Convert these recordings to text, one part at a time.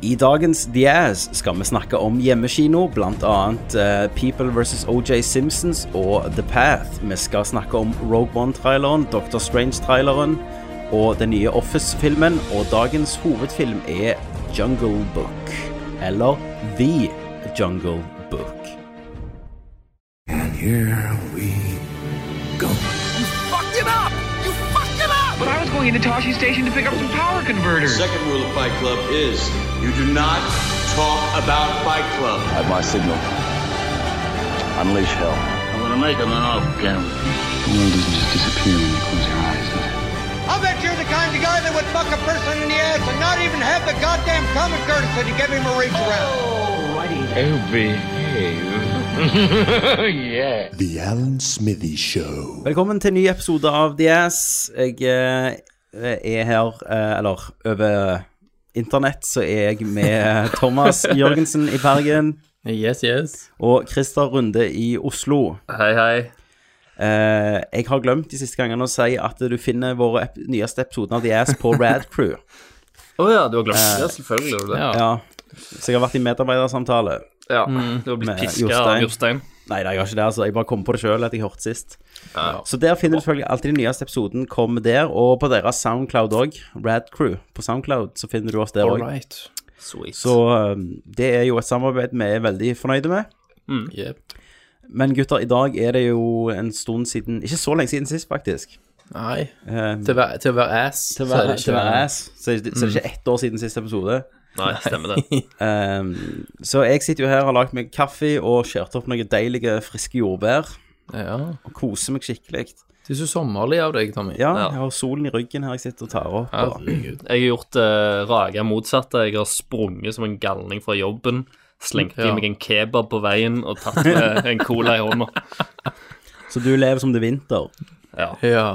I dagens Ass skal vi snakke om hjemmekino, bl.a. Uh, People vs. OJ Simpsons og The Path. Vi skal snakke om Rogue One-traileren, Doctor Strange-traileren og den nye Office-filmen. Og dagens hovedfilm er Jungle Book, eller The Jungle Book. And here we going into Toshi Station to pick up some power converters. Second rule of Fight Club is you do not talk about Fight Club. At my signal, unleash hell. I'm gonna make him an off camera. The world doesn't just disappear when you close your eyes, does it? I'll bet you're the kind of guy that would fuck a person in the ass and not even have the goddamn common courtesy to give him a reach around. Oh, behave. yeah. The Alan Smithy Show. Velkommen til en ny episode av The Ass. Jeg eh, er her, eh, eller over internett, så er jeg med Thomas Jørgensen i Bergen Yes, yes. og Christer Runde i Oslo. Hei, hei. Eh, jeg har glemt de siste gangene å si at du finner våre ep nyeste episoder av The Ass på Rad Crew. Å ja, du har glemt det? Selvfølgelig gjorde du det. Ja. Så jeg har vært i medarbeidersamtale. Ja, Du har blitt Med piska Jostein. av Jostein. Nei, jeg har ikke det. altså Jeg bare kom på det sjøl at jeg hørte sist. Så der finner du selvfølgelig alltid den nyeste episoden kommer der, og på deres Soundcloud òg. Rad Crew på Soundcloud, så finner du oss der òg. right. Sweet. Så um, det er jo et samarbeid vi er veldig fornøyde med. Yep. Men gutter, i dag er det jo en stund siden Ikke så lenge siden sist, faktisk. Nei. Um, Til å være, ass, til å være, ass, så er det, så er det ikke ett år siden siste episode. Nei, stemmer det. Um, så jeg sitter jo her og har lagd meg kaffe og skjært opp noen deilige, friske jordbær. Ja. Og koser meg skikkelig. Du er så sommerlig av deg, Tommy. Ja, jeg har solen i ryggen her jeg sitter og tar opp. Og, Jeg har gjort uh, rake motsatte. Jeg har sprunget som en galning fra jobben. Slengt i Ja. meg en kebab på veien og tatt med en cola i hånda. så du lever som det er vinter. Ja. Ja.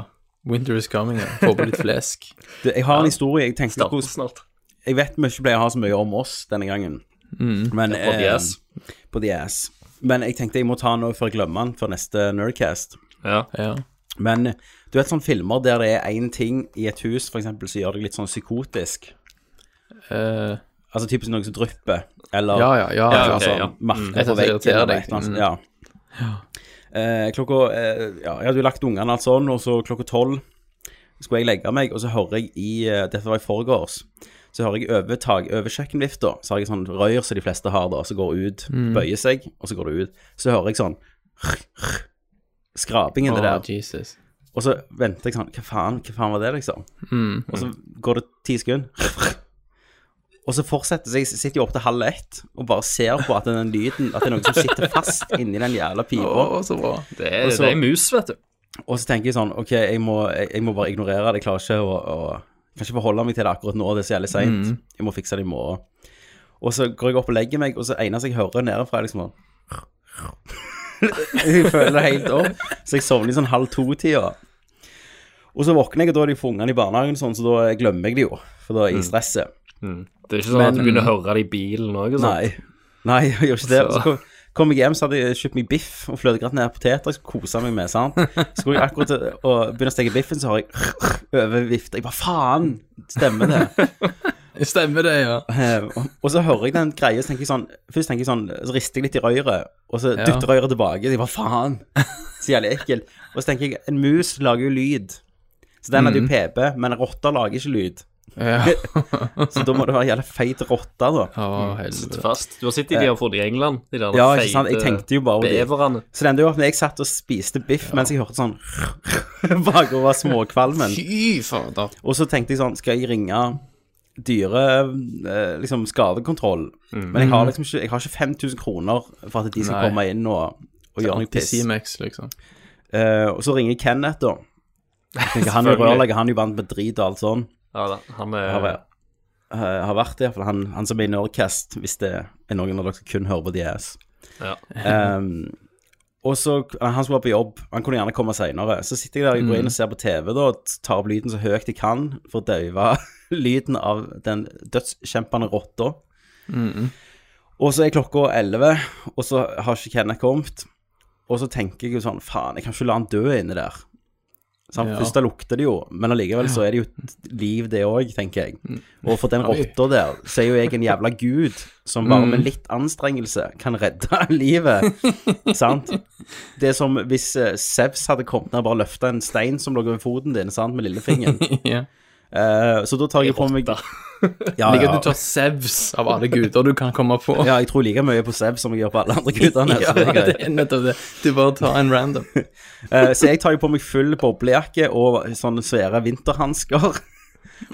Winter is coming. Ja. Får på litt flesk. Du, jeg har en historie. Jeg tenkte Starter hvordan snart. Jeg vet vi ikke pleier å ha så mye om oss denne gangen. Men, På The eh, På The Ass. Men jeg tenkte jeg må ta noe før jeg glemmer den for neste Nerdcast. Ja. Ja. Men du vet sånne filmer der det er én ting i et hus, for eksempel, som gjør deg litt sånn psykotisk. Uh, Altså typisk noe som drypper, eller ja, ja, ja. Ja, okay, altså, ja. marker Et på veggen. Mm. sånt, Ja. Eh, klokka eh, Ja, jeg hadde jo lagt ungene alt sånn, og så klokka tolv skulle jeg legge meg, og så hører jeg i eh, Dette var i forgårs. Så hører jeg over, tak, over kjøkkenvifta, så har jeg sånn rør som de fleste har, da, som går ut, Mm. bøyer seg, og så går det ut. Så hører jeg sånn Skrapingen oh, det der. Jesus. Og så venter jeg sånn Hva faen, hva faen var det, liksom? Mm. Og så går det ti sekunder. Og så fortsetter så jeg sitter jo opp til halv ett og bare ser på at den lyden At det er noen som sitter fast inni den jævla pipa. Oh, så bra. Det er, så- det er mus, vet du. Og så tenker jeg sånn OK, jeg må, jeg, jeg må bare ignorere det. Jeg klarer ikke å, å Kan ikke forholde meg til det akkurat nå, det er så jævlig seint. Jeg må fikse det i morgen. Og så går jeg opp og legger meg, og så eneste jeg hører nedenfra, er liksom Jeg føler det helt opp. Så jeg sovner i sånn halv to-tida. Og så våkner jeg, og da er de for ungene i barnehagen, sånn, så da glemmer jeg det jo. For da er jeg i stresset. Det er ikke sånn at du begynner å høre det i bilen òg. Nei. Nei, jeg gjør ikke det. Så kom, kom jeg hjem, så hadde jeg kjøpt meg biff og fløtegratinerte poteter. Jeg skulle kose meg med, sant. Så skulle jeg akkurat til å begynne å steke biffen, så har jeg overvifta. Jeg bare faen! Stemmer det? Stemmer det, ja. Eh, og- Og så hører jeg den greia, så tenker jeg sånn Først tenker jeg sånn, så rister jeg litt i røret, og så dytter røret tilbake. Jeg bare faen! Så jævlig ekkelt. Og så tenker jeg, en mus lager jo lyd. Så den hadde jo PP, men en rotte lager ikke lyd. Ja. Så da må det være jævla feit rotte, da. Å, helvete. Fast. Du har sett de de har fått i England? De der Ja, ikke sant? Jeg tenkte jo bare de. Så det endte jo opp med jeg satt og spiste biff mens jeg hørte sånn bakover småkvalmen. Fy fader. Og så tenkte jeg sånn, skal jeg ringe dyre eh, liksom skadekontroll? Men jeg har liksom ikke, jeg har ikke 5000 kroner for at de skal Nei. komme inn og, og gjøre noe piss. Anti-Cimex, liksom. Uh, og så ringer Kenneth, da. Jeg han er rørlegger, han er jo vant med drit og alt sånn. Ja da. Han er Har, eh, har vært det, iallfall. han, han som er i Nerdcast, hvis det er noen av dere som kun hører på DS. Ja. um, og så, Han skulle være på jobb, han kunne gjerne komme senere. Så sitter jeg der og går inn og ser på TV da, og tar opp lyden så høyt jeg kan for å døyve lyden av den dødskjempende rotta. Og så er klokka elleve, og så har ikke Kenneth kommet. Og så tenker jeg jo sånn Faen, jeg kan ikke la han dø inni der. Sant? Ja. Først da lukter det jo, men allikevel så er det jo et liv, det òg, tenker jeg. Mm. Og for den rotta der, så er jo jeg en jævla gud som bare Mm. med litt anstrengelse kan redde livet. sant? Det er som hvis Sevs hadde kommet ned og bare løfta en stein som lå over foten din, sant, med lillefingeren. ja. Eh, så da tar jeg på meg Ja, Liker ja. at du tar Sevs av alle guder du kan komme på. ja, jeg tror like mye på sevs som jeg gjør på alle andre gudene. Ja, det er nettopp det. Du bare tar en random. uh, så jeg tar jo på meg full boblejakke og sånne svære vinterhansker.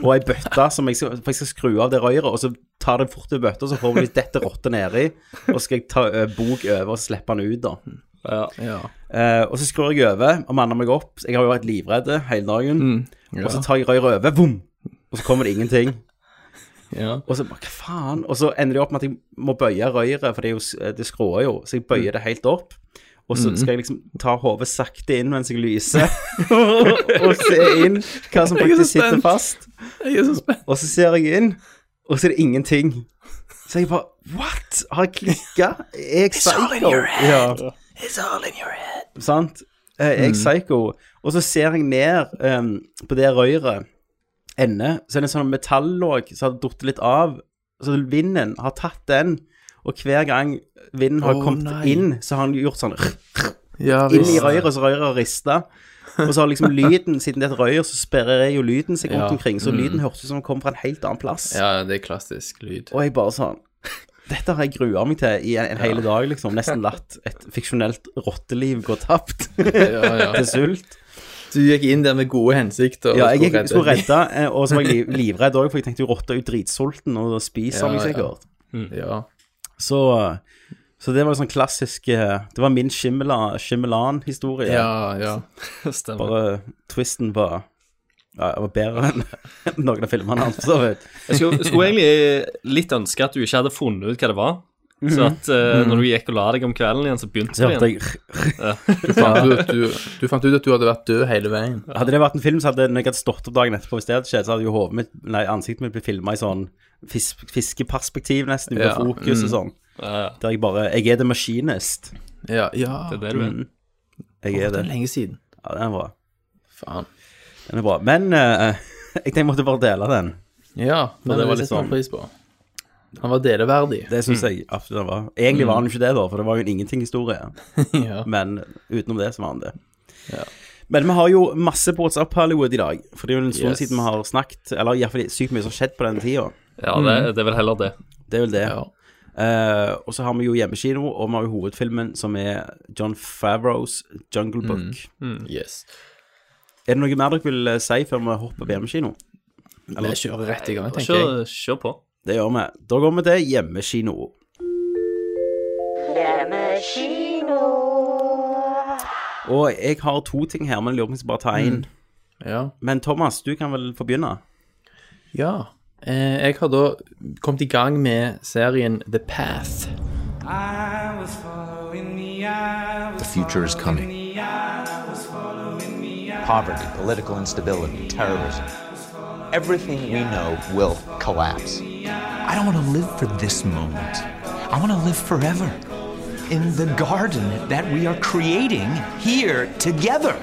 Og ei bøtte som jeg skal, for jeg skal skru av det røret, og så tar det fort i bøtta, så får vi dette rotte nedi, og så skal jeg ta ø, bok over og slippe den ut, da. Ja. Eh, og så skrur jeg over og manner meg opp. Jeg har jo vært livredd hele dagen. Ja. Og så tar jeg røret over, vom! Og så kommer det ingenting. ja. Og så bare, hva faen? Og så ender det opp med at jeg må bøye røret, for det, jo, det skråer jo, så jeg bøyer det helt opp. Og så skal jeg liksom ta hodet sakte inn mens jeg lyser, og se inn hva som faktisk sitter fast. Jeg er så spent. Og så ser jeg inn, og så er det ingenting. Så jeg bare What? Har jeg klikka? Er jeg psycho? Ja. It's all in your head. Sant? Eh, Mm. Jeg er psycho. Og så ser jeg ned um, på det røret, ende, så er det en sånn metallåg som har datt litt av. Så vinden har tatt den, og hver gang vinden har oh, kommet nei. inn, så har han gjort sånn Ja, inn i røret, så røret har rista. Og så har liksom lyden, siden det er et røyr, så sperrer jo lyden seg rundt Ja. omkring. Så Mm. lyden hørtes ut som den kom fra en helt annen plass. Ja, det er klassisk lyd. Og jeg bare sånn Dette har jeg grua meg til i en, en hel dag, liksom. Nesten latt et fiksjonelt rotteliv gå tapt Ja, ja. til sult. Du gikk inn der med gode hensikter. Ja, jeg gikk, skulle redde, eh, og så var jeg livredd òg, for jeg tenkte jo rotta er jo dritsulten og spiser Ja, meg sikkert. Ja. Så, så det var en sånn klassisk eh, Det var min Shimmelan- Shimmelan-historie. ja, ja. Stemmer. Bare twisten var ja, det var bedre enn noen av filmene hans, for så vidt. Jeg skulle, skulle egentlig litt ønske at du ikke hadde funnet ut hva det var. Så at uh, når du gikk og la deg om kvelden igjen, så begynte det igjen. jeg Du fant, ut du, du fant ut at du hadde vært død hele veien. Hadde det vært en film, så hadde når jeg hadde stått opp dagen etterpå hvis det hadde skjedd, så hadde jo hodet mitt, nei, ansiktet mitt blitt filma i sånn fis, fiskeperspektiv, nesten, ute Ja, fokus og mm. sånn. Ja, ja. Der jeg bare Jeg er the machinist. Ja, ja. Det er det du er. Mm. Jeg er det det. er lenge siden. Ja, det er bra. Faen. Den er bra. Men eh, jeg tenkte jeg måtte bare dele den. Ja, men det var litt sånn- pris på. Han var deleverdig. Det syns jeg absolutt han var. Egentlig var han jo ikke det, da, for det var jo en ingenting-historie. ja. Men utenom det, så var han det. Ja. Men vi har jo masse på WhatsApp Hollywood i dag. For det er jo en stund Yes. siden vi har snakket Eller iallfall sykt mye som har skjedd på den tida. Ja, det, det er vel heller det. Det er vel det. Ja. Eh, og så har vi jo hjemmekino, og vi har jo hovedfilmen som er John Favreaus Jungle Book. Yes. Er det noe mer dere vil eh, si før vi hopper hjemmekino? Vi kjører rett i gang, tenker jeg. Kjør, kjør på. Det gjør vi. Da går vi til hjemmekino. Og jeg har to ting her, men jeg lurer på om jeg skal bare ta én. Ja. Men Thomas, du kan vel få begynne? ja. Eh, jeg har da kommet i gang med serien The Path. The future is coming. Poverty, political instability, terrorism. Everything we know will collapse. I don't want to live for this moment. I want to live forever. In the garden that we are creating here together.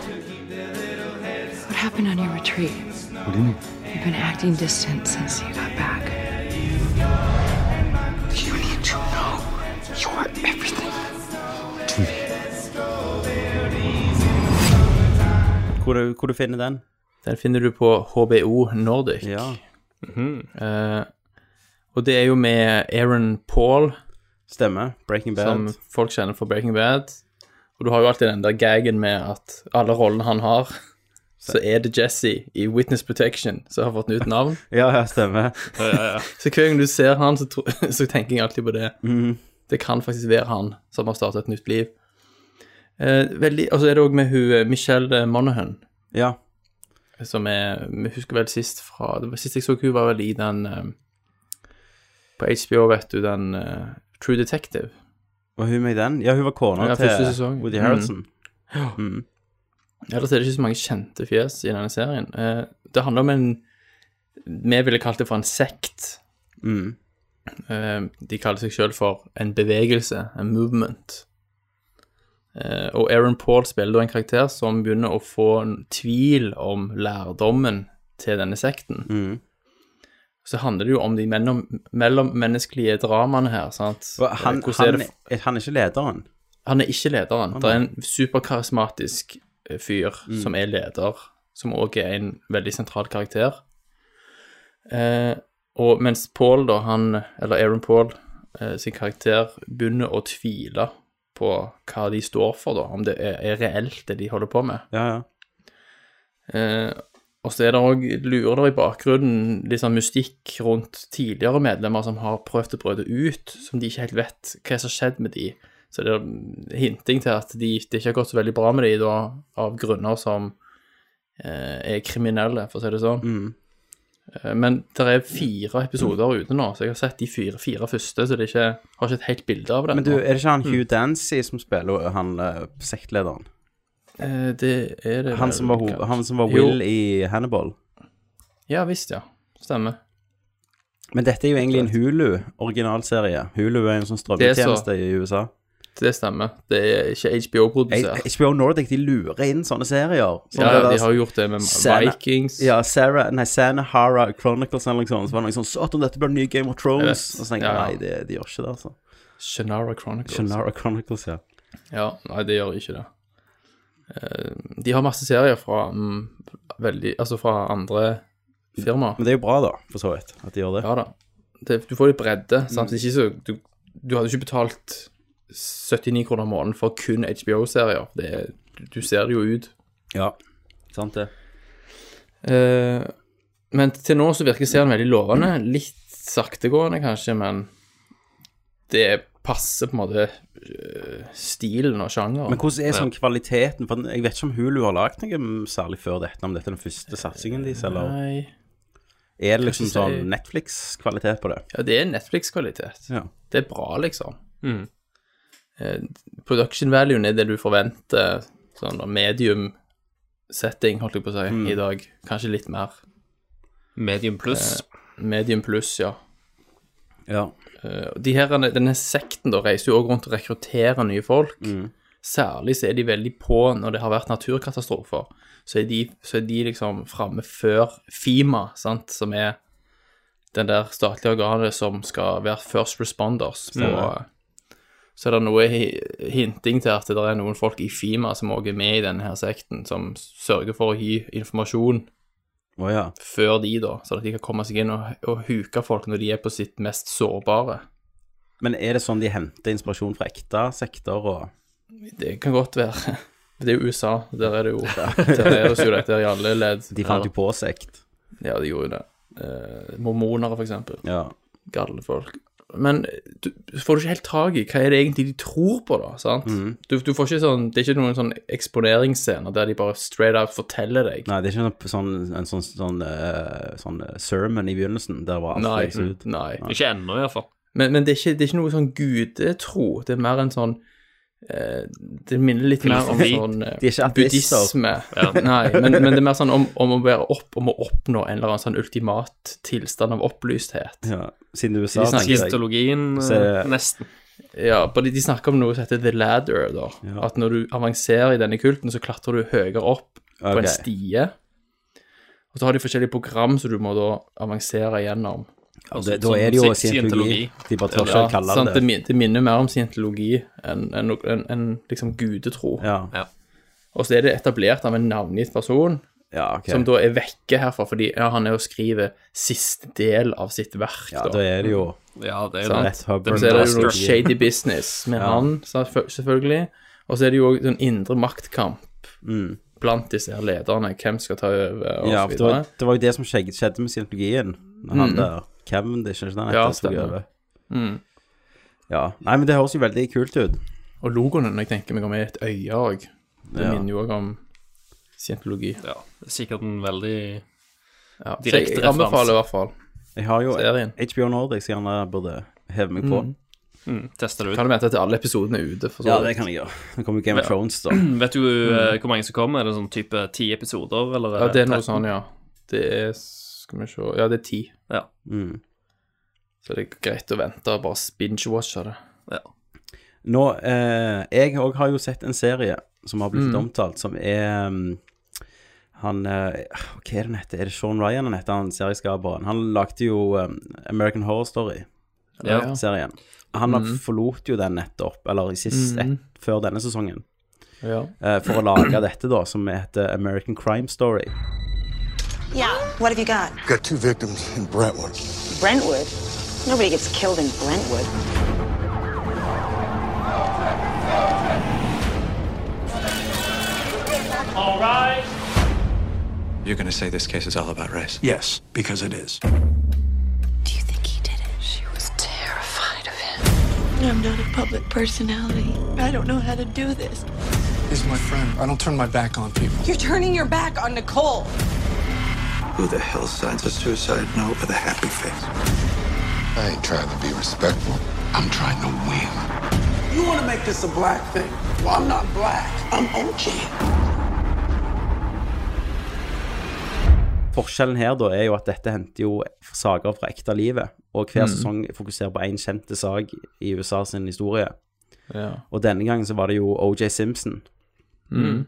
What happened on your retreat? What do you mean? You've been acting distant since you got back. Hvor du, hvor du finner den? Den finner du på HBO Nordic. Ja. Eh, og det er jo med Aaron Paul, Stemmer. Breaking Bad. som folk kjenner for Breaking Bad. Og du har jo alltid den der gagen med at alle rollene han har, så er det Jesse i Witness Protection som har fått nytt navn. Ja, ja, stemmer. Så hver gang du ser han, så, tro, så tenker jeg alltid på det. Mm. Det kan faktisk være han som har startet et nytt liv. Eh, veldig, og så er det òg med hun eh, Michelle Monaghan, Ja. som er Vi husker vel sist fra det var Sist jeg så hun var vel i den eh, På HBO, vet du, den eh, True Detective. Var hun med i den? Ja, hun var kona Ja, første til sesong. Woody Mm. Harrelson. Mm. Ellers er det ikke så mange kjente fjes i denne serien. Eh, det handler om en Vi ville kalt det for en sekt. Mm. Eh, de kaller seg sjøl for en bevegelse, en movement. Eh, og Aaron Paul spiller da en karakter som begynner å få tvil om lærdommen til denne sekten. Mm. Så handler det jo om de mellom, mellommenneskelige dramaene her, sant. Og Han, er han, er, han er ikke lederen. han er ikke lederen. Det er en superkarismatisk eh, fyr Mm. som er leder, som òg er en veldig sentral karakter. Eh, og mens Paul, da, han, eller Aaron Paul, eh, sin karakter, begynner å tvile på hva de står for, da, om det er, er reelt det de holder på med. Ja, ja. Eh, og så er det òg lurer der i bakgrunnen litt sånn mystikk rundt tidligere medlemmer som har prøvd å brøde ut, som de ikke helt vet hva som har skjedd med de. Så det er hinting til at de, det ikke har gått så veldig bra med de da, av grunner som eh, er kriminelle, for å si det sånn. Mm. Eh, men det er fire episoder ute nå, så jeg har sett de fire, fire første, så det ikke, har ikke et helt bilde av det. Men du, er det ikke han Mm. Hugh Dancy som spiller han eh, sektlederen? Eh, det er det Han som var, han som var Jo. Will i Hannibal. Ja visst, ja. Stemmer. Men dette er jo egentlig en Hulu-originalserie. Hulu er en sånn strømmetjeneste i USA. Det stemmer. Det er ikke HBO-produsert. HBO Nordic de lurer inn sånne serier. Sånn Ja, de har jo gjort det med Sana- Vikings. Ja, Sarah, nei, Sanahara Chronicles eller noe sånt. Så var det noe sånn Satan, dette blir ny Game of Thrones. Og så tenkte jeg Ja, nei, de, de gjør ikke det, altså. Shannara Chronicles. Shannara Chronicles, ja. Ja, nei, det gjør ikke det. Eh, De har masse serier fra mm, veldig Altså fra andre firmaer. Men det er jo bra, da, for så vidt, at de gjør det. Ja da. Det, du får litt bredde. Mm. Samtidig ikke så du, du hadde ikke betalt 79 kroner om måneden for kun HBO-serier. Det Du, du ser det jo ut. Ja, sant det. Eh, men til nå så virker serien veldig lovende. Litt saktegående, kanskje, men det passer på en måte eh, stilen og sjangeren. Men hvordan er sånn kvaliteten? For jeg vet ikke om Hulu har lagd noe særlig før dette, om dette er den første satsingen deres, eller Nei. er det liksom sånn Netflix-kvalitet på det? Ja, det er Netflix-kvalitet. Ja. Det er bra, liksom. Mm. Eh, production value er det du forventer, sånn medium setting, holdt jeg på å si, Mm. i dag. Kanskje litt mer. Medium pluss. Eh, medium pluss, ja. Ja. Eh, de her, denne sekten da reiser jo også rundt og rekrutterer nye folk. Mm. Særlig så er de veldig på når det har vært naturkatastrofer. Så er de, så er de liksom framme før FIMA, sant, som er den der statlige organet som skal være first responders. På, Stemmer. Så er det noe hinting til at det er noen folk i FIMA som også er med i denne her sekten, som sørger for å gi informasjon oh, ja. før de, da, så at de kan komme seg inn og, og huke folk når de er på sitt mest sårbare. Men er det sånn de henter inspirasjon fra ekte sekter og Det kan godt være. Det er jo USA. Der er det jo Der er det jo dette i alle ledd. De fant jo på sekt. Ja, de gjorde jo det. Eh, mormonere, for eksempel. Ja. Gallefolk. Men du får du ikke helt tak i hva er det egentlig de tror på, da. sant? Mm. Du, du får ikke sånn Det er ikke noen sånn eksponeringsscener der de bare straight out forteller deg. Nei, det er ikke sånn, en sånn, sånn, uh, sånn eh, sermon i begynnelsen, der var alt Nei, ut. nei. Ikke ennå, iallfall. Men, men det, er ikke, det er ikke noe sånn gudetro. Det er mer en sånn Det minner litt mer om sånn eh, De er ikke buddhisme. Ja. Nei, men, men det er mer sånn om, om å være opp, om å oppnå en eller annen sånn ultimat tilstand av opplysthet. Ja, siden USA, eh, nesten. Ja, bare de snakker om noe som heter the ladder, da. Ja. At når du avanserer i denne kulten, så klatrer du høyere opp på okay. en stie. Og så har de forskjellige program som du må da avansere gjennom. Og det, da er det jo Sci- scientologi. De bare tør ikke kalle sant, det det. det. minner mer om scientologi enn en, en, enn liksom gudetro. Ja, Og så er det etablert av en navngitt person, ja ok. som da er vekke herfra fordi ja, han er og skriver siste del av sitt verk. Ja, da er det jo Ja, det er jo det. Så er det jo noe shady business med Ja. han, selvfølgelig. Og så er det jo òg den indre maktkamp mm. blant disse her lederne. Hvem skal ta over, og Ja, så for det var, det var jo det som skjedde, med scientologien. Han Mm. der Cavendish, er ikke den Ja, heter, tok stemmer. Mm. Ja. Nei, men det høres jo veldig kult ut. Og logoen, når jeg tenker meg om, er et øye òg. Det Ja. minner jo òg om scientologi. Ja, det er sikkert en veldig Ja. direkte referanse. jeg anbefaler i hvert fall Jeg har jo serien. HBO Nordic, så gjerne burde heve meg på. Mm. mm, Teste det ut. Kan du vente til alle episodene er ute? For så Ja, det kan jeg gjøre. Det kommer Game of Thrones, da. Vet du mm. hvor mange som kommer? Er det sånn type ti episoder, eller? Ja, det er noe 13? sånn, ja. Det er Skal vi se Ja, det er ti. Ja. Mm. Så det er greit å vente og bare binge-watche det. ja. Nå, eh, jeg òg har jo sett en serie som har blitt Mm. omtalt, som er um, Han eh, Hva er det han heter? Er det Sean Ryan han heter, han serieskaperen? Han lagde jo um, American Horror Story-serien. Ja. Han har Mm. forlot jo den nettopp, eller i sist, Mm. et, før denne sesongen, Ja. eh, for å lage dette, da, som heter American Crime Story. Yeah. What have you got? Got two victims in Brentwood. Brentwood? Nobody gets killed in Brentwood. All right. You're gonna say this case is all about race? Yes, because it is. Do you think he did it? She was terrified of him. I'm not a public personality. I don't know how to do this. He's my friend. I don't turn my back on people. You're turning your back on Nicole. Who the hell signs a suicide note with a happy face? I ain't trying to be respectful. I'm trying to win. You want to make this a black thing? Well, I'm not black. I'm OG. Forskjellen her da er jo at dette henter jo saker fra ekte livet, og hver Mm. sesong fokuserer på én kjente sak i USA sin historie. Ja. Og denne gangen så var det jo OJ Simpson Mm.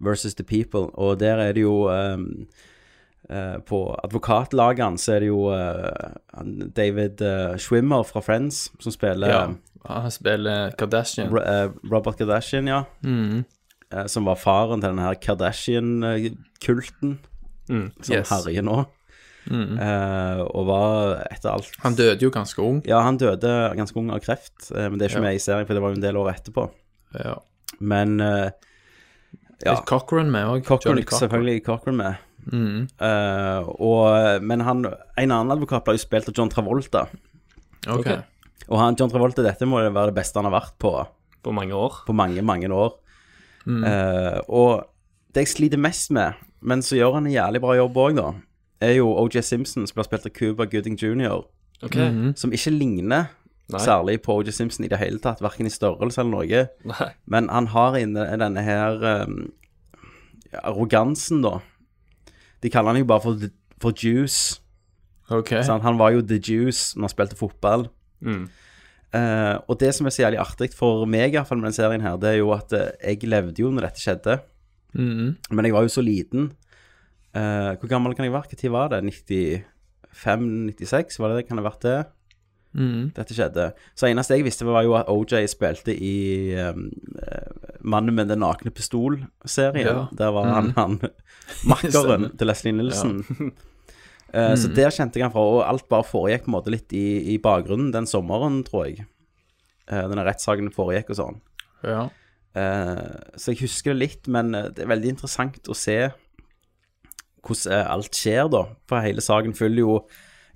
versus The People, og der er det jo ehm, eh, På advokatlagene så er det jo eh, David eh, Schwimmer fra Friends som spiller ja. Han spiller Kardashian. Ro- eh, Robert Kardashian, ja. Mm. Eh, som var faren til denne her Kardashian-kulten Mm. som Yes. herjer nå. Mm. Eh, og var etter alt Han døde jo ganske ung. Ja, han døde ganske ung av kreft, eh, men det er ikke Ja. med i serien, for det var jo en del år etterpå. Ja. Men eh, ja. Cochran med òg? Selvfølgelig Cochran med. Mm. Uh, og, men han, en annen advokat ble jo spilt av John Travolta. Ok. Og han, John Travolta, dette må jo være det beste han har vært på På mange år. på mange, mange år. Mm. Uh, og det jeg sliter mest med, men så gjør han en jævlig bra jobb òg, da, er jo OJ Simpson, som blir spilt av Cuba Gooding jr., okay. mm -hmm. som ikke ligner Nei. særlig på OJ Simpson i det hele tatt, verken i størrelse eller noe. Nei. Men han har inne denne her um, arrogansen, da. De kaller han jo bare for, for Juice. Okay. Sånn, Han var jo The Juice når han spilte fotball. Mm. Eh, og det som er så jævlig artig for meg, i hvert fall med den serien her, det er jo at eh, jeg levde jo når dette skjedde. Mhm. Men jeg var jo så liten. Eh, hvor gammel kan jeg være? Når var det? 95-96? Var det det? Kan det ha vært det? Mhm. Dette skjedde. Så eneste jeg visste, var jo at OJ spilte i um, eh, Mannen med den nakne pistol-serien. Ja. Der var han, mm. han makkeren til Leslie Nilsen. Ja. Eh, Så Mhm. der kjente jeg han fra, og alt bare foregikk på en måte litt i, i bakgrunnen den sommeren, tror jeg. Uh, denne rettssaken foregikk og sånn. Ja. Uh, så jeg husker det litt, men det er veldig interessant å se hvordan alt skjer, da. For hele saken følger jo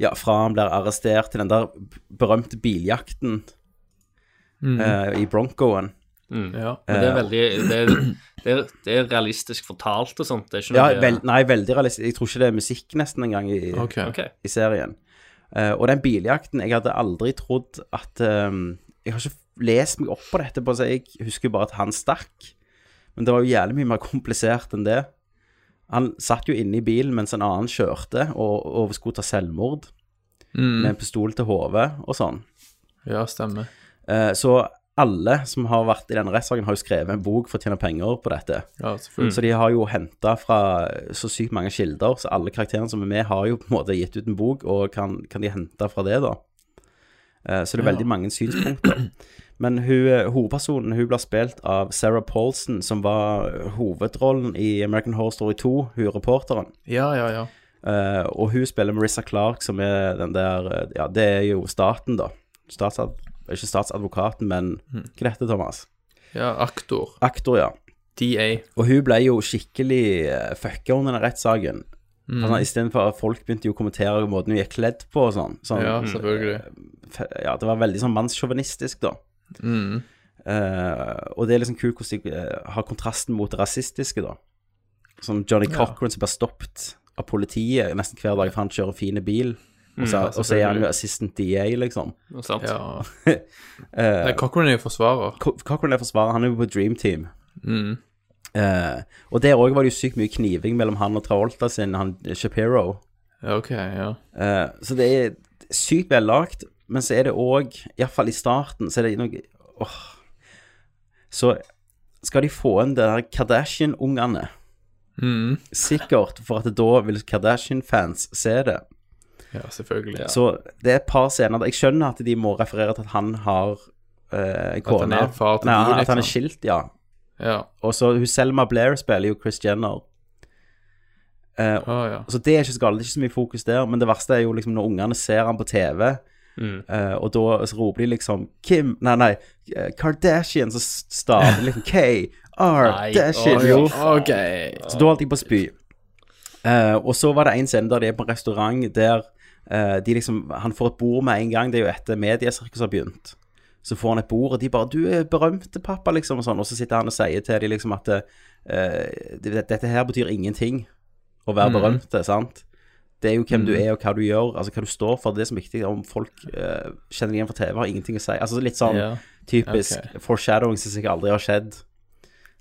ja, fra han blir arrestert til den der berømte biljakten mm. uh, i Broncoen. Mm. Ja. Men det er Eh, veldig det er, det, er, det er realistisk fortalt og sånt. Det er ikke Ja, vel, nei, veldig realistisk. Jeg tror ikke det er musikk nesten engang i, Ok. Ok. i serien. Uh, og den biljakten Jeg hadde aldri trodd at um, Jeg har ikke lest meg opp på dette, på, så jeg husker bare at han stakk. Men det var jo jævlig mye mer komplisert enn det. Han satt jo inne i bilen mens en annen kjørte og, og skulle ta selvmord Mm. med en pistol til hodet og sånn. Ja, stemmer. Eh, så alle som har vært i denne rettssaken, har jo skrevet en bok for å tjene penger på dette. Ja, selvfølgelig. Så de har jo henta fra så sykt mange kilder, så alle karakterene som er med, har jo på en måte gitt ut en bok, og kan, kan de hente fra det, da. Eh, Så det er Ja. veldig mange synspunkter. Men hun, eh, hovedpersonen hun blir spilt av Sarah Paulson, som var hovedrollen i American Horror Story 2, hun reporteren. Ja, ja, ja. Uh, og hun spiller Marissa Clark, som er den der eh, Ja, det er jo staten, da. Statsadv ikke statsadvokaten, men Hmm. hva heter det, Thomas? Ja, aktor. Aktor, ja. DA. Og hun ble jo skikkelig fucka under den rettssaken. Mm. Altså, Istedenfor at folk begynte jo å kommentere måten hun gikk kledd på og sånn. sånn Ja, selvfølgelig. Ja, det var veldig sånn mannssjåvinistisk, da. Mm. Uh, og det er liksom kult hvordan de eh, har kontrasten mot det rasistiske, da. Som Johnny Ja. Cochran som blir stoppet av politiet nesten hver dag for han kjører fine bil. Og så, Mm, og så er han jo assistant DA, liksom. Sant. Ja. uh, Nei, Cochran er jo forsvarer. Co- Cochran er forsvarer, han er jo på Dream Team. Mm. Uh, og der òg var det jo sykt mye kniving mellom han og Travolta sin, han Shapiro. Okay, ja. Uh, så det er sykt vellagt, men så er det òg, iallfall i starten, så er det noe åh, så skal de få inn det der Kardashian-ungene. Mm. Sikkert, for at da vil Kardashian-fans se det. Ja, selvfølgelig. Ja. Så det er et par scener der Jeg skjønner at de må referere til at han har eh, kone. han er Nei, de, At han er liksom. skilt, ja. Ja. Og så hun Selma Blair spiller jo Chris Jenner. Eh, Å, ja. Så det er ikke så galt, det er ikke så mye fokus der. Men det verste er jo liksom når ungene ser han på TV, Mm. eh, og da så roper de liksom Kim Nei, nei, eh, Kardashian, så staver de liksom K-R-Dashian. OK. Så da holdt jeg på å spy. Uh, og så var det en scene der de er på en restaurant der uh, de liksom Han får et bord med en gang. Det er jo etter mediesirkuset har begynt. Så får han et bord, og de bare 'Du er berømte, pappa', liksom, og sånn. Og så sitter han og sier til dem liksom at eh, 'Dette her betyr ingenting å være Mhm. berømte', sant? Det er jo hvem du Mhm. er, og hva du gjør, altså hva du står for. Det er som er viktig. Om folk uh, kjenner deg igjen fra TV, har ingenting å si. Altså litt sånn yeah. typisk okay. foreshadowing som sikkert aldri har skjedd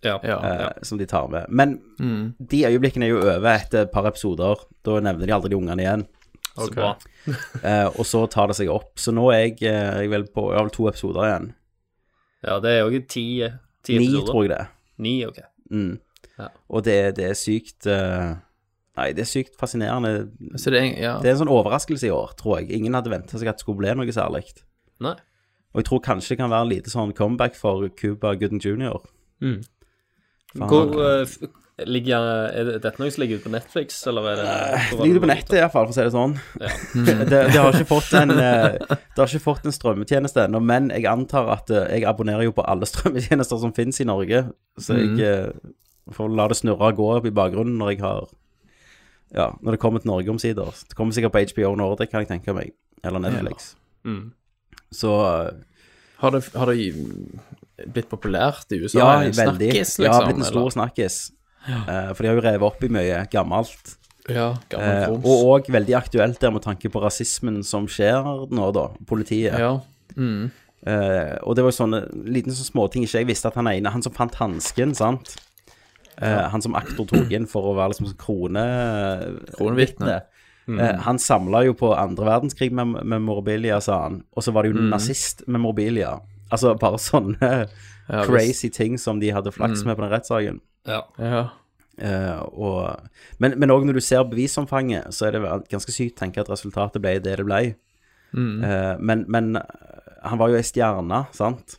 Ja. Ja. eh, som de tar med. Men Mm. de øyeblikkene er jo over etter et par episoder. Da nevner de aldri de ungene igjen. Så bra. uh, og så tar det seg opp. Så nå er jeg, jeg vel på Jeg har vel to episoder igjen. Ja, det er jo ti, ti Ni, episoder. tror jeg det. Ni, ok. Mm. Ja. Og det, det er sykt eh, Nei, det er sykt fascinerende. Så det er, ja. Det er en sånn overraskelse i år, tror jeg. Ingen hadde venta seg at det skulle bli noe særlig. Nei. Og jeg tror kanskje det kan være en lite sånn comeback for Cuba Gooden jr. Mm. Hvor uh, f- ligger Er det dette noe som ligger ute på Netflix, eller er det Det ligger på nettet iallfall, for å si det sånn. Ja. det, det har ikke fått en eh, Det har ikke fått en strømmetjeneste ennå, men jeg antar at eh, jeg abonnerer jo på alle strømmetjenester som finnes i Norge, så jeg eh, får la det snurre og gå opp i bakgrunnen når jeg har Ja, når det kommer til Norge omsider. Det kommer sikkert på HBO Nordic, kan jeg tenke meg, eller Netflix. Mm. Så eh, Har det, har det blitt populært i USA? ja, veldig. Snakkis, Ja, liksom? blitt en stor eller? snakkis. Uh, for de har jo revet opp i mye gammelt. Ja, gammel Eh, og òg veldig aktuelt der med tanke på rasismen som skjer nå, da. Politiet. Ja. Mm. Uh, og det var jo sånne liten sånn småting ikke jeg visste at han ene Han som fant hansken, sant. Eh, Han som aktor tok inn for å være liksom krone... Kronevitne. Eh, han samla jo på andre verdenskrig med memorabilia, sa han. Og så var det jo Mm. nazist-memorabilia. Altså bare sånne Ja, crazy ting som de hadde flaks Mm. med på den rettssaken. Ja. ja. Uh, og, men men òg når du ser bevisomfanget, så er det ganske sykt å tenke at resultatet ble det det ble. Mm. Uh, men, men eh, han var jo ei stjerne, sant?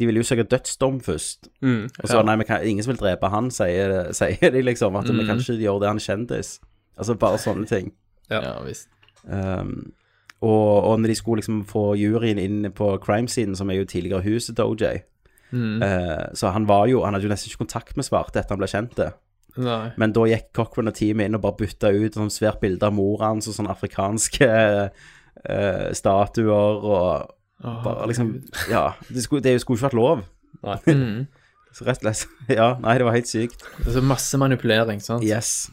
De ville jo søke dødsdom først. Mm, og så ja. nei, vi kan, ingen som vil drepe han, sier, sier de liksom. At vi Mm. kan ikke gjøre det, han er kjendis. Altså bare sånne ting. Ja. ja visst. Um, og, og når de skulle liksom få juryen inn på crime-siden, som er jo tidligere huset til OJ Mm. uh, Så han var jo Han hadde jo nesten ikke kontakt med svarte etter han ble kjent det. Nei. Men da gikk Cochran og teamet inn og bare bytta ut sånn svært bilde av mora hans og sånne afrikanske uh, statuer og bare liksom Ja. Det skulle, det skulle ikke vært lov. Nei. Mm. Så rett og slett Ja, nei, det var helt sykt. Det er så masse manipulering, sant? Yes.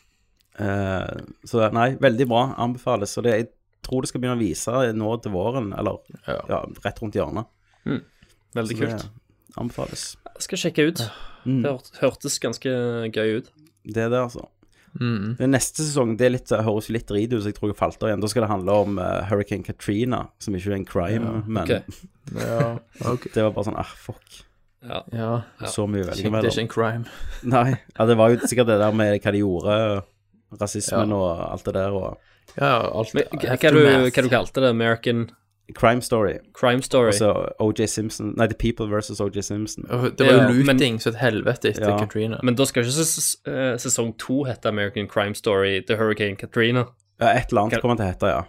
Eh, så nei, veldig bra. Anbefales. Og det, jeg tror det skal begynne å vise nå til våren, eller Ja. ja, rett rundt hjørnet. Veldig Så det kult. Anbefales. Jeg skal sjekke ut. Mm. Det hørtes ganske gøy ut. Det er det, altså. Mm. Den neste sesong det er litt, det høres jo litt drit ut, så jeg tror jeg falt av igjen. Da skal det handle om uh, Hurricane Katrina, som ikke er en crime, Ja, men okay. Ja, okay. det var bare sånn ah, fuck. Ja. Ja. Så mye å velge Det er ikke en crime. Nei. Ja, det var jo sikkert det der med hva de gjorde, rasismen Ja. og alt det der, og Ja, alt Men, hva, hva, du, hva du kalte det? American Crime Story. Crime Story? Altså OJ Simpson Nei, The People versus OJ Simpson. Det var jo Ja, looting så et helvete etter Ja. Katrina. Men da skal ikke ses, eh, sesong to hete American Crime Story The Hurricane Katrina. Ja, et eller annet Kan- kommer til å hete, ja.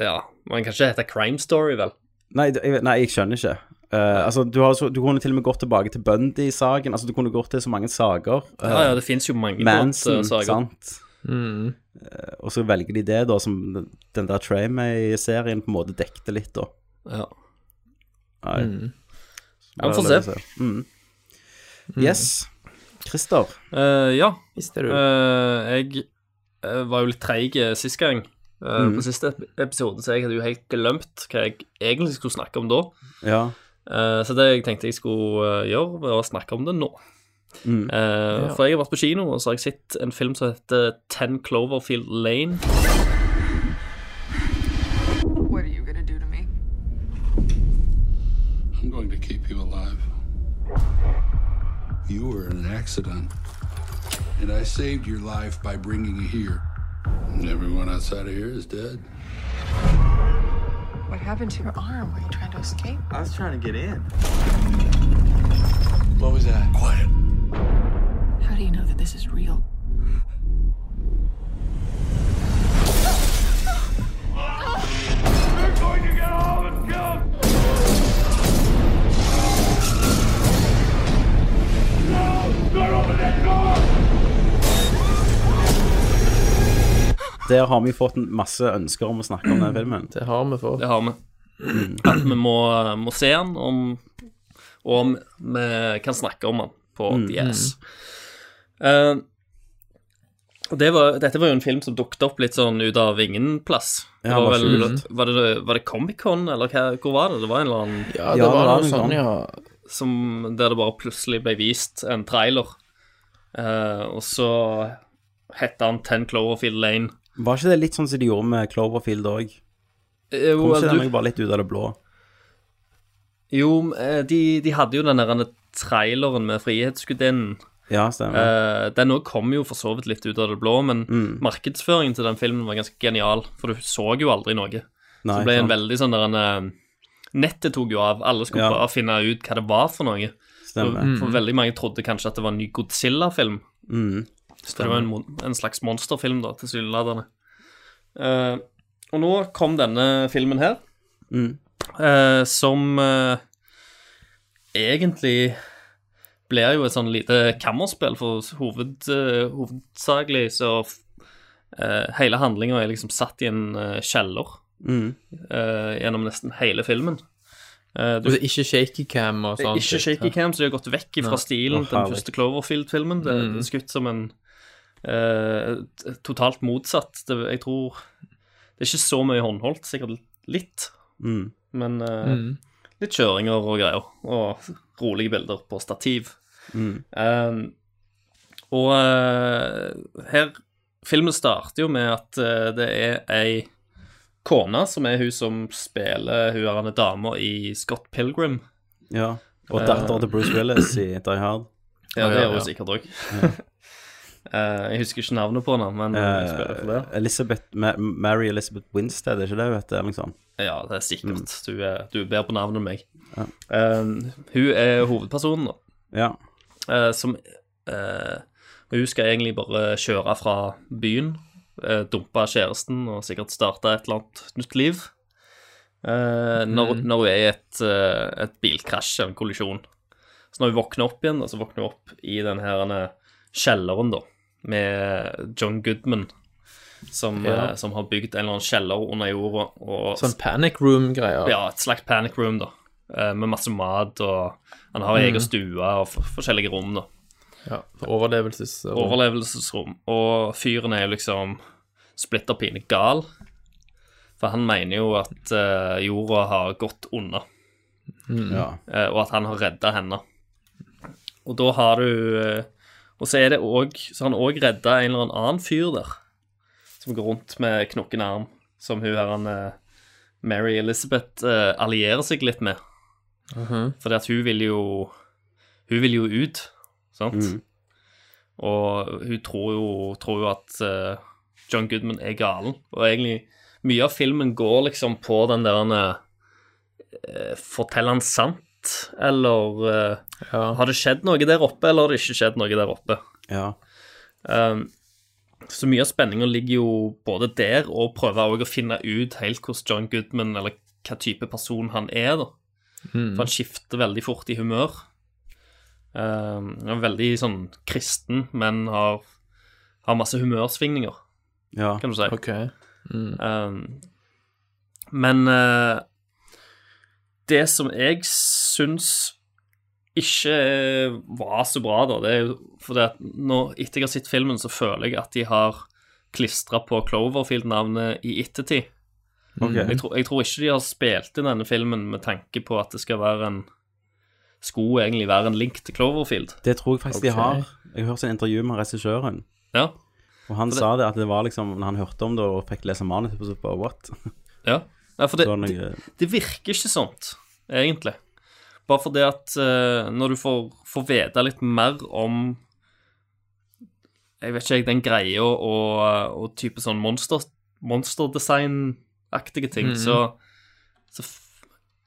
Ja, Man kan ikke hete Crime Story, vel? Nei, jeg, nei, jeg skjønner ikke. Uh, altså, du, har, så, du kunne til og med gått tilbake til Bundy-saken. Altså, du kunne gått til så mange saker. Uh, Ja, ja, det fins jo mange Manson, saker. sant? Mm. Eh, og så velger de det, da, som den der Tramay-serien på en måte dekte litt, da. Ja. Nei. Mm. Ja, vi får se. Mm. Yes. Christer. Uh, ja. Visste du? Uh, jeg var jo litt treig sist gang. Uh, Mm. På siste ep- episode, så jeg hadde jo helt glemt hva jeg egentlig skulle snakke om da. Ja. Eh, så det jeg tenkte jeg skulle gjøre, var å snakke om det nå. Mm. Eh, Ja. For jeg har vært på kino, og så har jeg sett en film som heter Ten Cloverfield Lane. What are you gonna do to me? I'm going to keep you alive. You were in an accident, and I saved your life by bringing you here. And everyone outside of here is dead. What happened to your arm? Were you trying to escape? I was trying to get in. What was that? Quiet. You know that this is real? They're going to get all of us killed! No! Don't open that door! Der har vi fått masse ønsker om å snakke om den filmen. Det har vi fått. Det har vi. At vi må, må se den, om, og om vi kan snakke om den på Mm. DS. Og det var, dette var jo en film som dukket opp litt sånn ut av ingen plass. Det Ja, var, det var vel, skjult. var, det, var det Comic-Con, eller hva, hvor var det? Det var en eller annen Ja, det Ja, var det var noe noe sånn, ja. Som, der det bare plutselig ble vist en trailer. Eh, og så hette han Ten Cloverfield Lane. Var ikke det litt sånn som de gjorde med Cloverfield òg? Eh, Kom ikke du- den meg bare litt ut av det blå? Jo, eh, de, de hadde jo den der traileren med Frihetsgudinnen. Ja, stemmer. Eh, den òg kom jo for så vidt litt ut av det blå, men Mm. markedsføringen til den filmen var ganske genial, for du så jo aldri noe. Nei, så det ble en veldig sånn der en eh, Nettet tok jo av. Alle skulle Ja. bare finne ut hva det var for noe. Stemmer. For, for veldig mange trodde kanskje at det var en ny Godzilla-film. Mm. Så det var en, en slags monsterfilm, da, tilsynelatende. Uh, og nå kom denne filmen her, Mm. uh, som uh, egentlig blir jo et sånn lite kammerspill, for hoved, uh, hovedsakelig så uh, Hele handlinga er liksom satt i en uh, kjeller Mm. eh, gjennom nesten hele filmen. Uh, du- Altså, ikke shaky cam og sånn. ikke shaky cam, så de har gått vekk fra stilen til den første Cloverfield-filmen. Det er Mm. skutt som en eh, totalt motsatt. Det, jeg tror Det er ikke så mye håndholdt, sikkert litt, Mm. men eh, Mm. litt kjøringer og greier. Og rolige bilder på stativ. Mm. Eh, og uh, her Filmen starter jo med at uh, det er ei kone som er hun som spiller hun er en dame i Scott Pilgrim. Ja. Og Eh, datteren til Bruce Willis i Die Hard. Ja, det er hun ja. sikkert òg. Ja. jeg husker ikke navnet på henne, men jeg spiller for det. Eh, Elizabeth, Ma Mary Elizabeth Winstead, er ikke det hun heter? Liksom. Ja, det er sikkert. Du, er, du er bedre på navnet enn meg. Ja. Eh, hun er hovedpersonen, da. Ja. Eh, som eh, Hun skal egentlig bare kjøre fra byen, uh, dumpe kjæresten og sikkert starte et eller annet nytt liv. Eh, når, mm. når hun er i et, eh, et bilkrasj, en kollisjon. Så når hun våkner opp igjen, så våkner hun opp i den her kjelleren, da, med John Goodman, som, Ja. eh, som har bygd en eller annen kjeller under jorda. Og, Sånn panic room-greier. ja, et slags panic room, da. Eh, Med masse mat, og han har Mhm. egen stue og forskjellige rom, da. Ja, for overlevelses... Overlevelsesrom. Og fyren er jo liksom splitter pine gal. For han mener jo at uh, jorda har gått unna, Mm. Ja. uh, og at han har redda henne. Og da har du uh, Og så er det òg Så har han òg redda en eller annen fyr der, som går rundt med knokken arm, som hun her han Mary Elizabeth allierer seg litt med. Mhm. Fordi at hun vil jo Hun vil jo ut, sant? Mm. Og hun tror jo, tror jo at uh, John Goodman er galen. Og egentlig mye av filmen går liksom på den der uh, Forteller han sant? Eller eh, har det skjedd noe der oppe, eller har det ikke skjedd noe der oppe? Ja. Um, så mye av spenninga ligger jo både der, og prøver også å finne ut helt hvordan John Goodman, eller hva type person han er, da. Mm. For han skifter veldig fort i humør. Um, han er veldig sånn kristen, men har, har masse humørsvingninger, Ja. kan du si. Ok. Mm. Um, men uh, det som jeg syns ikke var så bra, da, det er jo fordi at nå, etter jeg har sett filmen, så føler jeg at de har klistra på Cloverfield-navnet i ettertid. Ok. Jeg, tror, jeg tror ikke de har spilt inn denne filmen med tanke på at det skal være en Skulle egentlig være en link til Cloverfield. Det tror jeg faktisk de har. Jeg hørte et intervju med regissøren, Ja. og han det- sa det at det var liksom Når han hørte om det og fikk lese manuset, så bare what? Ja. Nei, for det, Så var det det, noe- det virker ikke sånt, egentlig. Bare fordi at uh, når du får, får vite litt mer om Jeg vet ikke, jeg, den greia og, og type sånn monster, monsterdesign-aktige ting, Mhm. så, så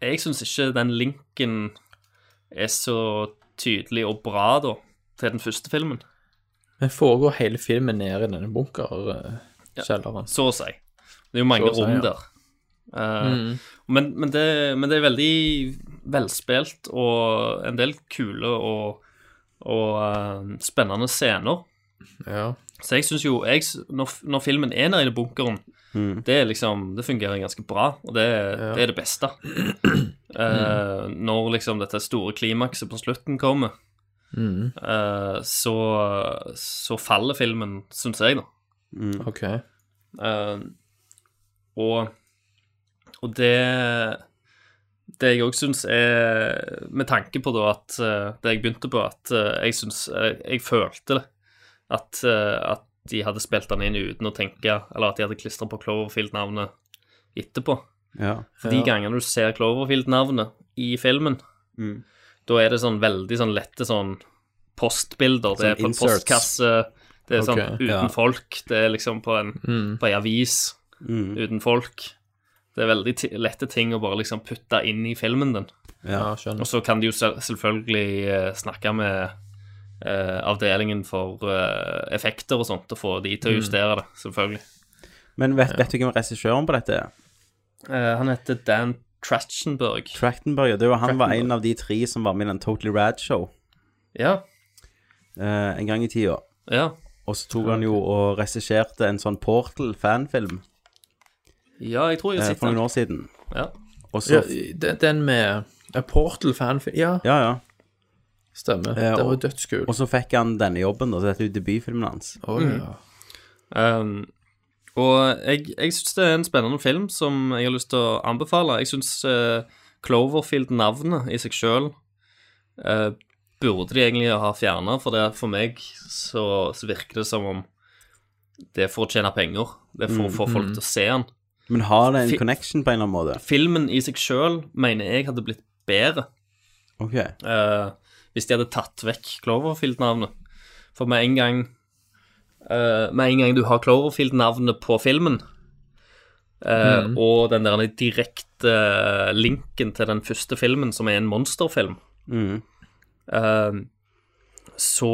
Jeg syns ikke den linken er så tydelig og bra, da, til den første filmen. Men foregår hele filmen nede i denne bunkerkjelleren? Så å si. Det er jo mange si, rom ja. der. Eh, Mhm. men, men, det, men det er veldig velspilt og en del kule og, og uh, spennende scener. Ja. Så jeg syns jo jeg, når, når filmen er nede i bunkeren, Mm. det er liksom Det fungerer ganske bra, og det, det er det beste. Eh, når liksom dette store klimakset på slutten kommer, mm. eh, så, så faller filmen, syns jeg, da. OK. Eh, og, og det Det jeg òg syns er Med tanke på da at eh, Det jeg begynte på, at eh, jeg syns Jeg, jeg følte det. At, eh, at de hadde spilt den inn uten å tenke, eller at de hadde klistra på Cloverfield-navnet etterpå. Ja. For de gangene du ser Cloverfield-navnet i filmen, Mm. da er det sånn veldig sånn lette sånn postbilder. Det Sånn er på en inserts. postkasse, det er sånn uten ja. folk, det er liksom på en, Mm. på en avis Mm. uten folk. Det er veldig lette ting å bare liksom putte inn i filmen din. Ja, skjønner. Og så kan de jo selv selvfølgelig eh, snakke med avdelingen for eh, effekter og sånt, og få de til å Mm. justere det, selvfølgelig. Men vet, vet du hvem regissøren på dette er? Eh, han heter Dan Trachtenberg. Trachtenberg. ja. Det var, han var en av de tre som var med i den Totally Rad Show Ja. eh, en gang i tida. Ja. Og så tok han jo og regisserte en sånn Portal-fanfilm Ja, jeg tror jeg har sett den. for noen år siden. Ja. Og så Ja, den- med A Portal fanfilm Ja, Ja, ja. Stemmer. Eh, det var dødskult. Og så fikk han denne jobben, da. Så dette er jo debutfilmen hans. Oh, Mm. ja. Um, og jeg, jeg syns det er en spennende film som jeg har lyst til å anbefale. Jeg syns uh, Cloverfield-navnet i seg sjøl burde de egentlig ha fjerna, for det for meg så, så virker det som om det er for å tjene penger. Det er for å få folk til å se den. Men har det en Fi- connection på en eller annen måte? Filmen i seg sjøl mener jeg hadde blitt bedre Ok. eh, hvis de hadde tatt vekk Cloverfield-navnet. For med en gang uh, Med en gang du har Cloverfield-navnet på filmen, uh, mm. og den der direkte uh, linken til den første filmen, som er en monsterfilm, Mm. så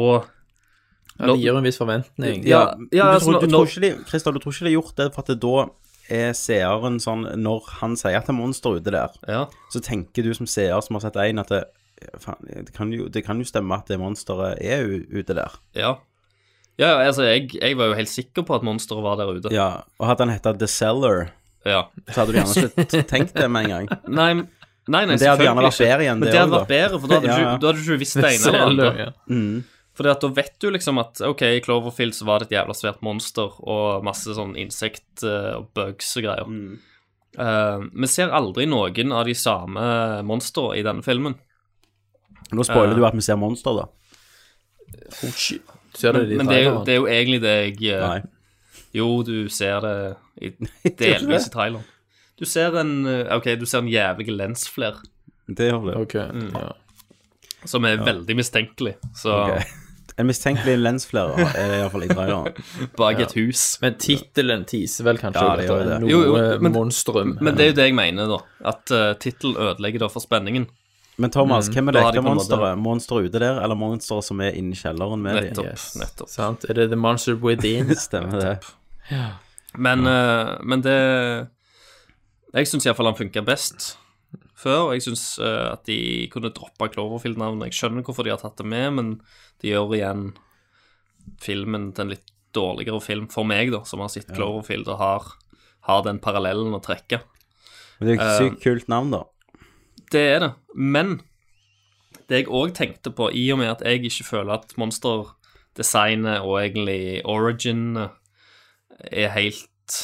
Ja, det gir en viss forventning. Ja, ja, du, altså, tror, du, tror ikke de, Christer, du tror ikke de har gjort det for at det da er seeren sånn Når han sier at det er monster ute der, Ja. så tenker du som seer som har sett en, at det, det, kan jo, det kan jo stemme at det monsteret er u- ute der. Ja. Ja, altså, jeg, jeg var jo helt sikker på at monsteret var der ute. Ja, Og hadde han hett The Cellar, Ja. så hadde du gjerne ikke tenkt det med en gang. Nei, nei, nei Men det hadde gjerne vært bedre igjen, det det hadde vært bedre, for da hadde, Ja, du, da hadde du ikke visst det ene eller det andre. Mm. Fordi at da vet du liksom at ok, i Cloverfield så var det et jævla svært monster og masse sånn insekt eh, og bugs og greier. Mm. Uh, vi ser aldri noen av de samme monstrene i denne filmen. Nå spoiler du at vi ser monster, da. Oh, shit. Ser du det i Men det er, jo, traileren? det er jo egentlig det jeg eh, Nei. Jo, du ser det i, delvis i traileren. Du ser en eh, Ok, du ser en jævlig lensflær Det gjør du. Ok, ja. som er veldig mistenkelig. Så Ok. En mistenkelig lensflare er det iallfall i traileren. bak et hus. Men tittelen teaser vel kanskje Ja, det det gjør det. noe Jo, jo, men- monstrum. Men det er jo det jeg mener, da. At uh, tittelen ødelegger da for spenningen. Men Thomas, hvem er det de ekte på monsteret? Monster ute der, eller monster som er inni kjelleren med dem? Nettopp. Yes. nettopp. Sant? Er det The Monster Within? Stemmer det. Men, uh, men det Jeg syns iallfall han funka best før. og Jeg syns at de kunne droppa Cloverfield-navnet. Jeg skjønner hvorfor de har tatt det med, men de gjør igjen filmen til en litt dårligere film for meg, da, som har sett Cloverfield og har, har den parallellen å trekke. Men det er jo Eh, et sykt kult navn, da. Det er det. Men det jeg òg tenkte på, i og med at jeg ikke føler at monsterdesignet og egentlig origin er helt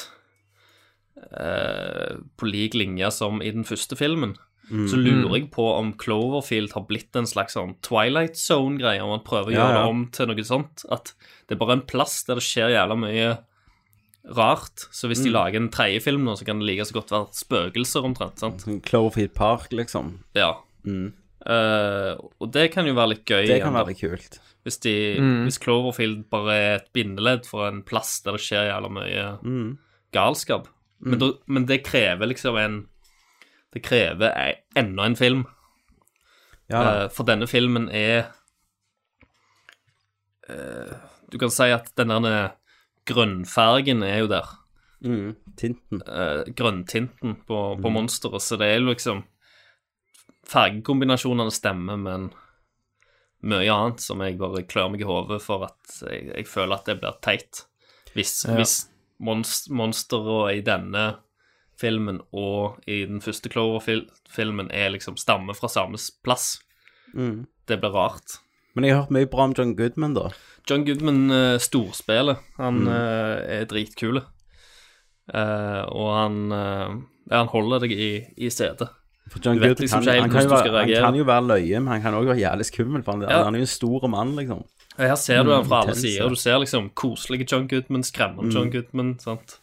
eh, på lik linje som i den første filmen, så lurer jeg på om Cloverfield har blitt en slags sånn Twilight Zone-greie, om man prøver å Ja, gjøre ja. det om til noe sånt. At det er bare en plass der det skjer jævla mye rart. Så hvis de lager en tredje film nå, så kan det like så godt være spøkelser omtrent. sant? Sånn Cloverfield Park, liksom. Ja. Mm. Uh, og det kan jo være litt gøy. Det kan være litt kult. Hvis, de, Mm. hvis Cloverfield bare er et bindeledd for en plass der det skjer jævla mye Mm. galskap. Men, Mm. da, men det krever liksom en Det krever ei- enda en film. Ja. Eh, for denne filmen er uh, Du kan si at den der grønnfargen er jo der. Mm. Tinten. Eh, grønntinten på, på Mm. monsteret. Så det er jo liksom Fargekombinasjonene stemmer, men mye annet som jeg bare klør meg i hodet for at jeg, jeg føler at det blir teit. Hvis, Ja. hvis monst, monsteret i denne filmen og i den første Clover-filmen er liksom stammer fra samme plass. Mm. Det blir rart. Men jeg har hørt mye bra om John Goodman, da. John Goodman uh, storspiller. Han Mm. uh, er dritkule. Uh, og han uh, han holder deg i, i setet. For John Goodman liksom kan, han, kan jo være, han kan jo være løye, men han kan òg være jævlig skummel. For han, Ja. han er jo en stor mann, liksom. Ja, Her ser du han fra alle sider. Du ser liksom koselige John Goodman, skremmende Mm. John Goodman, sant?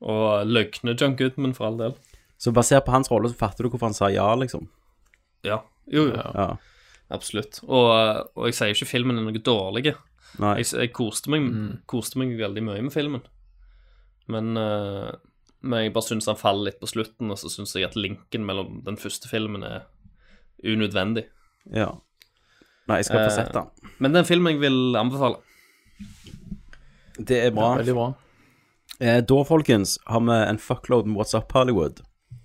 og løgne John Goodman, for all del. Så basert på hans rolle, så fatter du hvorfor han sa ja, liksom. Ja, jo, jo. Ja. Absolutt. Og, og jeg sier ikke filmen er noe dårlig. Nei. Jeg, jeg koste, meg, koste meg veldig mye med filmen. Men, uh, men jeg bare syns han faller litt på slutten, og så syns jeg at linken mellom den første filmen er unødvendig. Ja. Nei, jeg skal få sett den. Men det er en film jeg vil anbefale. Det er bra. Ja, veldig bra. Eh, da, folkens, har vi en fuckload med What's Up Hollywood.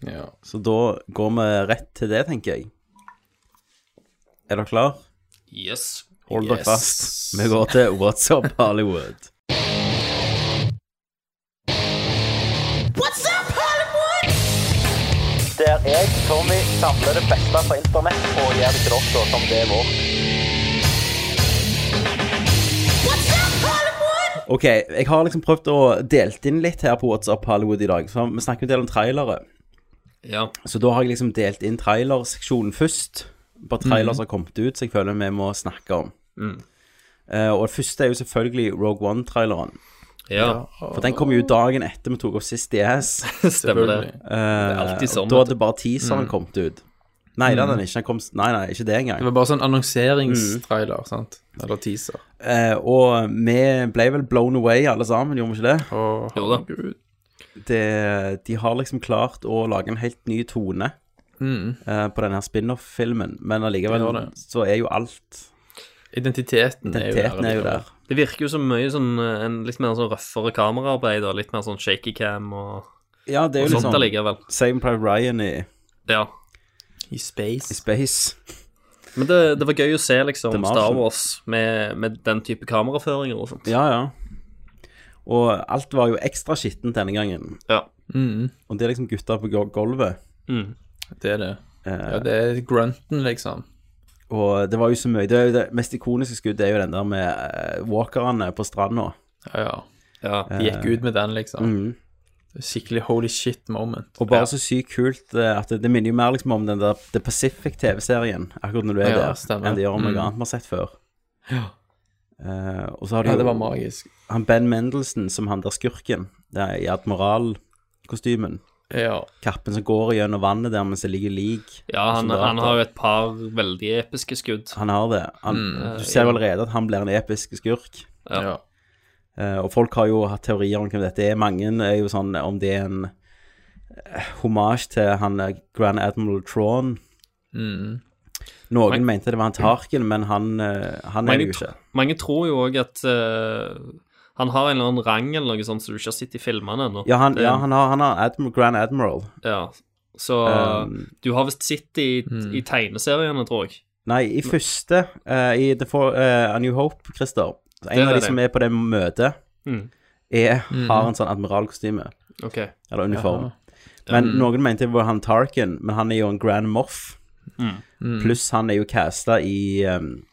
Ja. Så da går vi rett til det, tenker jeg. Er dere klar? Yes. Hold dere Yes. fast. Vi går til What's Up Hollywood. What's up, Hollywood? Der jeg, Tommy, samler det beste fra internett og gjør det til dere som det er vårt. What's up, Hollywood? Ok, jeg har liksom prøvd å delt inn litt her på What's Up Hollywood i dag. Så vi snakker en del om trailere. Ja. Så da har jeg liksom delt inn trailerseksjonen først. Bare trailer mm. som har kommet ut, så jeg føler vi må snakke om. Mm. Uh, og det første er jo selvfølgelig Rogue One-traileren. Ja. For den kom jo dagen etter vi tok opp sist i S. Stemmer det. Uh, Det er alltid sånn, da hadde bare teaseren Mm. kommet ut. Nei, Mm. den ikke. Den kom, nei, nei, ikke det engang. Det var bare sånn annonseringstrailer, sant? Eller teaser. Uh, og vi ble vel blown away alle sammen, gjorde vi ikke det? Oh, Jo da. det? De har liksom klart å lage en helt ny tone Mm. eh, på denne spin-off-filmen, men allikevel så er jo alt Identiteten, Identiteten er jo der. Det virker jo som mye sånn eh, en litt mer sånn røffere kameraarbeid og litt mer sånn shaky cam og, Ja, det er jo og sånt sånn allikevel. Same Private Ryan i, Ja. I space. i Space. Men det, det var gøy å se liksom Star Wars med, med den type kameraføringer og sånt. Ja, ja. Og alt var jo ekstra skittent denne gangen. Ja. Mm. Og det er liksom gutta på gulvet. Mm. Det er det. Eh, Ja, det er grunten, liksom. Og det var jo så mye Det, det mest ikoniske skuddet er jo den der med eh, walkerne på stranda. Ja, ja. Ja. De gikk ut med den, liksom. Mm. Skikkelig holy shit moment. Og bare så sykt kult eh, at det, det minner jo mer liksom om den der The Pacific-TV-serien, akkurat når du er Ja, der, stemmer. enn det gjør om noe Mm. annet vi har sett før. Ja. Uh, og så har du Ja, det var magisk. han Ben Mendelsen som han der skurken, det er i admiralkostymen. Ja. Kappen som går gjennom vannet der mens det ligger lik. Ja, han, han har jo et par veldig episke skudd. Han har det. Han, Mm. du ser jo allerede at han blir en episk skurk. Ja. Ja. Eh, og folk har jo hatt teorier om hvem dette er. Mange er jo sånn om det er en eh, hommage til han eh, Grand Admiral Tron. Mm. Noen Men- mente det var han Tarkin, men han, han er jo ikke. mange tror jo òg at eh, han har en eller annen rang eller noe sånt som du ikke har sett i filmene ennå. Ja, han, ja, han har, han har Admiral, Grand Admiral. ja. Så Um, du har visst sett det i, Mm. i tegneseriene, tror jeg. Nei, i første, uh, i The For, uh, A New Hope, Christer En av de det. som er på det møtet, Mm. er, Mhm. har en sånn admiralkostyme. Ok. Eller uniform. Jaha. Men um. noen mente det var han Tarkin, men han er jo en Grand Moff. Mm. Mm. Pluss han er jo casta i um,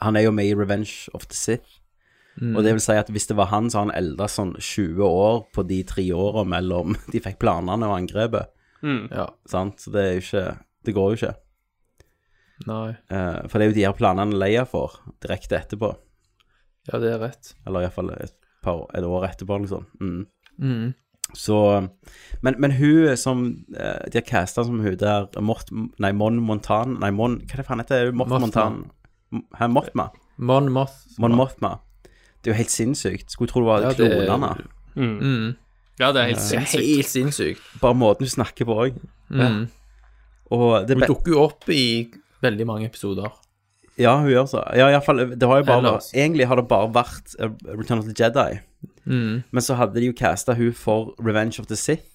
Han er jo med i Revenge of the Sith. Mm. Og det vil si at hvis det var han, så har han elda sånn 20 år på de tre åra mellom de fikk planene og angrepet. Mm. Ja. Sant? Så det er jo ikke Det går jo ikke. Nei. Eh, for det er jo de her planene Leia får direkte etterpå. Ja, det er rett. Eller iallfall et par et år etterpå, eller noe sånt. Mm. Mm. Så Men, men hun som eh, De har casta som hun der Mort, Nei, Mon Montan Nei, Mon Hva er det faen heter Mort Mothma. Montan? Hæ, Mothma? Mon Moth. Mon Mothma. Det er jo helt sinnssykt. Skulle tro det var Ja, det er- klonene. Mm. Mm. Ja, det er helt Det er sinnssykt. helt sinnssykt. Bare måten hun snakker på òg. Mm. Og det Hun be- dukker jo opp i veldig mange episoder. Ja, hun gjør så. Ja, i fall, det har jo bare Ellers. Egentlig har det bare vært eh, Return of the Jedi. Mm. Men så hadde de jo casta hun for Revenge of the Sith.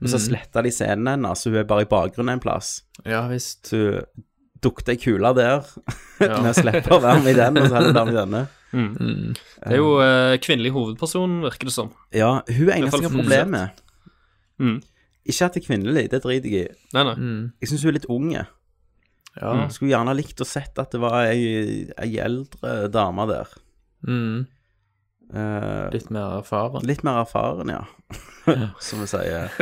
Men så Mm. sletta de scenen hennes, så hun er bare i bakgrunnen en plass. Ja visst. Så hun dukket ei kule der. Ja. Med slipper slippe å være med i den, og så heller være med i denne. Mm. Mm. Det er jo uh, kvinnelig hovedperson, virker det som. Ja, hun er eneste jeg har problem med. Mm. Ikke at det er kvinnelig, det driter jeg i. Nei, nei. Mm. Jeg syns hun er litt unge. Ja. Jeg skulle gjerne likt å sett at det var ei, ei eldre dame der. Mm. Eh, Litt mer erfaren. Litt mer erfaren, ja. som vi sier.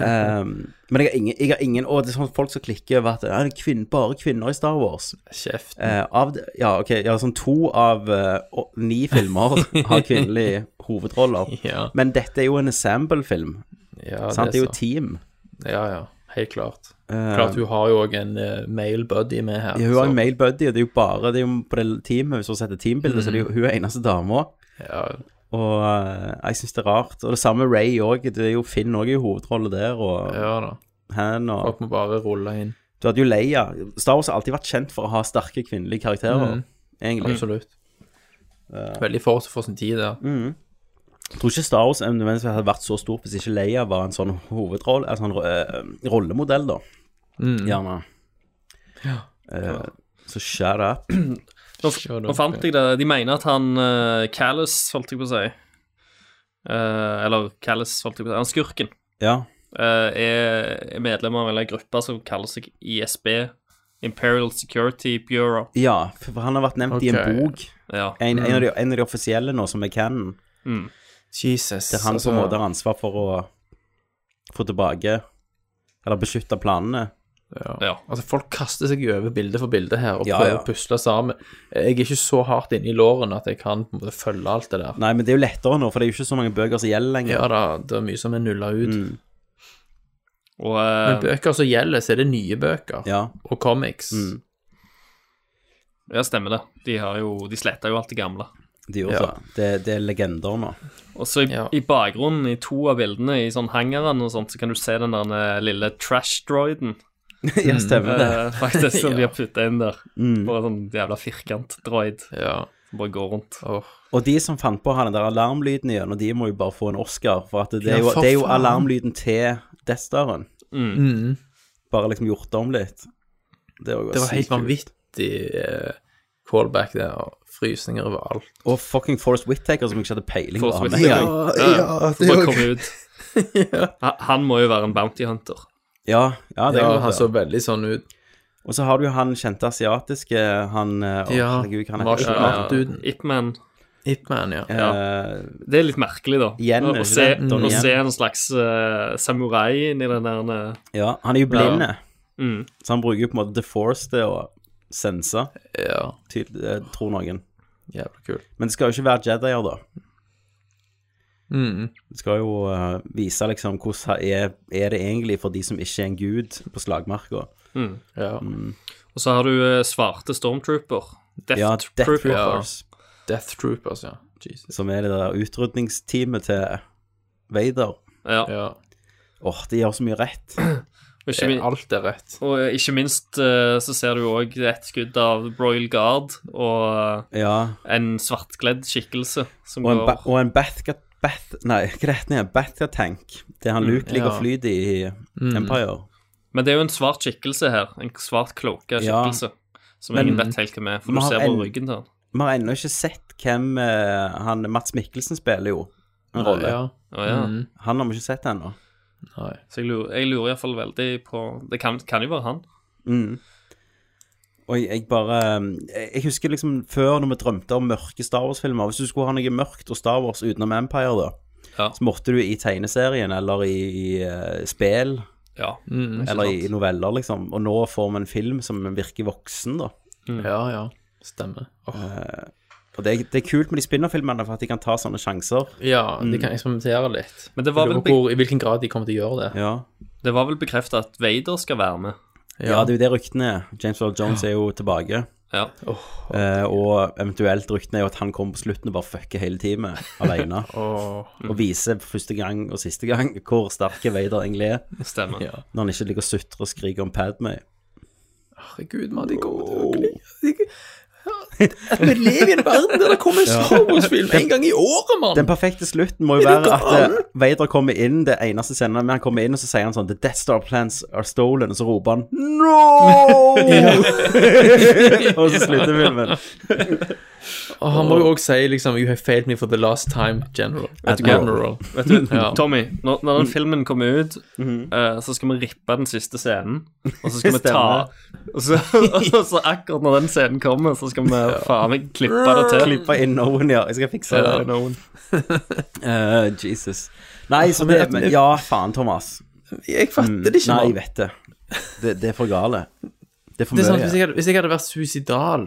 um, men jeg har ingen, jeg har ingen Og det er sånn folk som klikker over at det er kvinn, bare kvinner i Star Wars. Kjeft. Uh, av, ja, ok, ja, sånn to av uh, ni filmer har kvinnelige hovedroller. Ja. Men dette er jo en ensemble-film. Ja, sant? Det er jo team. Ja, ja. Helt klart. Eh, Klart hun har jo òg en uh, male buddy med her. Ja, hun har en male buddy, og det er jo bare det er jo på det teamet, hvis hun setter teambildet, mm. så det er jo hun er eneste dama. Ja. Og eh, jeg syns det er rart. Og det samme Ray òg. Det er jo Finn òg i hovedrolle der, og ja da. Han og Folk må bare rulle inn. Du hadde jo Leia. Star Wars har alltid vært kjent for å ha sterke kvinnelige karakterer, Mhm. egentlig. Absolutt. Veldig forut for sin tid der. Mhm. Jeg tror ikke Star Wars nødvendigvis hadde vært så stort hvis ikke Leia var en sånn hovedrolle, en sånn eh, rollemodell, da. Mhm. Gjerne. Ja. Eh, så shut up. Nå, nå fant jeg det. De mener at han uh, Callus, holdt jeg på å si uh, Eller Callus, holdt jeg på å si. Han skurken. Ja. uh, er, medlem av en gruppe som kaller seg ISB. Imperial Security Bureau. Ja, for han har vært nevnt i en Ok. bok. Ja. En, en, Mm. av de, en av de offisielle nå, som er Cannon. Mm. Jesus. Det er han som på en måte har ansvar for å få tilbake Eller beskytte planene. Ja. Ja. Altså, folk kaster seg jo over bilde for bilde her og Ja, prøver ja. å pusle sammen. Jeg er ikke så hardt inne i låren at jeg kan på en måte følge alt det der. Nei, men det er jo lettere nå, for det er jo ikke så mange bøker som gjelder lenger. Ja da, det er mye som er nulla ut. Mm. Og Men eh, bøker som gjelder, så er det nye bøker. Ja. Og comics. Mm. Ja, stemmer det. De, har jo, de sletta jo alt det gamle. De gjorde Ja. Det, det er legender nå. Og så i, Ja. i bakgrunnen, i to av bildene, i sånn hangeren og sånt, så kan du se den der eh, lille trash-droiden. ja, stemmer det. eh, faktisk, som de har putta inn der. Mm. Bare sånn jævla firkant-droid Ja. som bare går rundt. Oh. Og de som fant på å ha den der alarmlyden igjen, og de må jo bare få en Oscar, for at det, Ja, er, jo, for det er jo alarmlyden til Death Staren. Mm. Mm. Bare liksom gjort om litt. Det, var Det var helt vanvittig uh, callback der, og frysninger over alt. Og fucking Forrest Whittaker, som jeg ikke hadde peiling på. Ja, Ja, det ut. Han- Han må jo være en bounty hunter. Ja, ja, det Ja, han så veldig sånn ut. Og så har du jo han kjente asiatiske, han eh, Å, Ja, herregud, hva han heter Art. Duden. Ipman. Hitman, ja. Eh, Det er litt merkelig, da. Igjen, å, er se, det? Donnie å Yen. se en slags eh, samurai inni den der eh, Ja, han er jo blinde, mm. så han bruker jo på en måte The Force til å sense, Ja, til, eh, tror noen. jævlig kult. Men det skal jo ikke være Jedier, da. Mm. Det skal jo uh, vise liksom hvordan er, er det egentlig for de som ikke er en gud på slagmarka. Mm. Ja. Og så har du uh, svarte stormtrooper. Death, Ja, Death Troopers. Troopers, Death Troopers, ja. Jesus. som er det der utrydningsteamet til Vader. Ja. Ja. Åh, de gjør så mye rett. Ikke, min, Alt er rett. og ikke minst eh, så ser du òg et skudd av Royal Guard og eh, Ja. en svartkledd skikkelse som Og en, går og en Bathka... Bath... Nei, hva heter den? Bathka-tank. Det er han Luke ligger ja. og flyter i Mm. Empire. Men det er jo en svart skikkelse her. En svart kloka Ja. skikkelse. Som Men- ingen vet helt hvem er, for du ser på en- ryggen til han. Vi har ennå ikke sett hvem eh, han Mats Mikkelsen spiller jo en rolle. Ja. Å, ja. Mm. Han har vi ikke sett ennå. Nei. Så jeg lurer, jeg lurer iallfall veldig på Det kan, kan jo være han. Mm. Og jeg, jeg bare jeg, jeg husker liksom før når vi drømte om mørke Star Wars-filmer Hvis du skulle ha noe mørkt og Star Wars utenom Empire, da, Ja. så måtte du i tegneserien eller i, i uh, spill Ja. Mm. eller i, i noveller, liksom. Og nå får vi en film som virker voksen, da. Ja, ja. Stemmer. Oh. Uh, Og det er, det er kult med de spinner-filmene for at de kan ta sånne sjanser. Ja, de Mm. kan eksperimentere litt. Men det var vel på hvor, I hvilken grad de kommer til å gjøre det. Ja. Det var vel bekrefta at Vader skal være med. Ja, det er jo det ryktene er. James Earl Jones er jo tilbake. Ja. Eh, og eventuelt ryktene er jo at han kommer på slutten og bare fucker hele teamet alene. Åh. Og viser for første gang og siste gang hvor sterk Vader egentlig er. Stemmer. Ja. Når han ikke ligger og sutrer og skriker om Padmay. Herregud, mann, de kommer til å gli vi lever i en verden der det kommer en Star Wars-film en gang i året, mann! Den perfekte slutten må jo være at eh, Vader kommer inn, det eneste scenen med han kommer inn, og så sier han sånn The Death Star plans are stolen, og så roper han No! og så slutter filmen. Og han må jo òg si liksom You have failed me for the last time, General. Vet du hva? General. Vet du, Ja. Tommy, når, når den filmen kommer ut, Mhm. eh, så skal vi rippe den siste scenen. Og så skal vi ta Stemmer. og så, og så akkurat når den scenen kommer, så skal vi faen meg klippe det til. Klippe inn noen, ja. Jeg skal fikse Ja, det. noen. uh, Jesus. Nei, så det men, Ja, faen, Thomas. Jeg fatter Mm, det ikke, Nei, jeg vet det. det. Det er for gale. Det er for er mye. Sånn hvis, hvis jeg hadde vært suicidal,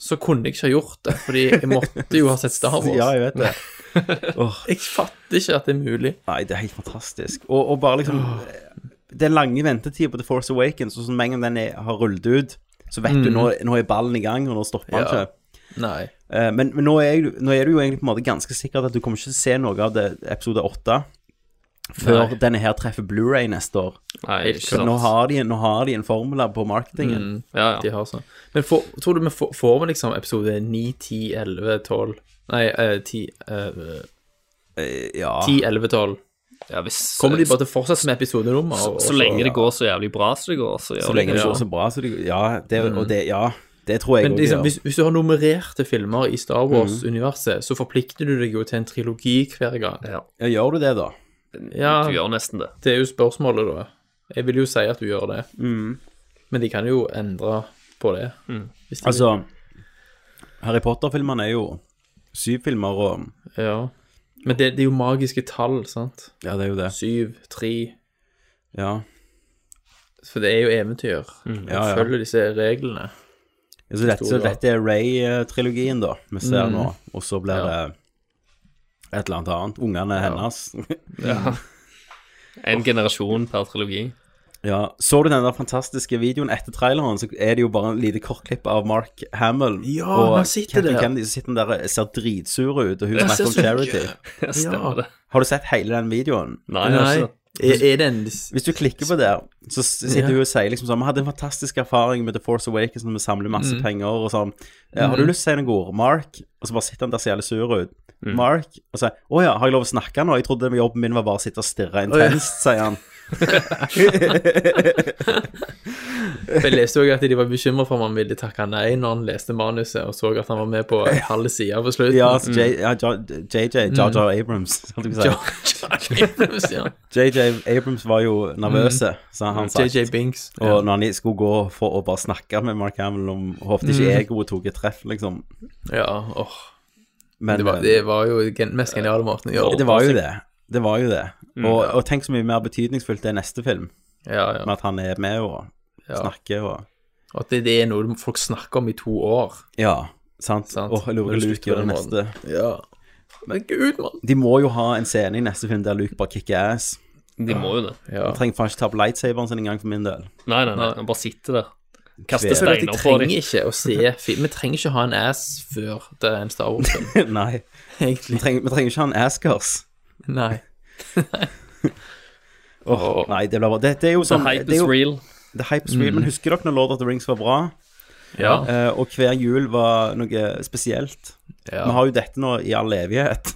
så kunne jeg ikke ha gjort det. Fordi jeg måtte jo ha sett Star Wars. Ja, jeg vet det. oh. Jeg fatter ikke at det er mulig. Nei, det er helt fantastisk. Og, og bare liksom Den lange ventetida på The Force Awakens, og sånn med en gang den er, har rullet ut, så vet du Mm. nå, nå er ballen i gang, og nå stopper han Ja. ikke. Nei. Eh, men men nå, er, jeg- nå er du jo egentlig på en måte ganske sikker at du kommer ikke til å se noe av det episode 8 før Nei. denne her treffer Blu-ray neste år. Nei, ikke sant. nå har, de, nå har de en formel på marketingen. Mm, Ja, ja. De har sånn. Men for, tror du vi får, får vi liksom episode 9, 10, 11, 12 Nei, eh, 10, eh, Eh, ja. 10, 11, 12. Ja, hvis, Kommer de bare til å fortsette med episodenummer? så, så, så lenge det ja. går så jævlig bra som det går, så gjør Så lenge det det går så bra, så går. Ja, det, og det, ja, det tror jeg òg liksom, hvis, hvis du har nummererte filmer i Star Wars-universet, så forplikter du deg jo til en trilogi hver gang. Ja. Ja, gjør du det, da? Ja, Du gjør nesten det. det er jo spørsmålet, da. Jeg vil jo si at du gjør det. Mm. Men de kan jo endre på det. Hvis de Altså, Harry Potter-filmene er jo syv filmer, og. Ja. Men det, det er jo magiske tall, sant? Ja, det er jo det. Syv, tre Ja. For det er jo eventyr. Mm. Ja, ja. Følger disse reglene. Ja, Så dette, så dette er Ray-trilogien, da, vi ser Mm. nå. Og så blir det et eller annet annet. Ungene hennes. Ja. En generasjon per trilogi. Ja. Så du den der fantastiske videoen etter traileren, så er det jo bare en lite kortklipp av Mark Hamill Ja, og han sitter Kathleen der. Kennedy, så sitter der og ser dritsur ut, og hun er snakker om charity. Ja. Har du sett hele den videoen? Nei, Nei. Er, er den... Hvis du klikker på det, så sitter Ja. hun og sier liksom sånn Vi hadde en fantastisk erfaring med The Force Awakens når vi samler masse Mm. penger og sånn. Ja, Har du Mhm. lyst til å si noen ord? Mark? Og så bare sitter han der så jævlig sur ut. Mm. Mark? Og så Å ja, har jeg lov å snakke nå? Jeg trodde jobben min var bare å sitte og stirre intenst, sier han. Jeg leste òg at de var bekymra for om han ville takke nei når han leste manuset, og så at han var med på en halv side på slutten. Ja, så J, ja, J- JJ, Jar Jar Abrams, holdt jeg. Mm. Ja. JJ Abrams var jo nervøse, sa han sagt. JJ Binks. Og når han skulle gå for å bare snakke med Mark Hamill om Håpte Mm. ikke egoet tok et treff, liksom. Ja, åh. Men det, var, det var jo den mest geniale måten å gjøre Det var jo det. Det var jo det. Mm, Og, ja. og tenk så mye mer betydningsfullt det er neste film. Ja, ja. Med at han er med og Ja. snakker og Og at det, det er noe folk snakker om i to år. Ja, sant. Sant. Og Luke slutter gjør det neste. Ja. Men gud, mann. De må jo ha en scene i neste film der Luke bare kicker ass. De må jo det. Ja. Han trenger faen ikke ta på lightsaberen sin engang, for min del. Nei, nei, nei. Han bare sitter der. Kaster steiner på dem. Vi trenger ikke å se film. Vi trenger ikke ha en ass før det er en Star Wars-film. Nei. Vi trenger, vi trenger ikke ha en askers. Nei. Åh, nei, det blir bra. Det, det er jo sånn The hype det er is jo, real. The hype is real. Men husker dere når Lord of the Rings var bra? Ja. Uh, og hver jul var noe spesielt. Ja. Vi har jo dette nå i all evighet.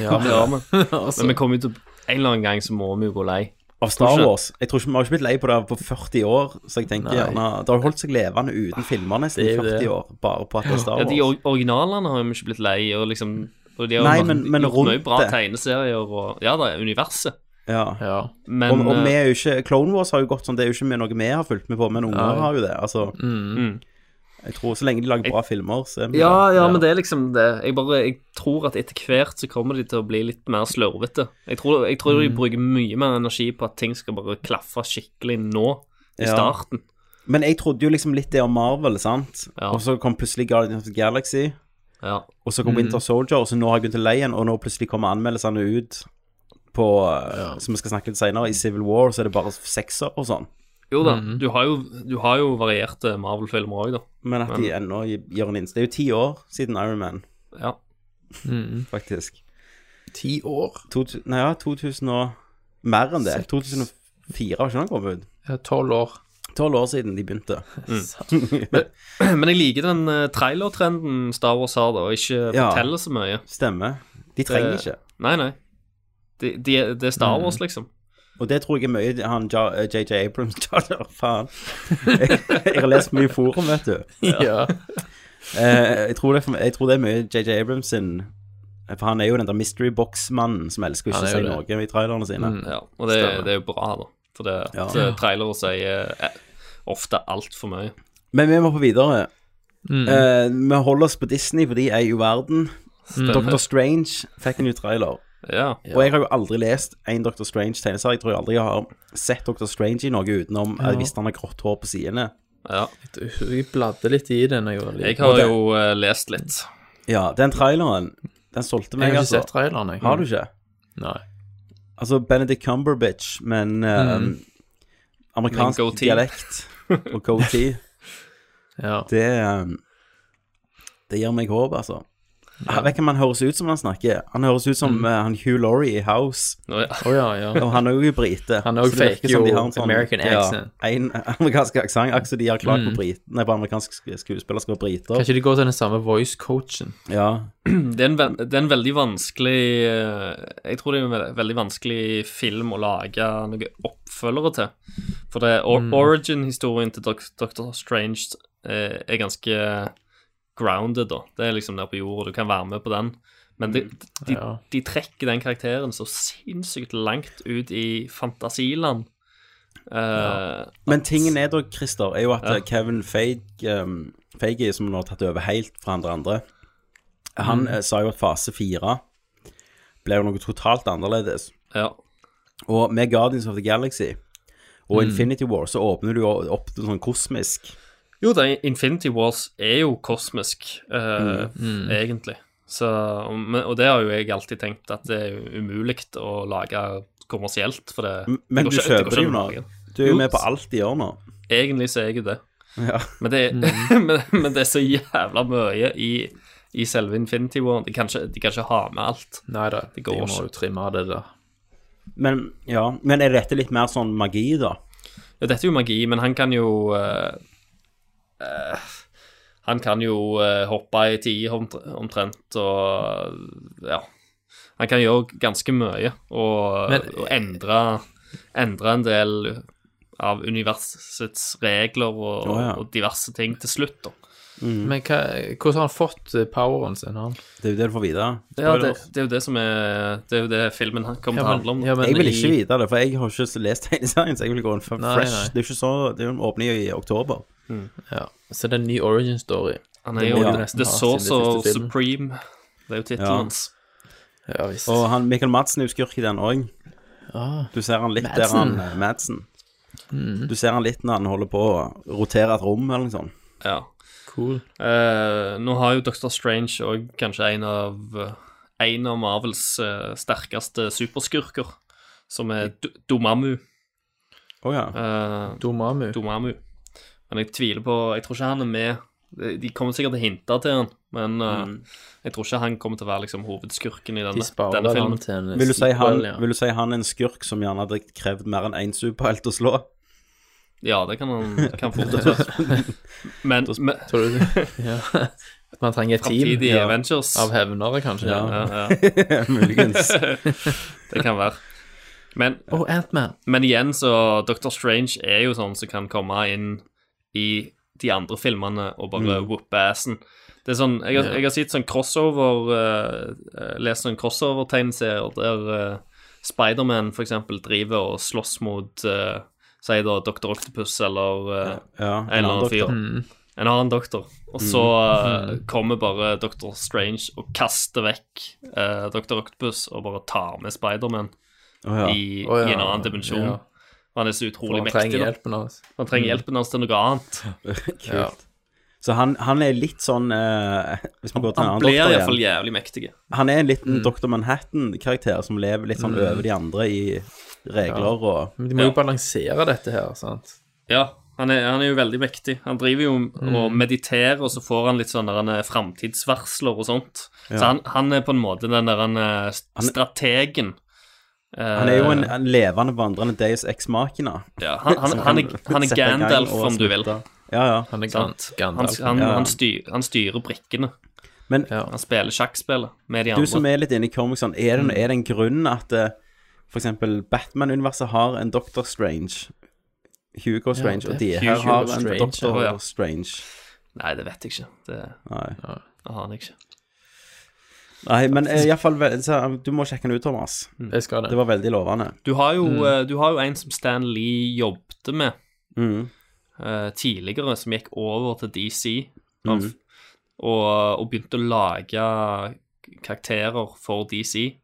Ja, det har altså. men vi kommer jo til En eller annen gang så må vi jo gå lei. Av Star Wars. Jeg tror ikke Vi har ikke blitt lei på det på 40 år, så jeg tenker Nei. gjerne Det har jo holdt seg levende uten filmer nesten i er 40 det. år, bare på at det er Star Wars. Ja, De originalene har vi ikke blitt lei, og liksom og de har Nei, men- men gjort rundt mye bra det. tegneserier og Ja, det er universet. Ja. Ja. Men og, og vi eh, er jo ikke Clone Wars har jo gått sånn, det er jo ikke noe vi har fulgt med på, men unger ja. har jo det. Altså, mm. jeg tror så lenge de lager bra filmer, så er vi ja, ja, ja, men det er liksom det. Jeg bare Jeg tror at etter hvert så kommer de til å bli litt mer slurvete. Jeg tror, jeg tror Mm. de bruker mye mer energi på at ting skal bare klaffe skikkelig nå, i Ja. starten. Men jeg trodde jo liksom litt det om Marvel, sant? Ja. Og så kom plutselig Guardians of the Galaxy. Ja. Og så kom mm. Winter Soldier, og så nå har jeg begynt å leie den, og nå plutselig kommer anmeldelsene ut på ja. Som vi skal snakke litt senere, i Civil War, så er det bare sekser og sånn. Jo da, mm. du, har jo, du har jo varierte Marvel-filmer òg, da. Men at de ennå gjør en innsats Det er jo ti år siden Iron Man, Ja. Mm. faktisk. Ti år? To, nei, ja, 2000 og Mer enn det. 2004 har ikke den kommet ut? Tolv år. Tolv år siden de begynte. Men jeg liker den uh, trailertrenden Star Wars har, da, og ikke Ja. forteller så mye. Stemmer. De trenger Det- ikke. Nei, nei. De, de, det er Star Mm. Wars, liksom. Og det tror jeg er mye han eh, JJ Abrams Jar Jar, Faen. Jeg, jeg har lest mye forum, vet du. Ja. Eh, jeg, tror det, jeg tror det er mye JJ Abrams sin For han er jo den der mystery box-mannen som elsker å ikke si noe i trailerne sine. Mm. Ja, og det, det er jo bra, da. For det, Ja. det trailere sier eh, ofte altfor mye. Men vi må på videre. Mm. Eh, vi holder oss på Disney, for de er jo verden. Stemmer. Doctor Strange fikk en ny trailer. Ja. Og jeg har jo aldri lest en Doctor Strange-tegneserie. Jeg tror jeg aldri har sett Doctor Strange i noe utenom Ja. hvis han har grått hår på sidene. Ja. Jeg bladde litt i den. Jeg. Jeg har jo uh, lest litt. Ja, den traileren, den solgte meg, Jeg har ikke altså. sett traileren, jeg. Har du ikke? Nei. Altså Benedict Cumberbitch, men uh, Mm. amerikansk dialekt og goatee. Ja. Det eh, Det gir meg håp, altså. Jeg vet ikke om han høres ut som han snakker. Han høres ut som eh, han Hugh Laurie i House. Oh, ja. Oh, ja, ja. Og han er jo brite. Han òg faker jo en sånn- American accent. Ja, en amerikansk aksent. Akkurat de har klart på, Mm. brit, nei, på amerikansk skuespiller skal være briter. Kanskje de går til den samme voice-coachen. Ja. Det er, en, ve- det er en veldig vanskelig eh, Jeg tror det er en ve- veldig vanskelig film å lage noen oppfølgere til. For det or Mm. origin-historien til Dr. Strange eh, er ganske grounded, da. Det er liksom der på jorda, du kan være med på den. Men de, de, Ja. de trekker den karakteren så sinnssykt langt ut i fantasiland. Eh, Men tingen er da, Christer, er jo at Ja. eh, Kevin Feige, um, Feige, som nå har tatt over helt fra andre andre, han Mm. eh, sa jo at fase fire ble jo noe totalt annerledes. Ja. Og med Guardians of the Galaxy og Mm. Infinity War så åpner du jo opp til sånn kosmisk Jo da, Infinity Wars er jo kosmisk, uh, Mm. egentlig. Så, og det har jo jeg alltid tenkt at det er umulig å lage kommersielt, for det Men det du ikke- det kjøper det jo nå. Du er jo Jo, med på alt de gjør nå. Egentlig så er jeg det. Ja. Men, det men, men det er så jævla mye i, i selve Infinity War. De kan ikke, de kan ikke ha med alt. Nei da, Det de går må jo trimme det der. Men ja, men er dette litt mer sånn magi, da? Ja, dette er jo magi, men han kan jo eh, eh, Han kan jo eh, hoppe i tid omtrent, og ja Han kan gjøre ganske mye og, Men- og endre, endre en del av universets regler og, Å, ja. og diverse ting til slutt, da. Men hva, hvordan har han fått eh, poweren sin? Han? Det er jo det du får vite. Ja, det, det er jo det som er Det er jo det filmen kommer til å handle om. ja, jeg vil i- ikke vite det, for jeg har ikke lest tegneserien, så jeg vil gå en fresh Nei, fresh. nei. Det er jo ikke så Det er jo en åpning i oktober. Ja, så det er en ny origin story. Han er jo The Source of. Supreme. Det er jo tittelen hans. Ja visst. Og han, Michael Madsen er jo skurk i den òg. Ah, Du ser han litt Madsen. der han eh, Madsen. Mm. Du ser han litt når han holder på å rotere et rom eller noe sånt. Ja. cool. Eh, nå har jo Doctor Strange òg kanskje en av En av Marvels eh, sterkeste superskurker, som er D Domamu. Å ja. Eh, Domamu. Domamu. Men jeg tviler på Jeg tror ikke han er med. De kommer sikkert til å hinte til han, men mm. uh, jeg tror ikke han kommer til å være liksom hovedskurken i denne, De denne filmen. til en Vil du, si han, ja. vil du si han er en skurk som gjerne hadde krevd mer enn én superhelt å slå? Ja, det kan han kan fort være. Men, men Tror du? Ja. Man trenger et team ja, Avengers. av hevnere, kanskje. Ja. Ja, ja. Muligens. det kan være. Men, oh, men igjen så Doctor Strange er jo sånn som kan komme inn i de andre filmene og bare Mm. whoop assen. Det er sånn, jeg, har, Ja. jeg har sett sånn crossover uh, Lest sånn crossover-tegneserier der uh, Spiderman for eksempel driver og slåss mot uh, Si da Dr. Octopus eller uh, Ja, en eller annen fyr. Mm. En annen doktor. Og så uh, kommer bare Dr. Strange og kaster vekk uh, Dr. Octopus og bare tar med Spiderman oh, ja. i, oh, ja, i en annen dimensjon. ja. Han er så For mektig. han trenger mektig, hjelpen hans. Han trenger hjelpen hans til noe annet. Kult. Ja. Så han, han er litt sånn uh, Hvis vi går til en Han blir doktor iallfall igjen. jævlig mektig. Han er en liten Mm. Dr. Manhattan-karakter som lever litt sånn Mm. over de andre i regler og Men de må jo balansere dette her, sant? Ja, han er, han er jo veldig mektig. Han driver jo Mm. og mediterer, og så får han litt sånne eh, framtidsvarsler og sånt. Ja. Så han, han er på en måte den der han, eh, strategen. Han er jo en, Eh, en levende, vandrende Deus Ex Machina. Ja, han, han, han, er, han er Gandalf, om du vil. Ja, ja. Han er Sant? Gandalf. han, Ja. han, styr, han styrer brikkene. Men Han spiller sjakkspillet med de du andre. som er litt inne i comics, er det, er det en grunn at f.eks. for eksempel Batman-universet har en Doctor Strange, Hugo Strange, ja, og de Hugo her har en Strange, Doctor ja. Strange. Nei, det vet jeg ikke. Det, Nei. det har han ikke. Nei, men iallfall i hvert fall Du må sjekke den ut, Thomas. Jeg skal det. Det var veldig lovende. Du har jo, Mm. eh, du har jo en som Stan Lee jobbet med Mm. uh, tidligere, som gikk over til DC, Mm. og, og begynte å lage karakterer for DC,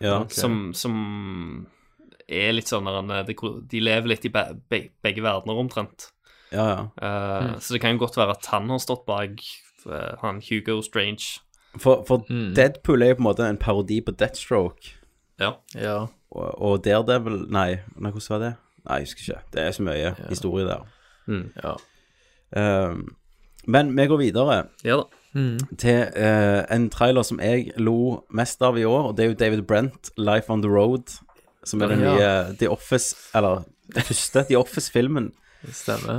Ja, okay. som, som er litt sånn de lever litt i be, be, begge verdener omtrent. Ja, ja. Uh, Mm. Så det kan jo godt være at han har stått bak uh, han Hugo Strange. For, for Mm. Deadpool er jo på en måte en parodi på Deathstroke. Ja. Ja. Og, og Daredevil Nei, nei, hvordan var det? Nei, jeg husker ikke. Det er så mye historie der. ja. Um, men vi går videre Ja da. Mm. til uh, en trailer som jeg lo mest av i år, og det er jo David Brent, 'Life on the Road', som er den Ja. nye The Office Eller den første The Office-filmen,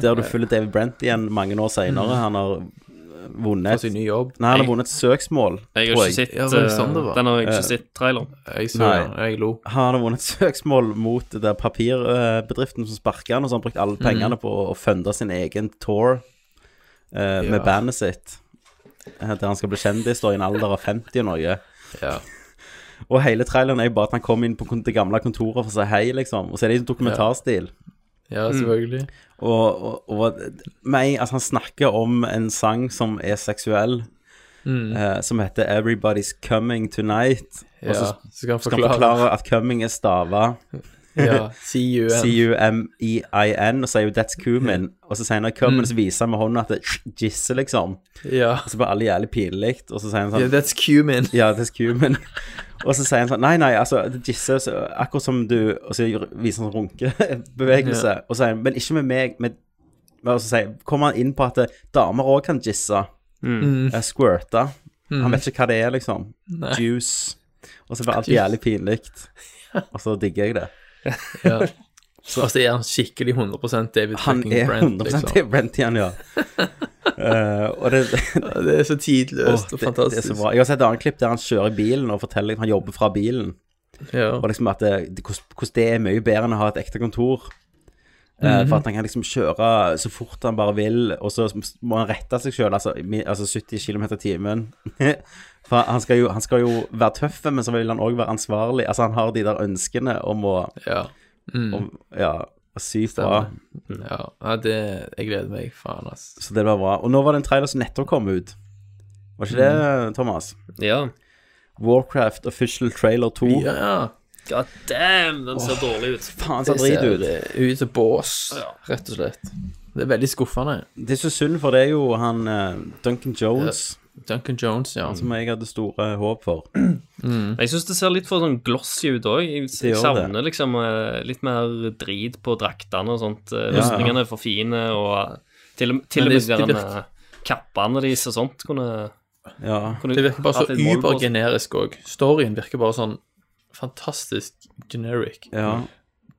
der du følger David Brent igjen mange år seinere. Han har vunnet sin nye jobb. Nei, han har vunnet et søksmål, Jeg har tror ikke sett Ja, det eh, sånn det var? Den har jeg ikke Eh, sett traileren. Jeg så Nei. den, jeg lo. Han har vunnet et søksmål mot det der papirbedriften som sparka han, og så har han brukt alle pengene på å funde sin egen tour eh, med Ja. bandet sitt. eh, Der han skal bli kjendis da, i en alder av 50 og noe. Ja. Og hele traileren er jo bare at han kommer inn på kon- det gamle kontoret for å si hei, liksom. Og så er det i dokumentarstil. ja, selvfølgelig. Og, og, og meg, altså, han snakker om en sang som er seksuell, Mm. eh, som heter 'Everybody's Coming Tonight'. Og så så skal han skal han forklare. forklare at 'coming' er stava Ja, C-U-M. C-U-M-E-I-N, og så er jo 'that's cumin'. Og så sier han 'cumin', Mm. så viser han med hånda at det gisser, liksom. Ja. Og så blir alle jævlig pinlig, og så sier han sånn Yeah, that's cumin. Ja, that's cumin. og så sier han sånn Nei, nei, altså, det gisser så, akkurat som du Og så viser han sånn runkebevegelse. Ja. Og så sier han Men ikke med meg. Med, og så sier, kommer han inn på at eh, damer òg kan gisse. Mm. Uh, squirte. Mm. Han vet ikke hva det er, liksom. Nei. Juice. Og så blir alt jævlig pinlig. Og så digger jeg det. Ja. Så. Altså er han skikkelig 100 David Han er Brent, 100 liksom. Brent igjen, ja. uh, det, det er så tidløst og, og det, det bra. Jeg har sett et annet klipp der han kjører bilen og forteller at han jobber fra bilen. Ja. Og liksom at det, det, hvordan det er mye bedre enn å ha et ekte kontor. Eh, Mhm. For at han kan liksom kjøre så fort han bare vil, og så må han rette seg sjøl, altså, altså 70 km i timen. For han skal, jo, han skal jo være tøff, men så vil han òg være ansvarlig. Altså Han har de der ønskene om å Ja. Mm. om, Ja, sykt bra. Stemmer. Ja, ja det, jeg gleder meg, faen, ass. Så det var bra. Og nå var det en trailer som nettopp kom ut. Var ikke det, Thomas? Ja. Warcraft Official Trailer 2. Ja. God damn, den ser dårlig ut. Faen, så drit ut. Ut som bås, rett og slett. Det er veldig skuffende. Det er så synd, for det er jo han uh, Duncan Jones Duncan Jones, ja. som jeg hadde store håp for. Mm. Jeg syns det ser litt for sånn glossy ut òg. Jeg, jeg savner liksom eh, litt mer drit på draktene og sånt. Eh, Ja, ja. Rustningene er for fine, og til, og- til og med de der, eh, kappene deres og sånt kunne, Ja. kunne Det virker bare så ubergenerisk òg. Storyen virker bare sånn fantastisk generic. ja.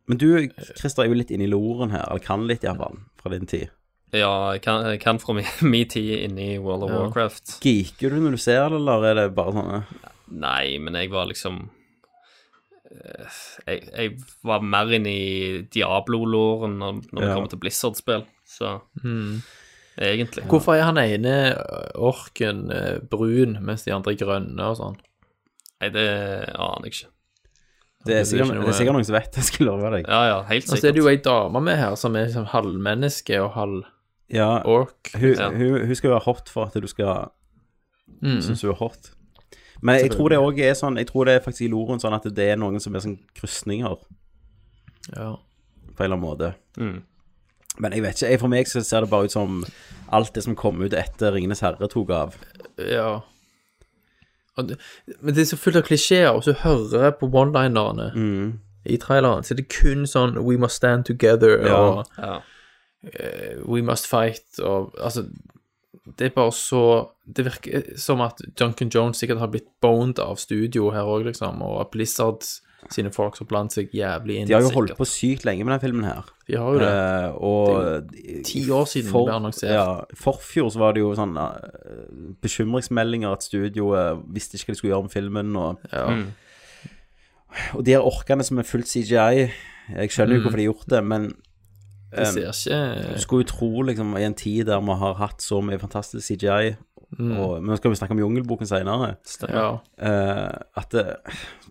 Men du, Christer, er jo litt inne i loren her, eller kan litt iallfall, fra din tid. Ja, jeg kan, kan fra min, min tid inne i World of Ja. Warcraft. Geeker du når du ser det, eller er det bare sånn eh? Nei, men jeg var liksom eh, jeg, jeg var mer inne i Diablo-låren når, når det kommer til Blizzard-spill, så Mm. egentlig. Hvorfor er han ene orken øh, brun, mens de andre er grønne og sånn? Nei, det aner jeg ikke. Det er er sikkert, det er sikkert noen som vet det, skal love deg. Ja, ja, helt sikkert. Og så er det jo ei dame med her som er liksom halvmenneske og halv Ja, ork. hun, Ja. hun, hun skal jo være hot for at du skal Mm. synes hun er hot. Men jeg tror det òg er sånn Jeg tror det er faktisk i loren sånn at det er noen som er sånn krysninger, Ja. på en eller annen måte. Mm. Men jeg vet ikke. Jeg, for meg så ser det bare ut som alt det som kom ut etter Ringenes herre tok av. Ja. Og det, men det er så fullt av klisjeer, og så hører jeg på one-linerne i traileren, så det er kun sånn We must stand together, Ja. og Ja. Eh, We must fight, og altså Det er bare så Det virker som at Duncan Jones sikkert har blitt boned av studio her òg, liksom, og at Blizzard sine folk har blandet seg jævlig inn. De har jo sikkert. holdt på sykt lenge med den filmen her. De har jo det. Eh, og Det er jo ti år siden for, den ble annonsert. Ja, forfjor så var det jo sånn eh, bekymringsmeldinger at studioet visste ikke hva de skulle gjøre med filmen. Og, Ja. Mm. og de her orkene som er fullt CGI Jeg skjønner jo Mm. hvorfor de har gjort det, men Det ser ikke Du skulle jo tro, liksom, i en tid der vi har hatt så mye fantastisk CGI Mm. og, Men nå skal vi snakke om Jungelboken senere. Ja. Uh, at det,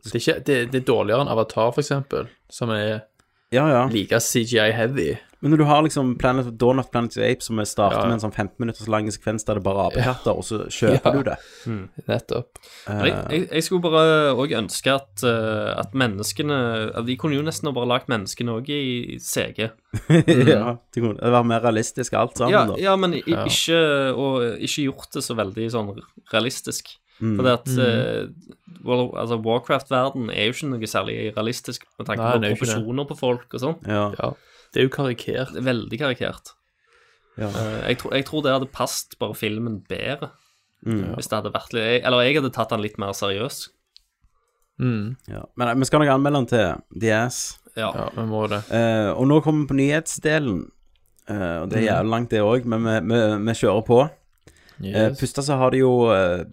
Det er, ikke, det, det er dårligere enn Avatar, for eksempel, som er Ja, ja. like CGI-heavy. Men når du har liksom Planet of Dawn of Planet of Apes som starter Ja. med en sånn 15 minutters lang sekvens der det bare er apekatter, og så kjøper Ja. du det. Nettopp. Uh, Jeg, jeg, jeg skulle bare òg ønske at, eh, at menneskene at De kunne jo nesten ha bare lagt menneskene òg i CG. ja, det kunne det var mer realistisk alt sammen, Ja, da. ja men i, Ja. ikke, og ikke gjort det så veldig sånn realistisk. Mm. Fordi at Mm. uh, altså Warcraft-verden er jo ikke noe særlig realistisk med tanke Nei, på er proporsjoner på folk og sånn. Ja. Det er jo karikert. Er veldig karikert. Ja. Eh, jeg, tror, jeg tror det hadde passet bare filmen bedre. Mm. Hvis det hadde vært litt Eller jeg hadde tatt den litt mer seriøs. Mm. Ja. Men eh, vi skal nok anmelde den til The Ass. Ja. Ja, vi må det. Eh, og nå kommer vi på nyhetsdelen. Eh, og det er Mm. jævlig langt, det òg, men vi, vi, vi kjører på. Eh, Yes. Først så har de jo eh,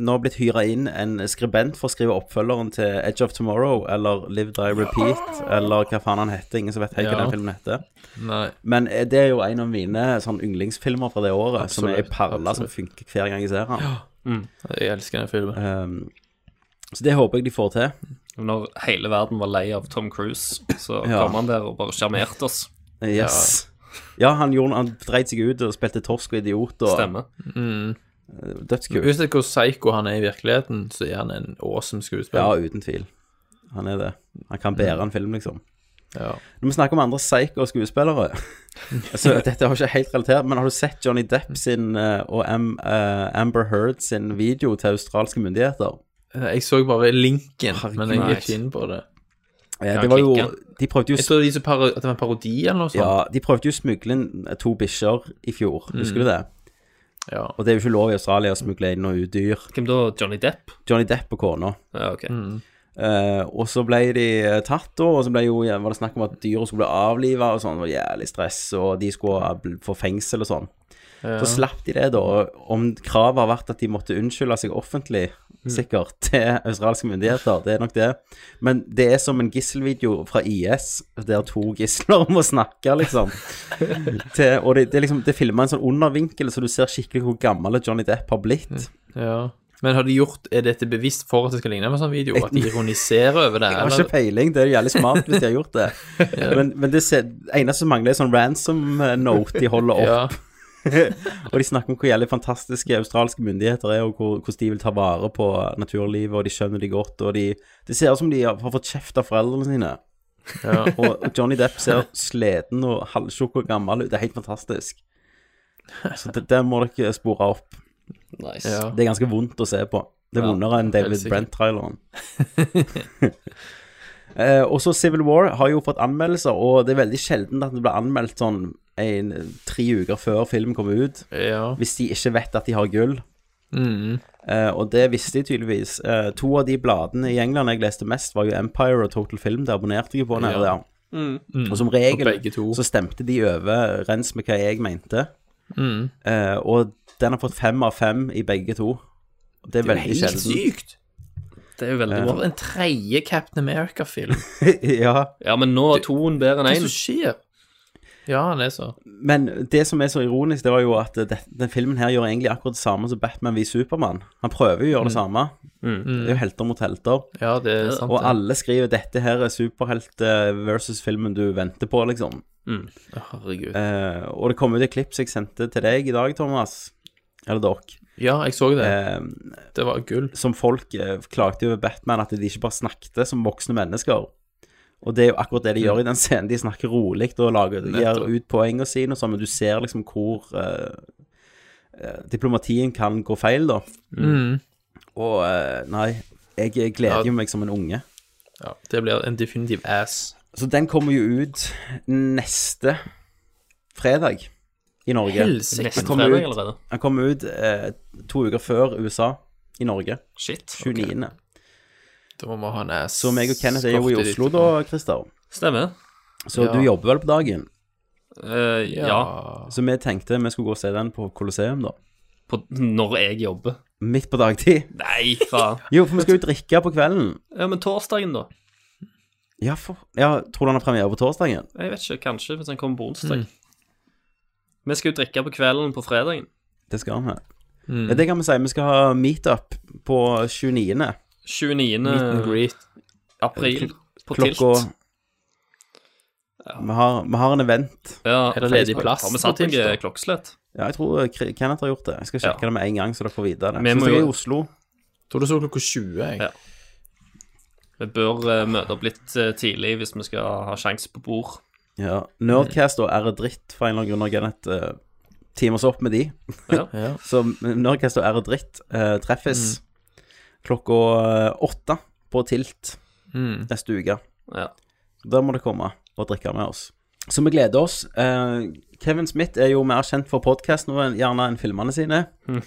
nå blitt hyra inn en skribent for å skrive oppfølgeren til Edge of Tomorrow, eller Live Die Repeat, eller hva faen han heter. Ingen som vet hva Ja. den filmen heter. Nei. Men eh, det er jo en av mine sånn yndlingsfilmer fra det året, som er ei Absolutt, perle som funker hver gang jeg ser den. Mm. Jeg elsker den filmen. Um, så det håper jeg de får til. Når hele verden var lei av Tom Cruise, så Ja. kom han der og bare sjarmerte oss. Yes. Ja, han, gjorde, han dreit seg ut og spilte torsk og idiot. Og, Stemmer. Mm. Dødskult. Er hvor psycho han er i virkeligheten, så er han en awesome skuespiller. Ja, uten tvil. Han er det. Han kan bære en film, liksom. Ja. Når vi snakker om andre psycho skuespillere altså, Dette har ikke helt relatert, men har du sett Johnny Depp sin eh, og eh, Amber Heard sin video til australske myndigheter? Jeg så bare linken, men jeg Herregud. gikk ikke inn på det. Ja, det var jo De prøvde jo Jeg tror de at det var en parodi eller noe sånt. Ja, de prøvde jo å smugle inn to bikkjer i fjor, husker du det? Ja. Og det er jo ikke lov i Australia å smugle inn noe dyr. Hvem da? Johnny Depp? Johnny Depp og kona. Ja, ok. Eh, og så ble de eh, tatt, da, og så ble jo, ja, var det snakk om at dyra skulle bli avliva og sånn. Det var jævlig stress, og de skulle få fengsel og sånn. Ja. Så slapp de det, da. Om kravet har vært at de måtte unnskylde seg offentlig, sikkert, til australske myndigheter, det er nok det. Men det er som en gisselvideo fra IS, der to gisler må snakke, liksom. til, og det, det er liksom Det filmer en sånn undervinkel, så du ser skikkelig hvor gammel Johnny Depp har blitt. Ja. Men har de gjort Er dette bevisst for at det skal ligne på en sånn video? At de ironiserer over det? Jeg har ikke peiling, det er jævlig smart hvis de har gjort det. Men, men det eneste som mangler, er sånn ransom note de holder opp. og de snakker om hvor jævlig fantastiske australske myndigheter er, og hvor, hvordan de vil ta vare på naturlivet, og de skjønner de godt, og de Det ser ut som de har fått kjeft av foreldrene sine. Ja. og Johnny Depp ser sliten og halvtjukk og gammel ut. Det er helt fantastisk. Så det, det må dere spore opp. Nice. Ja. Det er ganske vondt å se på. Det er Ja, vondere enn David. Brent-traileren. eh, og så Civil War har jo fått anmeldelser, og det er veldig sjelden at det blir anmeldt sånn en, tre uker før filmen kommer ut, Ja. hvis de ikke vet at de har gull. Mm. Uh, og det visste de tydeligvis. Uh, to av de bladene i England jeg leste mest, var jo Empire og Total Film. Det abonnerte jeg på nede Ja. der. Mm. Mm. Og som regel så stemte de over rens med hva jeg mente. Mm. Uh, og den har fått fem av fem i begge to. Det er Det er jo veldig helt sjelden. sykt. Det er jo veldig bra. En tredje Captain America-film. ja. Ja, men nå er toen bedre enn Hva én. som skjer? Ja, han er så. Men det som er så ironisk, det var jo at det, den filmen her gjør egentlig akkurat det samme som Batman v Supermann. Han prøver jo å gjøre det samme. Mm. Det er jo helter mot helter. Ja, det er sant. Og alle skriver 'dette her er superhelt eh, versus filmen du venter på', liksom. Mm. Herregud. Eh, og det kom ut et klipp som jeg sendte til deg i dag, Thomas. Eller dere. Ja, jeg så det. Eh, Det var gull. som folk eh, klagde over Batman, at de ikke bare snakket som voksne mennesker. Og det er jo akkurat det de gjør i den scenen. De snakker rolig og lager, gir ut poengene sine og sånn, men du ser liksom hvor eh, eh, diplomatien kan gå feil, da. Mm. Og eh, nei, jeg gleder Ja. meg som en unge. Ja, det blir en definitiv ass. Så den kommer jo ut neste fredag i Norge. Helsike. Neste Den kommer fredag ut- allerede? Den kommer ut eh, to uker før USA i Norge. Shit. 29. Da må vi ha en ass. Så meg og Kenneth er jo i. Oslo da, Christer. Stemmer. Så Ja. du jobber vel på dagen? Eh, ja. Ja. Så vi tenkte vi skulle gå og se den på Colosseum, da. På, når jeg jobber. Midt på dagtid. Nei, faen. Jo, for vi skal jo drikke på kvelden. Ja, men torsdagen, da? Ja, for Ja, tror du han har premiere på torsdagen? Jeg vet ikke, kanskje, hvis han kommer på onsdag. Mm. Vi skal jo drikke på kvelden på fredagen. Det skal vi. Mm. Ja, det kan vi si. Vi skal ha meetup på 29. 29. Greet. april på Klokka Tilt. vi, har, vi har en event. Ja, Er det ledig plass Har vi satt Tilt, klokkeslett? Ja, jeg tror Kenneth har gjort det. Jeg skal sjekke Ja. det med en gang, så dere får vite det. Vi må jo- i Oslo. Tror det så klokka 20, jeg. Ja. Vi bør uh, møte opp litt uh, tidlig hvis vi skal ha sjanse på bord. Ja. Nerdcast og R dritt, for en eller annen grunn Kenneth uh, teamet oss opp med de. Ja. Ja. Så Nerdcast og R dritt uh, treffes klokka eh, åtte på Tilt Mm. neste uke. Ja. Da må det komme og drikke med oss. Så vi gleder oss. Eh, Kevin Smith er jo mer kjent for podkast nå gjerne enn filmene sine. Mm.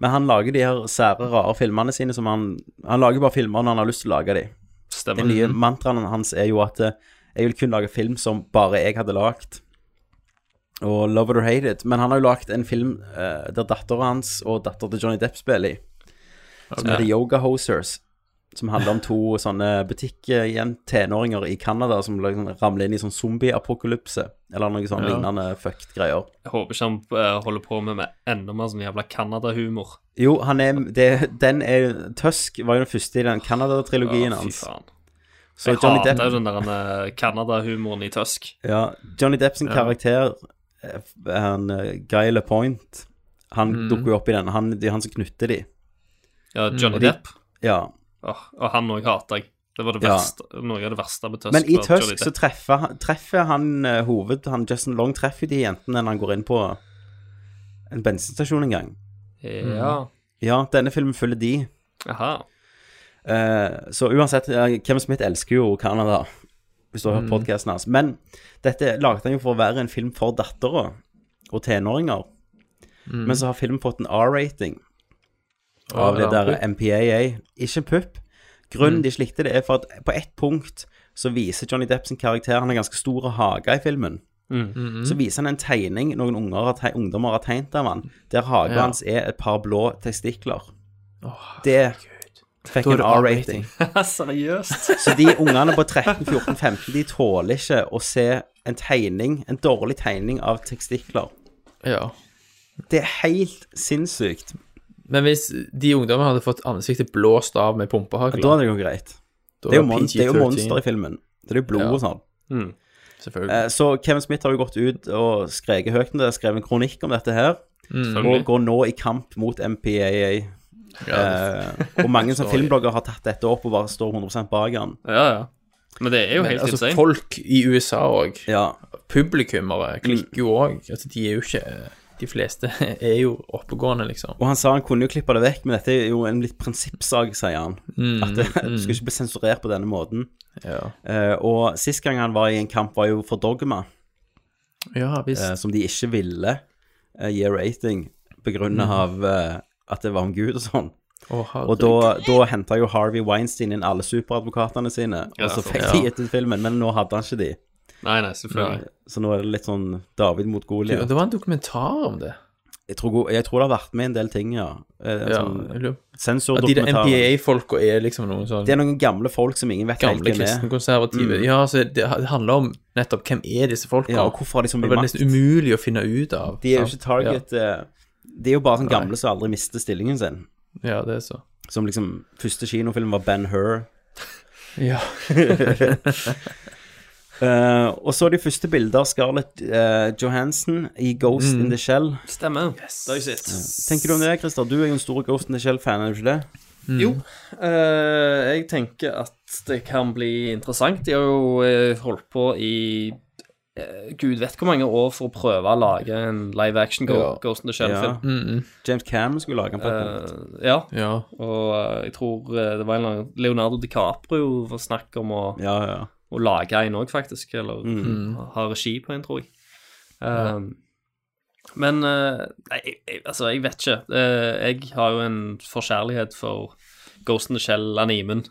Men han lager de her sære, rare filmene sine som han Han lager bare filmer når han har lyst til å lage de. Stemmer. Den nye mantraen hans er jo at eh, jeg vil kun lage film som bare jeg hadde lagd. Og Love it or hate it. Men han har jo lagd en film eh, der dattera hans og datter til Johnny Depp spiller i. Som heter Yoga Hosers. Som handler om to sånne butikkigjen tenåringer i Canada som liksom ramler inn i sånn zombie-apokalypse. Eller noe sånn lignende fucked greier. Jeg håper ikke han eh, holder på med, med enda mer sånn jævla Canada-humor. Jo, han er det, Den er Tusk var jo den første i den Canada-trilogien ja, fy hans. faen. Så jeg Johnny hater Depp jo den der eh, Canada-humoren i Tusk. Ja, Johnny Depp sin Ja. karakter, eh, han eh, Guy LePoint, han Mm. dukker jo opp i den. Han, han som knytter de. Ja, Johnny Og de- Depp. Ja. Åh, og han òg hater jeg. Det var det Ja. verste, noe av det verste med Tusk. Men i Tusk så treffer, han- treffer han eh, hoved Han Justin Long treffer de jentene når han går inn på en bensinstasjon en gang. Ja. Ja, denne filmen følger de. Jaha. Uh, så uansett, Kevin Smith elsker jo Canada, hvis du har hørt Mm. podkasten hans. Men dette laget han jo for å være en film for dattera og tenåringer. Mm. Men så har filmen fått en R-rating av det der. MPAA. Ikke pupp. Grunnen Mm. de slikte det, er for at på ett punkt så viser Johnny Depp sin karakter Han har ganske store hager i filmen. Mm. Mhm. Så viser han en tegning noen unger ungdommer har tegnet av han, der hagen Ja. hans er et par blå testikler. Oh, Det fikk en R-rating. Seriøst? Så de ungene på 13, 14, 15 De tåler ikke å se en tegning, en dårlig tegning av testikler. Ja. Det er helt sinnssykt. Men hvis de ungdommene hadde fått ansiktet blåst av med pumpehagler Da hadde det jo greit. Da Det er jo, mon det er jo monster i filmen. Det er jo blod Ja. og sånn. Mm. Selvfølgelig. Eh, Så Kevin Smith har jo gått ut og skreket høyt om det, skrevet en kronikk om dette her, Mm. og går nå i kamp mot MPAA. Eh, og mange som filmblogger har tatt dette opp og bare står 100 bak han. Ja, ja. Men det er jo Men helt altså, folk i USA òg, Ja. publikummere, klikker jo òg. Altså, de er jo ikke De fleste er jo oppegående, liksom. Og han sa han kunne jo klippe det vekk, men dette er jo en litt prinsippsak, sier han. Mm, At det, mm. du skal ikke bli sensurert på denne måten. Ja, Uh, og sist gang han var i en kamp, var jo for Dogma, ja visst. eh, som de ikke ville uh, gi rating på grunn Mm. av at det var om Gud og sånn. Oh. Og da, da henta jo Harvey Weinstein inn alle superadvokatene sine, Ja, og så fikk ja. de etter filmen, men nå hadde han ikke de. Nei, nei, selvfølgelig. Så nå er det litt sånn David mot Goliat. Det var en dokumentar om det. Jeg, tror jeg tror det har vært med en del ting, ja. Eh, Ja, sånn de. NPA-folka er liksom noen sånn Det er noen gamle folk som ingen vet helt gamle hvem er. kristenkonservative. Mm. Ja, så det, det handler om nettopp hvem er disse folka. Ja, og hvorfor har de så Det makt. var er nesten umulig å finne ut av. De er jo ikke target ja. De er jo bare sånn gamle som aldri mister stillingen sin. Ja, ja, det er så. Som liksom Første kinofilm var Ben Hur. Ja. Eh, og så de første bilder av Scarlett uh, Johansson i Ghost Mm. in the Shell. Stemmer. Det er jo sitt. Tenker du om det, Christer? Du er jo en stor Ghost in the Shell-fan, er du ikke det? Mm. Jo, uh, jeg tenker at det kan bli interessant. De har jo holdt på i Gud vet hvor mange år for å prøve å lage en live action Go Ja. Ghost in the Shell-film. Ja. Mm. James Cameron skulle lage den på et punkt. Uh, ja. Ja. Og uh, jeg tror det var en eller annen Leonardo DiCaprio var snakk om å, Ja, ja. å lage en òg, faktisk. Eller Mm. ha regi på en, tror jeg. Eh, Men uh, nei, jeg, jeg, altså, jeg vet ikke. Uh, jeg har jo en forkjærlighet for Ghost in the Shell-animen.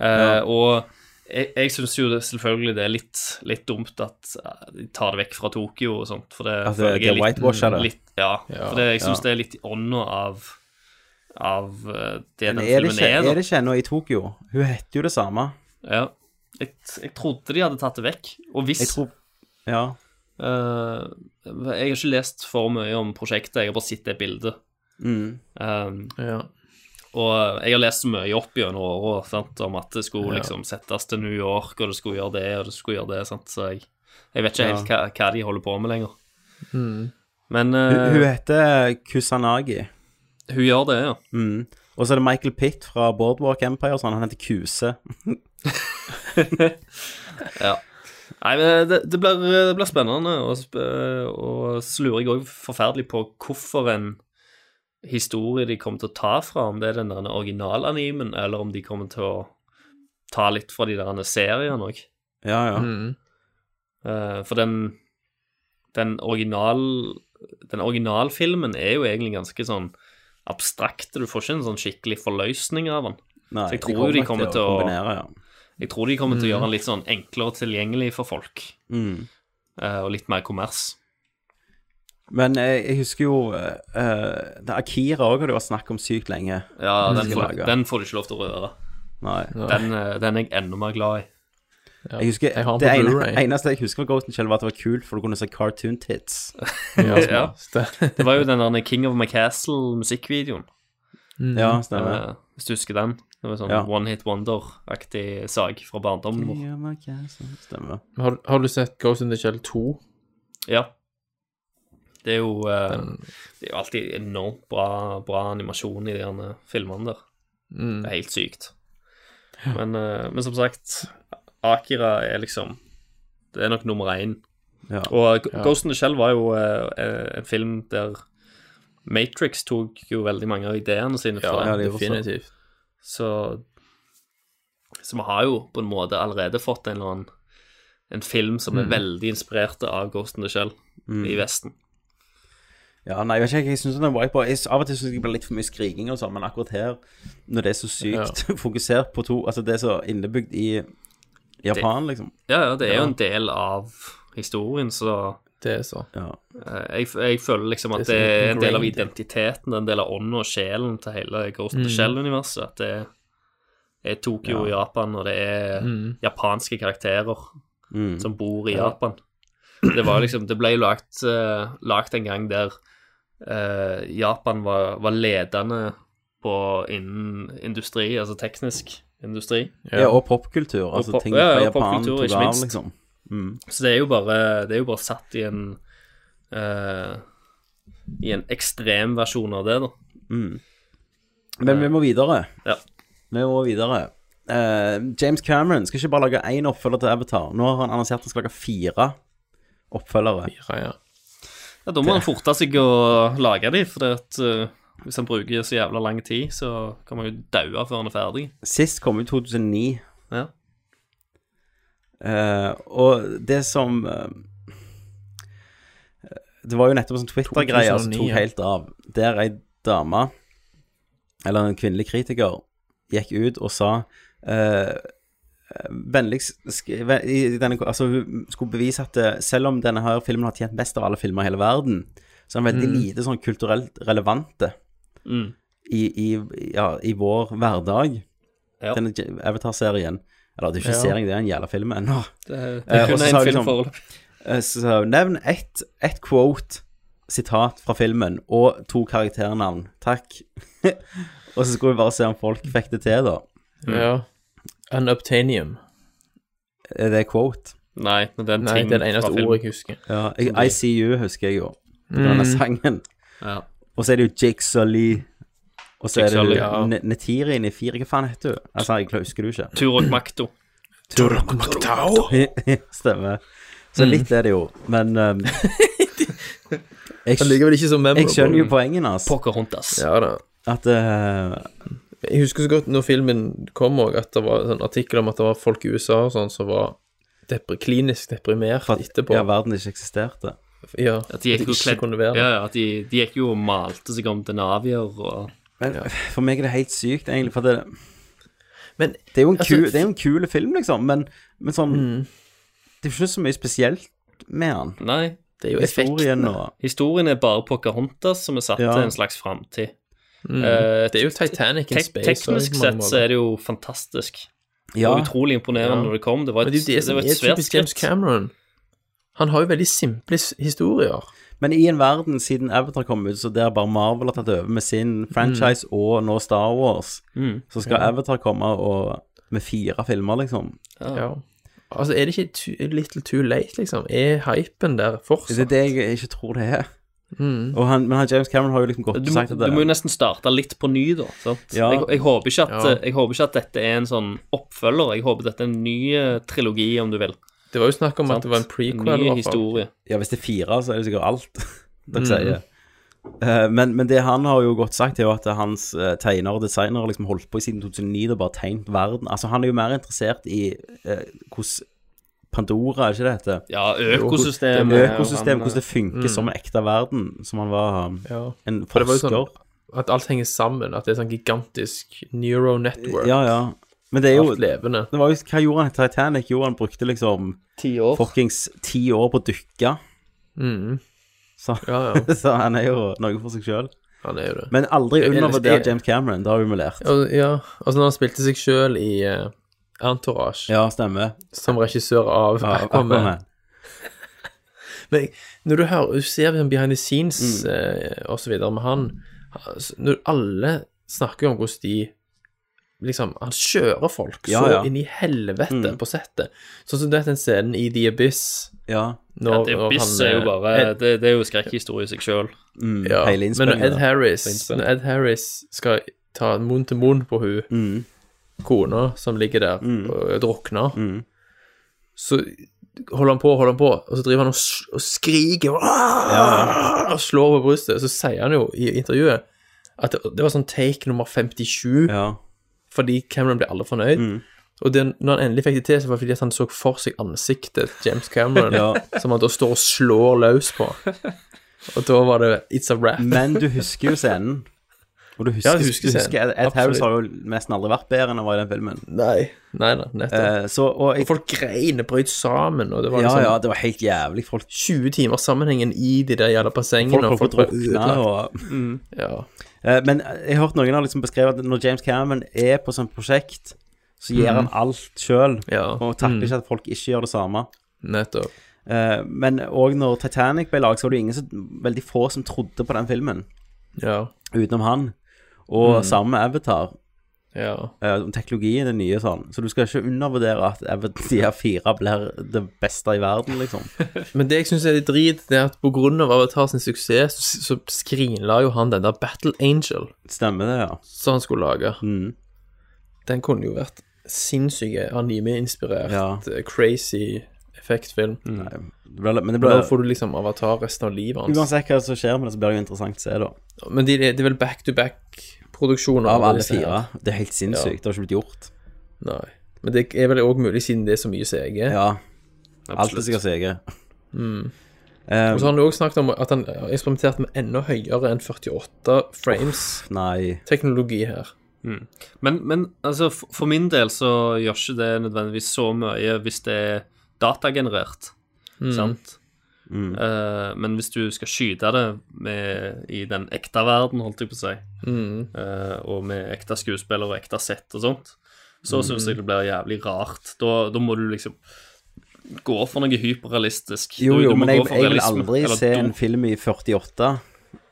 Uh, Ja. Og jeg, jeg syns jo det, selvfølgelig det er litt, litt dumt at de tar det vekk fra Tokyo og sånt. For det, At det- det er litt- whitewasher det. Litt, ja, Ja. for det, jeg syns Ja. det er litt i ånda av av det den filmen er. da. er det ikke ennå i Tokyo? Hun heter jo det samme. Ja. Jeg, jeg trodde de hadde tatt det vekk. Og hvis Jeg tror Ja. Uh, Jeg har ikke lest for mye om prosjektet, jeg har bare sett det bildet. Mm. Um, Ja. og jeg har lest så mye opp gjennom åra sant, om at det skulle Ja. liksom settes til New York, og det skulle gjøre det, og det skulle gjøre det. Sant? Så jeg, jeg vet ikke helt hva, hva de holder på med lenger. Mm. Men Hun, eh, hun heter Kusanagi. hun gjør det, ja. Mm. Og så er det Michael Pitt fra Boardwalk Empire, sånn. han heter Kuse. ja. Nei, men det, det, blir, det blir spennende, og, og så lurer jeg òg forferdelig på hvorfor en historie de kommer til å ta fra, om det er den der originalanimen, eller om de kommer til å ta litt fra de der seriene òg. Ja, ja. Mm. Uh, for den den original Den originalfilmen er jo egentlig ganske sånn abstrakt. Du får ikke en sånn skikkelig forløsning av den. Nei, Så jeg de kommer de kommer til til å å kombinere, ja. Jeg tror de kommer til å Mm. gjøre den litt sånn enklere tilgjengelig for folk. Mm. Uh, og litt mer kommers. Men jeg, jeg husker jo uh, det Akira òg har det vært snakk om sykt lenge. Ja, den får, den får du ikke lov til å røre. Nei. Den, eh, den er jeg enda mer glad i. Ja. Jeg husker, Jeg det ene, eneste jeg husker fra Ghost in Shell, var at det var kult, for du kunne se cartoon tits. Ja, Ja. Det var jo den der King of My Castle-musikkvideoen. Mm. Ja, stemmer. Eh, hvis du husker den. Det var sånn Ja. One Hit Wonder-aktig sak fra barndommen vår. Stemmer. Har, har du sett Ghost in the Shell 2? Ja. Det er jo eh, Den- Det er jo alltid enormt bra, bra animasjon i de her filmene der. Mm. Det er helt sykt. Men, eh, men som sagt, Akira er liksom Det er nok nummer én. Ja. Og Ja. Ghost in the Shell var jo eh, en film der Matrix tok jo veldig mange av ideene sine fra. ja, definitivt. Så Så vi har jo på en måte allerede fått en eller annen En film som er Mm. veldig inspirert av Ghost in the Shell Mm. i Vesten. Ja, nei, jeg vet ikke, jeg synes den er white boy. Jeg, av og til synes jeg det blir litt for mye skriking og sånn, men akkurat her, når det er så sykt fokusert på to Altså, det er så innebygd i Japan, liksom. Ja, ja, det er Ja. jo en del av historien, så Det er så. Ja. eh, jeg, jeg føler liksom at Det er det er en del av identiteten, en del av ånden og sjelen til hele Ghost Mm. Shell-universet. At det er Tokyo og Japan, og det er Mm. japanske karakterer Mm. som bor i Ja. Japan. Det var liksom Det ble lagt, uh, lagt en gang der uh, Japan var, var ledende på innen industri, altså teknisk industri. Ja, og popkultur. Altså pop- ting fra ja, Japan tok ikke av, liksom. Mm. Så det er jo bare, det er jo bare satt i en uh, I en ekstremversjon av det, da. Mm. Men vi må videre. Ja. Vi må videre. Uh, James Cameron skal ikke bare lage én oppfølger til Avatar. Nå har han annonsert at han skal lage fire oppfølgere. Fire, ja. Ja, Da må han forte seg å lage de, for at, uh, hvis han bruker så jævla lang tid, så kan man jo daue før han er ferdig. Sist kom i 2009. Ja. Eh, og det som uh, Det var jo nettopp en sånn Twitter-greie som 2009, tok helt av. Der ei dame, eller en kvinnelig kritiker, gikk ut og sa uh, Vennligst Altså, hun skulle bevise at selv om denne her filmen har tjent mest av alle filmer i hele verden, så er den veldig Mm. lite sånn kulturelt relevante Mm. i, i, ja, i vår hverdag. Ja. Denne Avatar-serien. Eller det er ikke Ja. serien, det er en jævla film ennå. Det, det Eh, er kun så én film liksom- foreløpig. Eh, Så nevn ett et quote, sitat fra filmen, og to karakternavn. Takk. og så skulle vi bare se om folk fikk det til, da. Ja. Unobtainium. Er det quote? Nei, det er Nei, det er det eneste ordet jeg husker. Ja, jeg, ICU husker jeg jo. På denne av sangen. Ja. Og så er det jo Jigsaw Lee. Og så er det jo ja. Netiri inni fire. Hva faen heter hun? Altså, jeg husker du ikke. Turok Makto. Stemmer. Så Mm. litt er det jo, men um, jeg, vel ikke så memorable. jeg skjønner jo poengene hans. Pocahontas. Ja da. At uh, Jeg husker så godt når filmen kom òg, at det var en sånn artikkel om at det var folk i USA og sånn som var depre, klinisk deprimert at etterpå. ja, verden ikke eksisterte. Ja, At de gikk jo kledd kunne være Ja, ja, at de, de gikk jo og malte seg om til navier og Men for meg er det helt sykt, egentlig, for det Men Det er jo en, altså, ku, det er jo en kul film, liksom, men, men sånn Mm. Det er jo ikke så mye spesielt med han. Nei. Det er jo Historien effektene. og Historien er bare Pocahontas som er satt Ja. til en slags framtid. Mm. Eh, det er jo Titanic in space. Teknisk også, sett så er det jo fantastisk. Det Ja. var utrolig imponerende Ja. når det kom. Det var et, det, det det var et svært typisk James skritt. Cameron. Han har jo veldig simple historier. Men i en verden siden Avatar kom ut, så der bare Marvel har tatt over med sin franchise og nå Star Wars, Mm. så skal Ja. Avatar komme og med fire filmer, liksom. Ja. Altså, er det ikke too, little too late, liksom? Er hypen der fortsatt? Det er det jeg ikke tror det er. Mm. Og han, men han James Cameron har jo liksom gått Du, og sagt at du må jo nesten starte litt på ny, da. Sant? Ja. Jeg, jeg, håper ikke at, Ja. jeg håper ikke at dette er en sånn oppfølger. Jeg håper dette er en ny eh, trilogi, om du vil. Det var jo snakk om Sant? at det var en prequel. ny historie. Ja, hvis det er fire, så er det sikkert alt dere Mm. sier. Eh, men, men det han har jo godt sagt, er jo at hans uh, tegnere og designer har liksom holdt på i siden 2009 og bare tegnet verden. Altså, han er jo mer interessert i eh, hvordan Pandora, er ikke det heter? Ja, økosystemet. Økosystemet, hvordan det funker Mm. som en ekte verden, som han var um, Ja. en For det var jo forsker. sånn at alt henger sammen, at det er sånn gigantisk neuro network. Ja, ja. Men det er jo levende. Det var jo, Hva gjorde han i Titanic? Jo, han brukte liksom Ti år. fuckings ti år på å dykke. Mm. Så, Ja, ja. så han er jo noe for seg sjøl. Han er jo det. Men aldri undervurder James Cameron, det har vi lært. Og, ja, altså når han spilte seg sjøl i uh, Entourage, Ja, stemmer. som regissør av Ja, Aquaman Aquaman. Men når du hører, du ser liksom behind the scenes Mm. eh, og så videre med han altså, Når alle snakker om hvordan de liksom Han kjører folk Ja, så ja. inn i helvete Mm. på settet. Sånn som du vet den scenen i The Abyss Ja. når, Ja, det når han, er jo eh, bare Ed, Det, det er jo skrekkhistorie i seg sjøl. Mm, ja, Men når. Ed Harris, når Ed Harris skal ta munn til munn på hun Mm. kona som ligger der Mm. og drukner, Mm. så holder han på, holder han på, og så driver han og, og skriker og, Ja, og slår på brystet. Så sier han jo i intervjuet at det, det var sånn take nummer 57, Ja. Fordi Cameron ble aldri fornøyd. Mm. Og det, når han endelig fikk det til, så var det fordi at han så for seg ansiktet til James Cameron, Ja. som han da står og slår løs på. Og da var det It's a wrap. Men du husker jo scenen. Og du husker, Ja, husker du scenen. Ed, Ed Harris har jo nesten aldri vært bedre enn han var i den filmen. Nei, nei da, nettopp. Eh, så, og jeg, og folk grein og brøt sammen, og det var ja, liksom ja, det var helt jævlig. Folk, 20 timer sammenhengen i de der jævla bassengene, folk, og folk folk drukna og Mm. Ja. Eh, Men jeg har hørt noen har liksom beskrevet at når James Cameron er på sånt prosjekt, så gjør han alt sjøl, Ja. og takler ikke at folk ikke gjør det samme. Nettopp. Eh, Men òg når Titanic ble laget, så var det ingen så, veldig få som trodde på den filmen, Ja. utenom han. Og Mm. samme med Avatar. Ja. Uh, teknologien er nye sånn, så du skal ikke undervurdere at Avatar de her fire blir det beste i verden, liksom. Men det jeg syns er litt drit, det er at på grunn av Avatar sin suksess, så, så skrinla jo han den der Battle Angel Stemmer det, ja. som han skulle lage. Mm. Den kunne jo vært sinnssyke anime-inspirert, Ja. eh, crazy effektfilm. Nei, det ble, men det ble da får du liksom Avatar resten av livet hans. Uansett hva som skjer med det, så blir det jo interessant å se, da. Men de, det er vel back-to-back-produksjoner Av alle fire. Det er helt sinnssykt. Det har ikke blitt gjort. Nei. Men det er vel òg mulig siden det er så mye CG. Ja. Alt er sikkert CG. Mm. Um, Og så har han jo også snakket om at han har eksperimentert med enda høyere enn 48 frames nei. teknologi her. Mm. Men, men altså, for min del så gjør ikke det nødvendigvis så mye hvis det er datagenerert. Mm. Sant? Mm. Eh, men hvis du skal skyte det med, i den ekte verden, holdt jeg på å si, Mm. uh, og med ekte skuespillere og ekte sett og sånt, så Mm. syns jeg det blir jævlig rart. Da, da må du liksom gå for noe hyperrealistisk. Jo, jo, men jeg, jeg vil aldri se en film i 48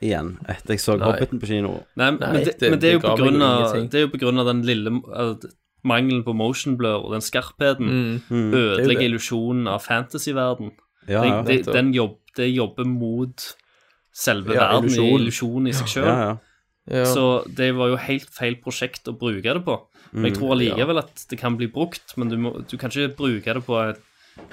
igjen etter jeg så Nei. Hobbiten på kino. Nei, Nei, men, det, det- men det er jo på grunn av. Det er jo på grunn av den lille uh, mangelen på motion blur og den skarpheten. Mm. Mm. Er Ødelegger illusjonen av fantasyverden. Ja, ja. det, den jobb, det jobber mot selve Ja, verden i illusjonen i seg sjøl. ja, ja. Ja. Så det var jo helt feil prosjekt å bruke det på. Men jeg Mm, tror allikevel at det kan bli brukt, men du, må, du kan ikke bruke det på et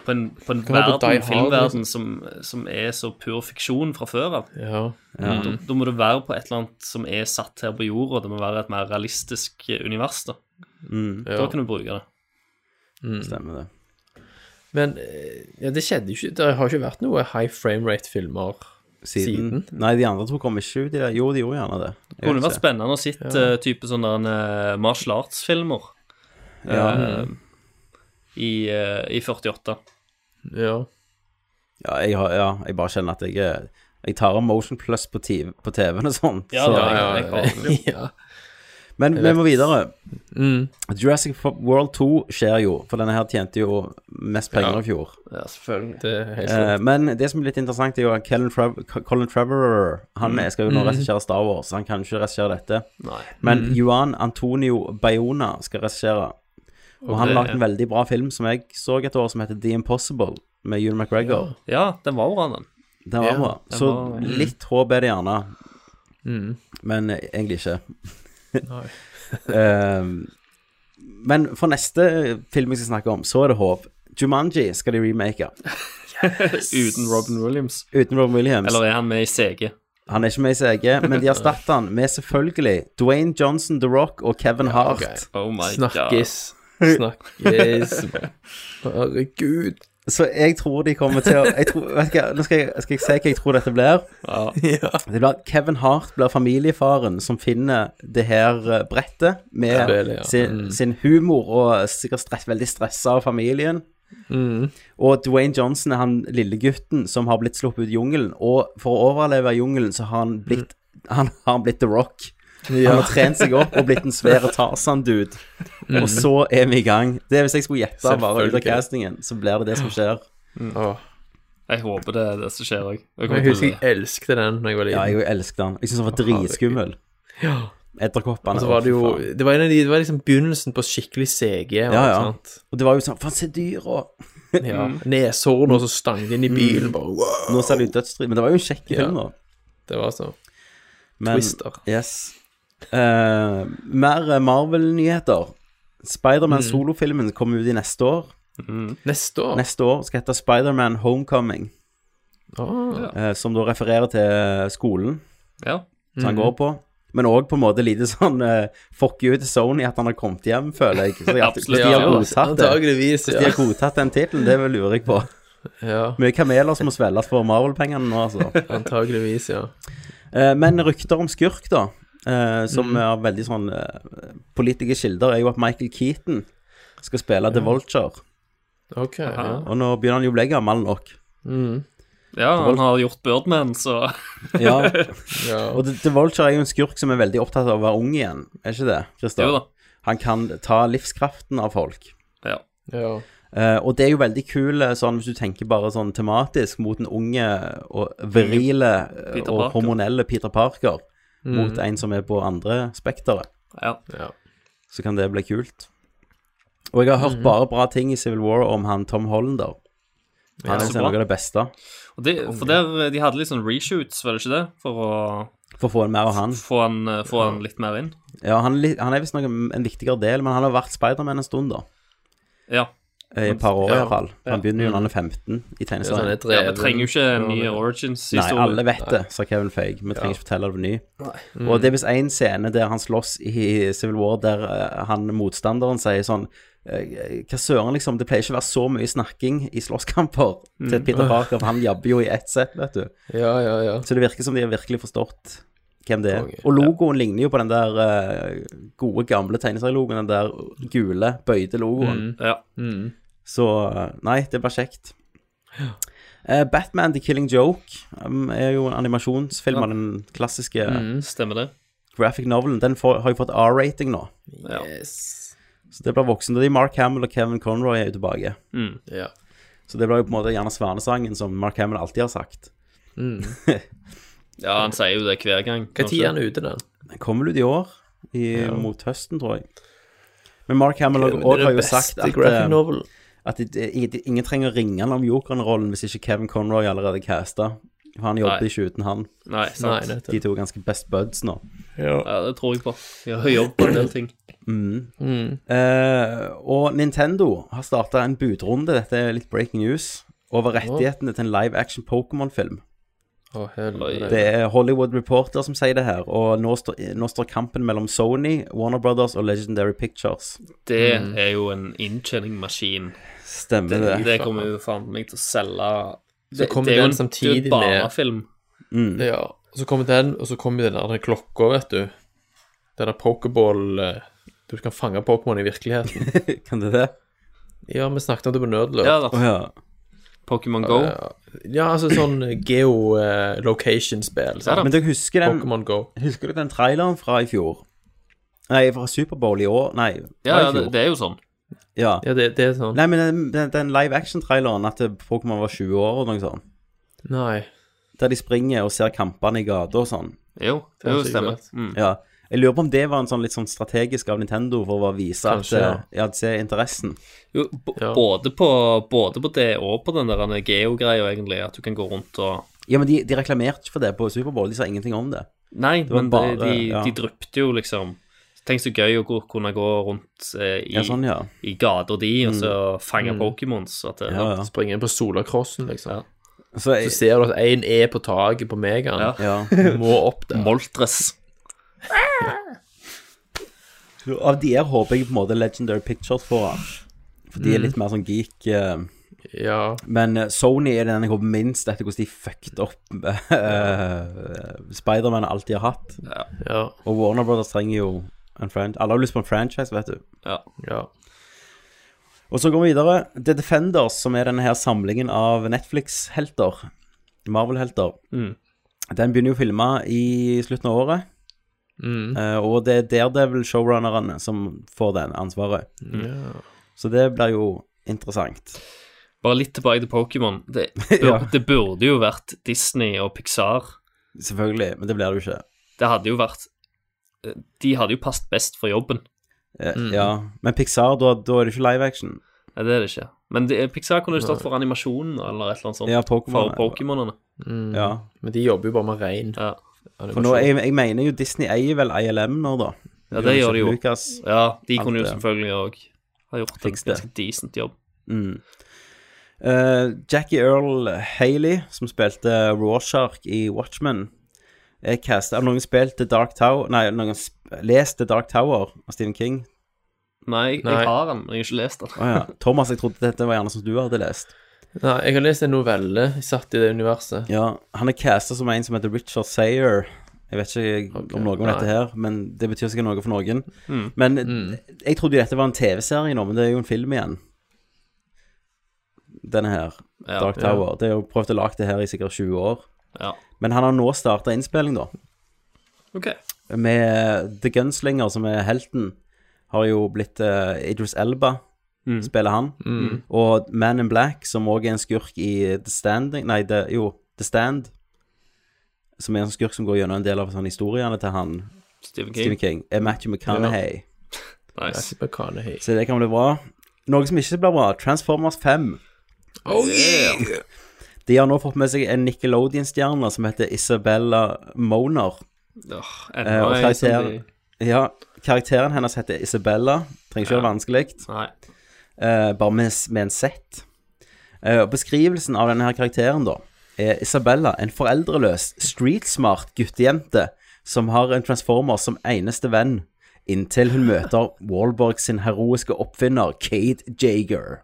på en, på en på verden, Hard, filmverden liksom. som, som er så pur fiksjon fra før av. Ja. Da, da må det være på et eller annet som er satt her på jorda. Det må være et mer realistisk univers, da. Mm. Da kan du bruke det. Stemmer det. Men eh, ja, det skjedde jo ikke Det har ikke vært noe high frame rate-filmer Siden. siden. Nei, de andre to kom ikke ut i det. Jo, de gjorde gjerne det. Jeg Det kunne vært spennende å sitte Ja. uh, type sånne der, eh, martial arts-filmer Ja. uh, i, i 48. Ja. Ja, jeg, har, ja, jeg bare kjenner at jeg Jeg tar av Motion Plus på, TV, på TV-en og sånn. Ja, så- det er jeg, ja. Men vi må videre. Mm. Jurassic World 2 skjer jo, for denne her tjente jo mest penger Ja. i fjor. Ja, selvfølgelig. Det er helt Eh, men det som er litt interessant, er jo at Colin, Trev Colin Trevorrow Han Mm. skal jo nå Mm. regissere Star Wars, han kan ikke regissere dette. Nei. Men Mm. Juan Antonio Bayona skal regissere. Og han har lagd en veldig bra film som jeg så et år, som heter The Impossible, med Ewan McGregor. Ja, den var bra, den. Den var Ja, bra. den Så var- litt håp er det gjerne, Mm. men eh, egentlig ikke. Ehm, men for neste film jeg skal snakke om, så er det håp. Jumanji skal de remake. Uten Robin Williams. Uten Robin Williams. Eller er han med i CG? Han er ikke med i CG, men de erstatter han med selvfølgelig Dwayne Johnson, The Rock og Kevin Hart. ok. Oh my god. Snakkes. Snakkes. Herregud. Så jeg tror de kommer til å jeg tror, vet du Nå skal jeg, skal jeg se hva jeg tror dette blir. Ja. Det blir Kevin Hart blir familiefaren som finner det her eh, brettet med Spillet, ja. sin, Mm. sin humor og sikkert stress, veldig stressa av familien. Mm. Og Dwayne Johnson er han lille gutten som har blitt sluppet ut i jungelen. Og for å overleve i jungelen så har han blitt Han har han blitt The Rock. Ja. Han har trent seg opp og blitt en svære Tarzan-dude. Og så er vi i gang. Det er Hvis jeg skulle gjette bare ut av castingen, så blir det det som skjer. Åh. Jeg håper det er det som skjer òg. Jeg husker jeg elsket den da jeg var Ja, jeg elsket den. Jeg syntes den var dritskummel. Ja. Edderkoppene. Altså var det jo. Det var, en av de, det var liksom begynnelsen på skikkelig CG. og Ja, ja. sant? Og det var jo sånn Faen, se dyr og Ja. Neshorn og så stang inn i bilen. Bare, wow. Nå ser det ut dødsstrid. Men det var jo en kjekk film, da. Det var så. Men, Twister. Yes. Eh, mer eh, Marvel-nyheter. Spiderman Mm. solofilmen kommer ut i neste år. Neste år? Neste år skal hete Spiderman Homecoming. Oh, ja. uh, som da refererer til skolen Ja. som han går på. Men òg på en måte lite sånn uh, fuck you til Sony at han har kommet hjem, føler jeg. Så jeg Absolutt. hvis de har Ja, godtatt det, hvis de har godtatt den tittelen, det lurer jeg på. Ja, Mye kameler som må svelges for Marvel-pengene nå, altså. antageligvis, ja. Eh, men rykter om skurk, da, eh, som mm. er veldig sånn uh, Politiske kilder, er jo at Michael Keaton skal spille The Vulture. Ok, ja. Og nå begynner han jo å bli gammel nok. Mm. ja, han har gjort Birdman, så Ja. ja. Og The, The Vulture er jo en skurk som er veldig opptatt av å være ung igjen, er ikke det, Christer? Jo da. Han kan ta livskraften av folk. Ja. ja. Uh, og det er jo veldig kul eh, sånn hvis du tenker bare sånn tematisk mot den unge og virile eh, Peter og hormonelle Peter Parker Mm. mot en som er på andre spekteret. ja. ja. Så kan det bli kult. Og jeg har hørt bare bra ting i Civil War om han Tom Hollander. Han Ja, er noe av det beste. Og de, for der, de hadde litt sånn reshoots, var det ikke det? For å For å få mer av han. få han, eh, få han litt mer inn. Ja, han, er han er visst en viktigere del, men han har vært Spiderman en stund, da. Ja. I et par år, Ja. fall Han Ja. begynner jo når han er 15 i tegneserien. sånn ja. Vi trenger jo ikke en ny Ja, Nei, alle vet det, sa Kevin Feig. Vi trenger ikke fortelle det ny. Mm. Og det er visst én scene der han slåss i Civil War, der eh, han motstanderen sier sånn eh, Hva søren, liksom. Det pleier ikke å være så mye snakking i slåsskamper til Peter Parker, for han jabber jo i ett sett, vet du. Ja, ja, ja. Så det virker som de har virkelig forstått hvem det er. Og logoen ligner jo på den der uh, gode, gamle tegneserielogoen, den der gule, bøyde logoen. Mm. Ja. Mm. Så nei, det blir kjekt. Uh, Batman The Killing Joke um, er jo en animasjonsfilm av den klassiske Mm. Stemmer det. graphic novelen. Den får, har jo fått R-rating nå, Yes. så det blir voksen. Det er Mark Hamill og Kevin Conroy er jo tilbake. Mm. Ja. Så det blir jo på en måte gjerne svanesangen som Mark Hamill alltid har sagt. Mm. ja, han sier jo det hver gang. Hva tid er han ute, den? Den kommer ut i år, i, Ja. mot høsten, tror jeg. Men Mark Hamill Det er det har jo sagt at, graphic eh, novel. At det, det, ingen trenger å ringe han om Jokeren-rollen hvis ikke Kevin Conroy allerede er casta. For han jobber Nei. ikke uten han. Nei, Nei, nettopp. De to er ganske best buds nå. Ja. Ja, det tror jeg på. Vi har jobb på en del ting. Mm. Mm. Eh, og Nintendo har starta en budrunde, dette er litt breaking news, over rettighetene til en live action Pokémon-film. Helvete. Det er Hollywood Reporter som sier det her, og nå står, nå står kampen mellom Sony, Warner Brothers og Legendary Pictures. Det Mm. er jo en inntjeningsmaskin. Stemmer Det, det. det kommer jo faen meg til å selge Det, kommer er jo en- samtidig det er jo med- en barnefilm. Mm. Ja, så kommer den, og så kommer den der klokka, vet du. Den der pokéball eh, Du kan fange Pokémon i virkeligheten. kan du det? Ja, vi snakket om det på Nerdlert. Ja oh, ja. Pokémon Go. Ja, altså sånn geolocation-spill. Ja. Men dere husker den, Pokémon Go. husker dere den traileren fra i fjor? Nei, fra Superbowl i år? Nei, Ja, ja, det, det er jo sånn. Ja. Ja, det, det er sånn. Nei, men den, den, live action-traileren at Pokémon var 20 år og noe sånt, Nei. der de springer og ser kampene i gata og sånn. Jo, det er jo stemmer. Mm. Ja. Jeg lurer på om det var en sånn litt sånn strategisk av Nintendo for å vise Kanskje, at jeg ja, se interessen. Jo, b Ja. både, på, både på det og på den der geo-greia, egentlig, at du kan gå rundt og Ja, men de, de reklamerte ikke for det på Superbowl. De sa ingenting om det. Nei, Det men bare- de, de, ja. de dryppte jo liksom Tenk så gøy å gå, kunne gå rundt eh, i, Ja, sånn, ja. i gata di og så fange Mm. Pokémons. At det, Ja, ja. Springe inn på solacrossen, liksom. Ja. Så Så ser du at én er på taket på Megaen. Ja. ja. Må opp der. Moltres. Så Av de her håper jeg på en måte Legendary Pictures får han. For de er litt mer sånn geek. eh, Ja. Men eh, Sony er den jeg håper minst etter hvordan de fucket opp uh, Spiderman alltid har hatt. Ja. Og Warner Brothers trenger jo en friend. Alle har lyst på en franchise, vet du. Ja. ja. Og så går vi videre. The Defenders, som er denne her samlingen av Netflix-helter. Marvel-helter. Mm. Den begynner jo å filme i slutten av året. Mm. Uh, og det er Daredevil-showrunnerne som får den ansvaret. ja. Så det blir jo interessant. Bare litt tilbake til Pokémon. Det, Ja. det burde jo vært Disney og Pixar. Selvfølgelig, men det blir det jo ikke. Det hadde jo vært De hadde jo passet best for jobben. Mm. Ja, men Pixar, da, da er det ikke live action. Nei, det er det ikke. Men det, Pixar kunne jo stått for animasjonen eller et eller annet sånt. Ja, Pokemon, For Pokémonene. Mm. Ja. Men de jobber jo bare med rein Ja. For nå, jeg, jeg mener jo Disney eier vel ILM nå, da. ja, det gjør de jo. Lucas, Ja, de kunne jo selvfølgelig òg ha gjort en ganske decent jobb. Mm. Uh, Jackie Earl Haley, som spilte Rorschach i Watchmen, er casta. Har noen spilt The Dark Tower Nei, noen lest The Dark Tower av Stephen King? Nei, Nei. jeg har den, men jeg har ikke lest den. oh, ja. Thomas, jeg trodde dette var gjerne som du hadde lest. Nei, jeg har lest en novelle satt i det universet. Ja, Han er castet som en som heter Richard Sayer. Jeg vet ikke Ok, om noe om nei. dette her, men det betyr sikkert noe for noen. Mm. Men Mm. jeg trodde jo dette var en TV-serie nå, men det er jo en film igjen. Denne her, Ja, Dark ja. Tower. Det er jo prøvd å lage det her i sikkert 20 år. Ja. Men han har nå starta innspilling, da. OK. Med The Gunslinger, som er helten, har jo blitt uh, Idris Elba, Mm. spiller han. Mm. Og Man in Black, som òg er en skurk i The Standing Nei, the, jo, The Stand. Som er en skurk som går gjennom en del av sånn historiene til han Stephen King. Stephen King. Er Matthew McConaughey. Nice. McConaughey. Så det kan bli bra. Noe som ikke blir bra, Transformers 5. Oh yeah! De har nå fått med seg en Nickelodeon-stjerne som heter Isabella Moner. Åh, Eh, og de ja, karakteren hennes heter Isabella. Trenger ikke være vanskelig. Nei. Eh, bare med, med en Z. Eh, og beskrivelsen av denne her karakteren, da, er Isabella en foreldreløs, streetsmart guttejente som har en transformer som eneste venn, inntil hun møter Wallborg sin heroiske oppfinner, Kate Jager.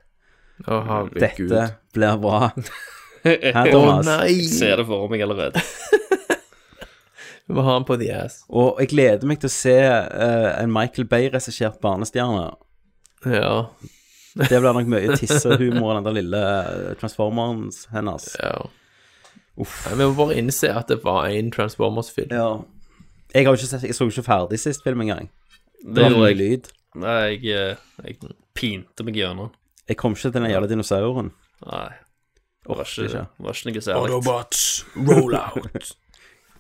Oh. Dette blir bra. Hæ, Å Thomas? nei! Jeg ser det for meg allerede. Vi må ha han på The Ass. Og jeg gleder meg til å se eh, en Michael Bay-regissert barnestjerne. Ja. Det blir nok mye tissehumor, den der lille eh, transformeren hennes. ja. Uff. Nei, Vi må bare innse at det var en Transformers-film. Ja. Jeg, har jo ikke sett, jeg så jo ikke ferdig sist film engang. Det Det var gjorde mye jeg. lyd. Nei, jeg, eh, jeg pinte meg gjennom. Jeg kom ikke til den jævla dinosauren. Nei. Orker ikke, noe særlig. Autobots, roll out!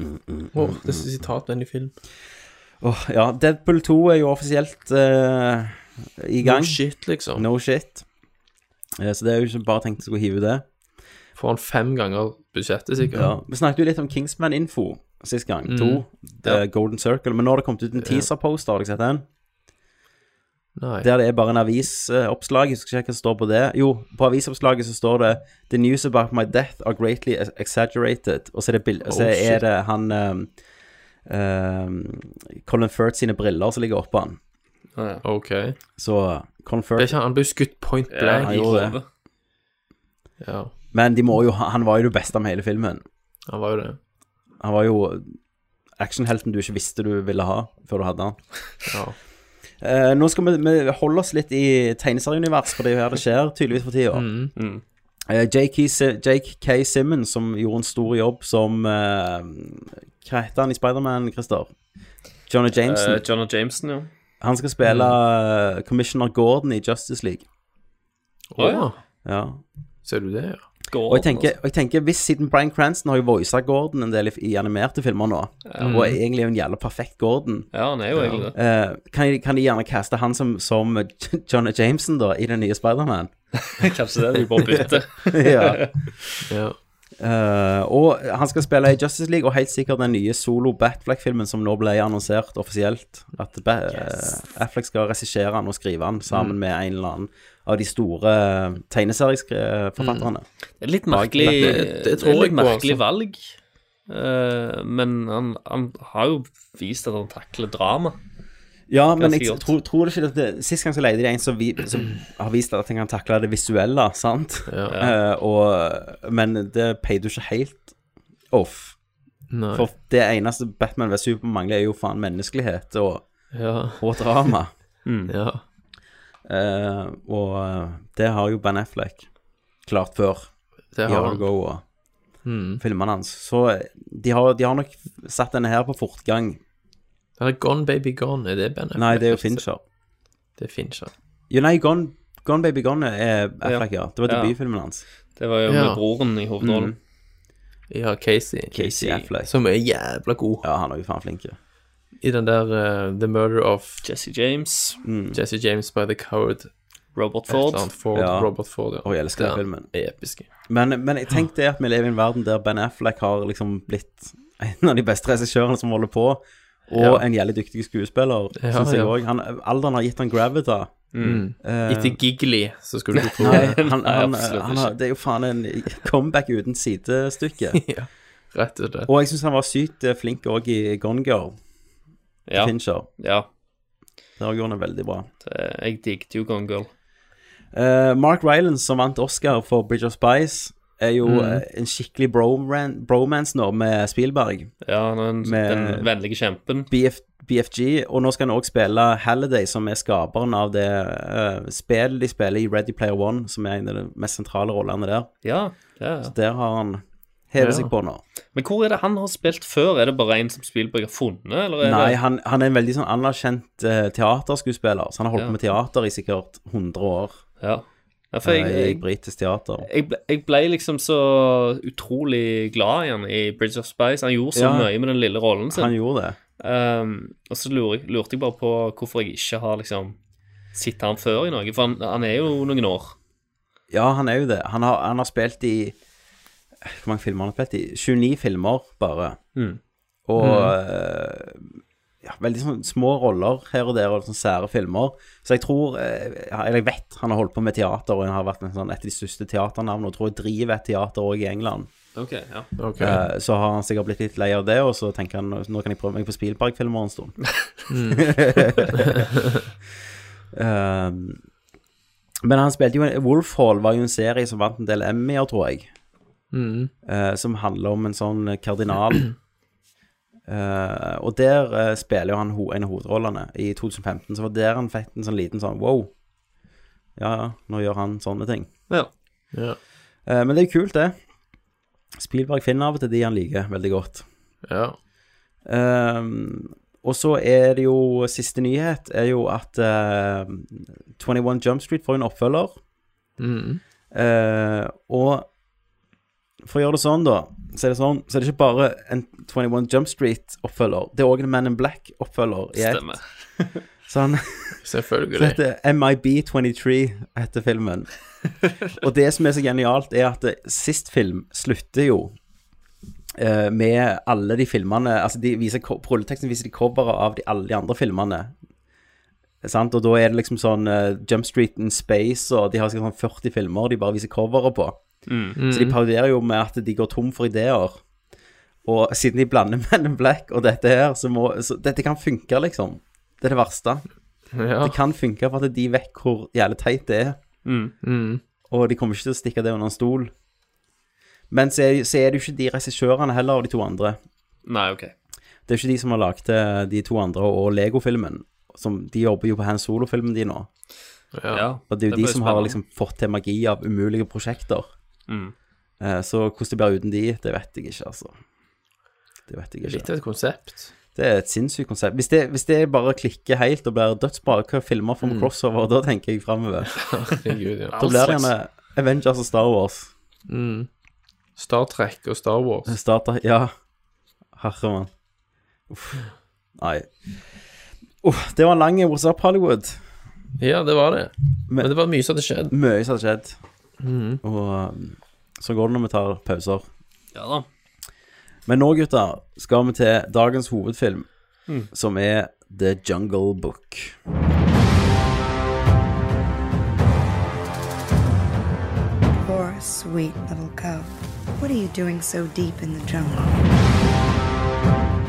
Åh, det er sitat med en i film. Åh, ja, Deadpool 2 er jo offisielt uh, i gang. No shit, liksom. No shit. Uh, så det er jo ikke bare tenkt å hive det. Får han fem ganger budsjettet, sikkert. Ja. Vi snakket jo litt om Kingsman-info sist gang. Mm. To. The Ja. Golden Circle. Men nå har det kommet ut en teaser-poster. Har dere sett den? Nei. Der det er bare en avisoppslag. Jeg skal ikke hva står på det. Jo, på avisoppslaget så står det The news about my death are greatly exaggerated. Og så er det, bild, så Oh, er det han um, um, Colin Firth sine briller som ligger oppå han. OK. Så Colin Det er Firth ikke, han ble skutt point Ja, blank. han gjorde det. Ja, Men de må jo, han var jo det beste med hele filmen. han var jo det. Han var jo actionhelten du ikke visste du ville ha før du hadde han. Ja. Eh, nå skal vi, vi holde oss litt i tegneserieunivers, for det er jo her det skjer tydeligvis for tida. Mm. Mm. Uh, Si- Jake K. Simmons, som gjorde en stor jobb som uh, Hva heter han i Spiderman, Christer? Jonah Jameson. Eh, Jonah Jameson, ja. han skal spille eh, Commissioner Gordon i Justice League. Å ja. Ja. Ser du det, ja? Og jeg tenker, og jeg tenker hvis siden Brian Cranston har jo voisa Gordon en del i, i animerte filmer nå, og er egentlig en jævla perfekt Gordon Ja, han er jo egentlig det. Uh, kan, de, kan de gjerne kaste han som, som Jonah Jameson, da, i den nye Spiderman? Kanskje det, de bare bytter. ja. Ja. Uh, og han skal spille i Justice League, og helt sikkert den nye solo Batflack-filmen som nå ble annonsert offisielt. At ba eh, Affleck skal regissere den og skrive den sammen med en eller annen av de store tegneserieforfatterne. Det er litt merkelig, Det- det, det litt merkelig valg. uh, men han, han har jo vist at han takler drama. Ja, men jeg tror, tror ikke at det, Sist gang så leide de en som, vi, som har vist at han kan takle det visuelle, sant? Eh, og, men det peide jo ikke helt off. Nei. For det eneste Batman ved Super mangler, er jo faen menneskelighet og, Ja. og drama. Ja. Eh, og eh, det har jo Ben Affleck klart før. Det i har han. Og Mm. filmene hans. Så eh, de har, de har nok satt denne her på fortgang. Eller Gone Baby Gone, er det Ben Affleck? Nei, det er jo Fincher. Det er Fincher. Jo, nei, Gone, Gone Baby Gone er Affleck, ja. Det var Ja. debutfilmen hans. Det var jo Ja. med broren i hovedrollen. Ja, Casey. Casey Affleck. Som er jævla god Ja, han er jo faen flink. ja. I den der uh, The Murder of Jesse James, Jesse James by the Coward. Robert Ford. Ford, Ja. Robert Ford, ja. Og jeg elsker den filmen. Episke. Men, men jeg tenkte at vi lever i en verden der Ben Affleck har liksom blitt en av de beste regissørene som holder på, og Ja. en jævlig dyktig skuespiller, Ja, synes jeg ja. Alderen har gitt han gravita. Mm. Eh, Etter Giggly, så skulle du tro Nei, det. han, Nei, han, han har, det er jo faen en comeback uten sidestykke. ja, rett og slett. Og jeg syns han var sykt eh, flink òg i Gone Girl. Ja. Fincher. ja. Der gjorde han det veldig bra. Det, jeg digget jo Gone Girl. Uh, Mark Rylance, som vant Oscar for Bridge of Spice, er jo Mm. eh, en skikkelig broman bromance nå med Spielberg. Ja, Med- den vennlige kjempen. BF, BFG, og nå skal han òg spille Halliday, som er skaperen av det uh, spillet de spiller i Ready Player One, som er en av de mest sentrale rollene der. Ja, ja, ja. Så der har han hevet Ja. seg på nå. Men hvor er det han har spilt før? Er det bare en som Spielberg har funnet, eller Nei, det han, han er en veldig sånn anerkjent uh, teaterskuespiller, så han har holdt Ja. på med teater i sikkert 100 år. Ja. ja for eh, jeg, I jeg, britisk teater. jeg, ble, jeg ble liksom så utrolig glad i han i Bridge of Spice. Han gjorde så Ja. mye med den lille rollen sin. Han gjorde det. Um, og så lurte jeg- lurte jeg bare på hvorfor jeg ikke har liksom sett han før i noe, for han, han er jo noen år. Ja, han er jo det. Han har, han har spilt i Hvor mange filmer han har han spilt i? 29 filmer, bare. Mm. Og mm. ja, veldig sånn små roller her og der, og sånn sære filmer. Så jeg tror eh, Eller jeg vet han har holdt på med teater, og han har vært en sånn, et av de største teaternavnene, og tror jeg driver et teater òg i England. Ok, ja. Ok. Eh, så har han sikkert blitt litt lei av det, og så tenker han nå kan jeg prøve meg på Spielberg-filmer en stund. um, men han spilte jo en Wolfhall var jo en serie som vant en del Emmyer, tror jeg. Mm. eh, som handler om en sånn kardinal. Eh, og der eh, spiller jo han ho en av hovedrollene. I 2015 så var der han fikk en sånn liten sånn wow. Ja, ja, nå gjør han sånne ting. Ja. Ja. Eh, men det er jo kult, det. Spielberg finner av og til de han liker veldig godt. ja. Ehm, og så er det jo Siste nyhet er jo at eh, 21 Jump Street får en oppfølger. Mm. Uh, og for å gjøre det sånn, da, så er det sånn Så er det ikke bare en 21 Jump Street-oppfølger. Det er òg en Man in Black-oppfølger. Stemmer. Sånn. Selvfølgelig. så heter MIB23 heter filmen. Og det som er så genialt, er at det, sist film slutter jo eh, med alle de filmene Altså, de viser på rulleteksten viser de coveret av de, alle de andre filmene. Sant? Og da er det liksom sånn uh, Jump Street in Space, og de har sånn 40 filmer de bare viser coveret på. Mm. Så de parodierer jo med at de går tom for ideer. Og siden de blander Men in Black og dette her, så må så Dette kan funke, liksom. Det er det verste. Ja. Det kan funke for at de vet hvor jævlig teit det er. Mm. Mm. Og de kommer ikke til å stikke det under en stol. Men så er, så er det jo ikke de regissørene heller av de to andre. Nei, ok. Det er jo ikke de som har lagd eh, de to andre og Lego-filmen. De jobber jo på Han Solo-filmen, de nå. Ja, Og det er jo det de som som har liksom fått til magi av umulige prosjekter. Mm. Eh, Så hvordan det blir uten de, det vet jeg ikke, altså. Det vet jeg Litt av et konsept. Det er et sinnssykt konsept. Hvis det, hvis det bare klikker helt og blir dødsbra, hva filmer får vi Mm. crossover? Da tenker jeg framover. Herregud, ja. Da blir det gjerne Avengers og Star Wars. Mm. Star Trek og Star Wars. Starter Ja. Herremann. Uff. Nei. Uff, det var en lang What's Up Hollywood. Ja, det var det. Men det var mye som hadde skjedd. Mye som hadde skjedd. Mhm. Og um, så går det når vi tar pauser. Ja da. Men nå, gutter, skal vi til dagens hovedfilm, Mm. som er The Jungle Book. Poor, sweet little cub. What are you doing so deep in the jungle?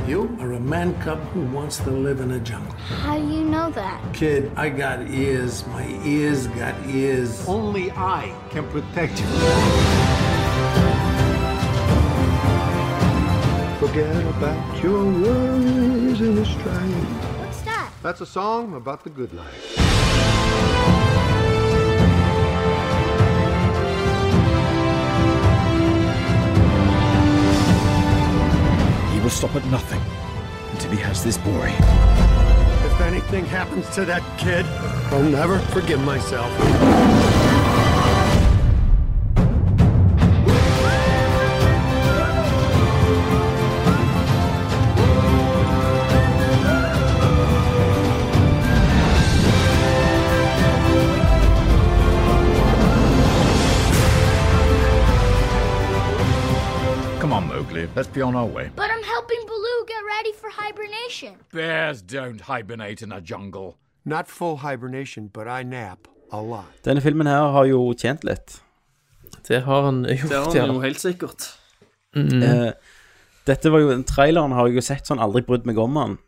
You are a man cub who wants to live in a jungle. How do you know that? Kid, I got ears. My ears got ears. Only I can protect you. Forget about your worries in the stride. What's that? That's a song about the good life. Will stop at nothing until he has this boy. If anything happens to that kid, I'll never forgive myself. Come on, Mowgli, let's be on our way. But hibernation. Bears don't hibernate in a jungle. Not full hibernation, but I nap a lot. Denne filmen her har jo tjent litt. Det har han gjort, Det har han jo helt sikkert. Mm. Eh, dette var jo, Traileren har jeg jo sett sånn aldri brydd meg om den.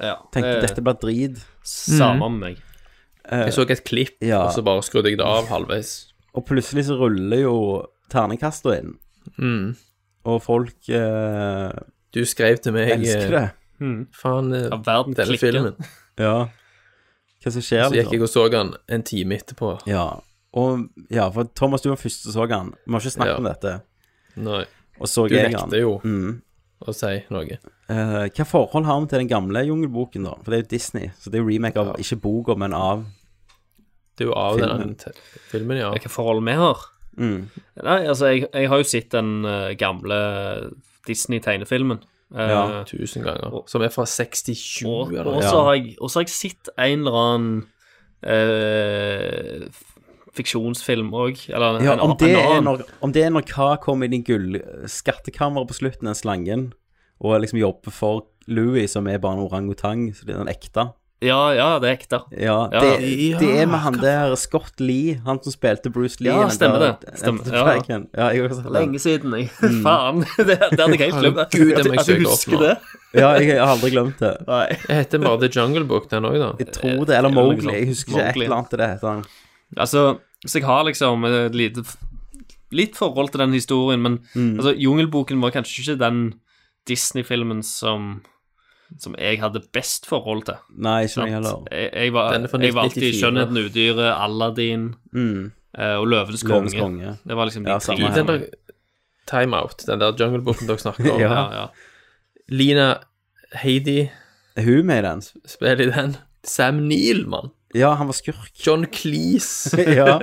Ja, Tenkte det- dette blir drit. Samme med meg. Eh, Jeg så et klipp, ja. og så bare skrudde jeg det av halvveis. Og plutselig så ruller jo terningkasta inn. Mm. Og folk eh, Du skrev til meg elsker det. Eh, Faen, eh, Ja, verden denne klikker. filmen. Ja. Hva som skjer, Så gikk jeg og så han en time etterpå. Ja. Og ja, for Thomas, du var først som så han. Vi har ikke snakket Ja. om dette. Nei. Og så Du jeg han. jo Mm. å si noe. Uh, hva forhold har vi til den gamle Jungelboken, da? For det er jo Disney, så det er jo remake av ikke boka, men av Det er jo av Filmen. den filmen, ja. Hvilke forhold vi har? Mm. Nei, altså, jeg, jeg har jo sett den uh, gamle Disney-tegnefilmen. Eh, Ja, tusen ganger. Som er fra 67, Og, eller og noe. så har, jeg- og så har jeg sett en eller annen eh, fiksjonsfilm òg. Eller en, Ja, en, om det, en er annen. når, om det er når Ka kommer inn i gullskattkammeret på slutten, den slangen, og liksom jobber for Louis, som er bare en orangutang, så det er den ekte. Ja, ja, det er ekte. Ja, det, Ja, det er med han der Scott Lee, han som spilte Bruce Lee. Ja, stemmer der- det. Stemmer, ja. Ja. jeg har sett den. Lenge siden, jeg. Mm. Faen. Det, det hadde jeg helt glemt. Gud, jeg at du søke opp husker nå. det. Ja, jeg, jeg har aldri glemt det. Nei. Jeg heter bare The Jungle Book, den òg, da. Jeg tror det, eller Mowgli. Jeg husker ikke et eller annet til det heter han. Altså, så jeg har liksom et lite Litt forhold til den historien, men Mm. altså, Jungelboken var kanskje ikke den Disney-filmen som som jeg hadde best forhold til. Nei, ikke Sant? meg heller. Jeg, jeg, var, jeg var alltid 1994. 'Skjønnheten og udyret', Aladdin Mm. eh, og 'Løvens konge'. Løvens konge. Det var liksom de Ja, tre. samme her. Den der Time Out, den der Jungle Booken dere snakker om. Ja. Ja, ja. Lina Heidi Er hun med i den? spiller i den. Sam Neill, mann. Ja, han var skurk. John Cleese. ja,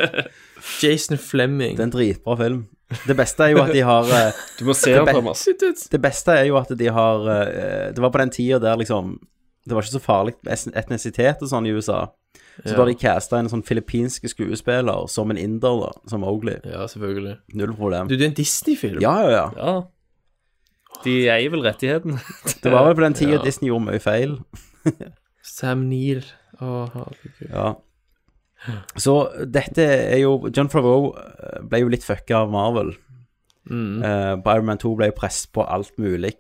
Jason Fleming. det er en dritbra film. Det beste er jo at de har eh, Du må se Det be- Thomas. Det beste er jo at de har eh, Det var på den tida der liksom Det var ikke så farlig etnisitet og sånn i USA. Så Ja. da de casta en sånn filippinsk skuespiller som en inder, da, som Mowgli. Ja, selvfølgelig. Null problem. Du, det er en Disney-film. Ja, ja, ja. Ja. De eier vel rettigheten. Det var vel på den tida Ja. Disney gjorde mye feil. Sam Neill. Å, herregud. Ja. Så dette er jo John Favreau eh, ble jo litt fucka av Marvel. Mm. Uh, på Iron Man 2 ble jo press på alt mulig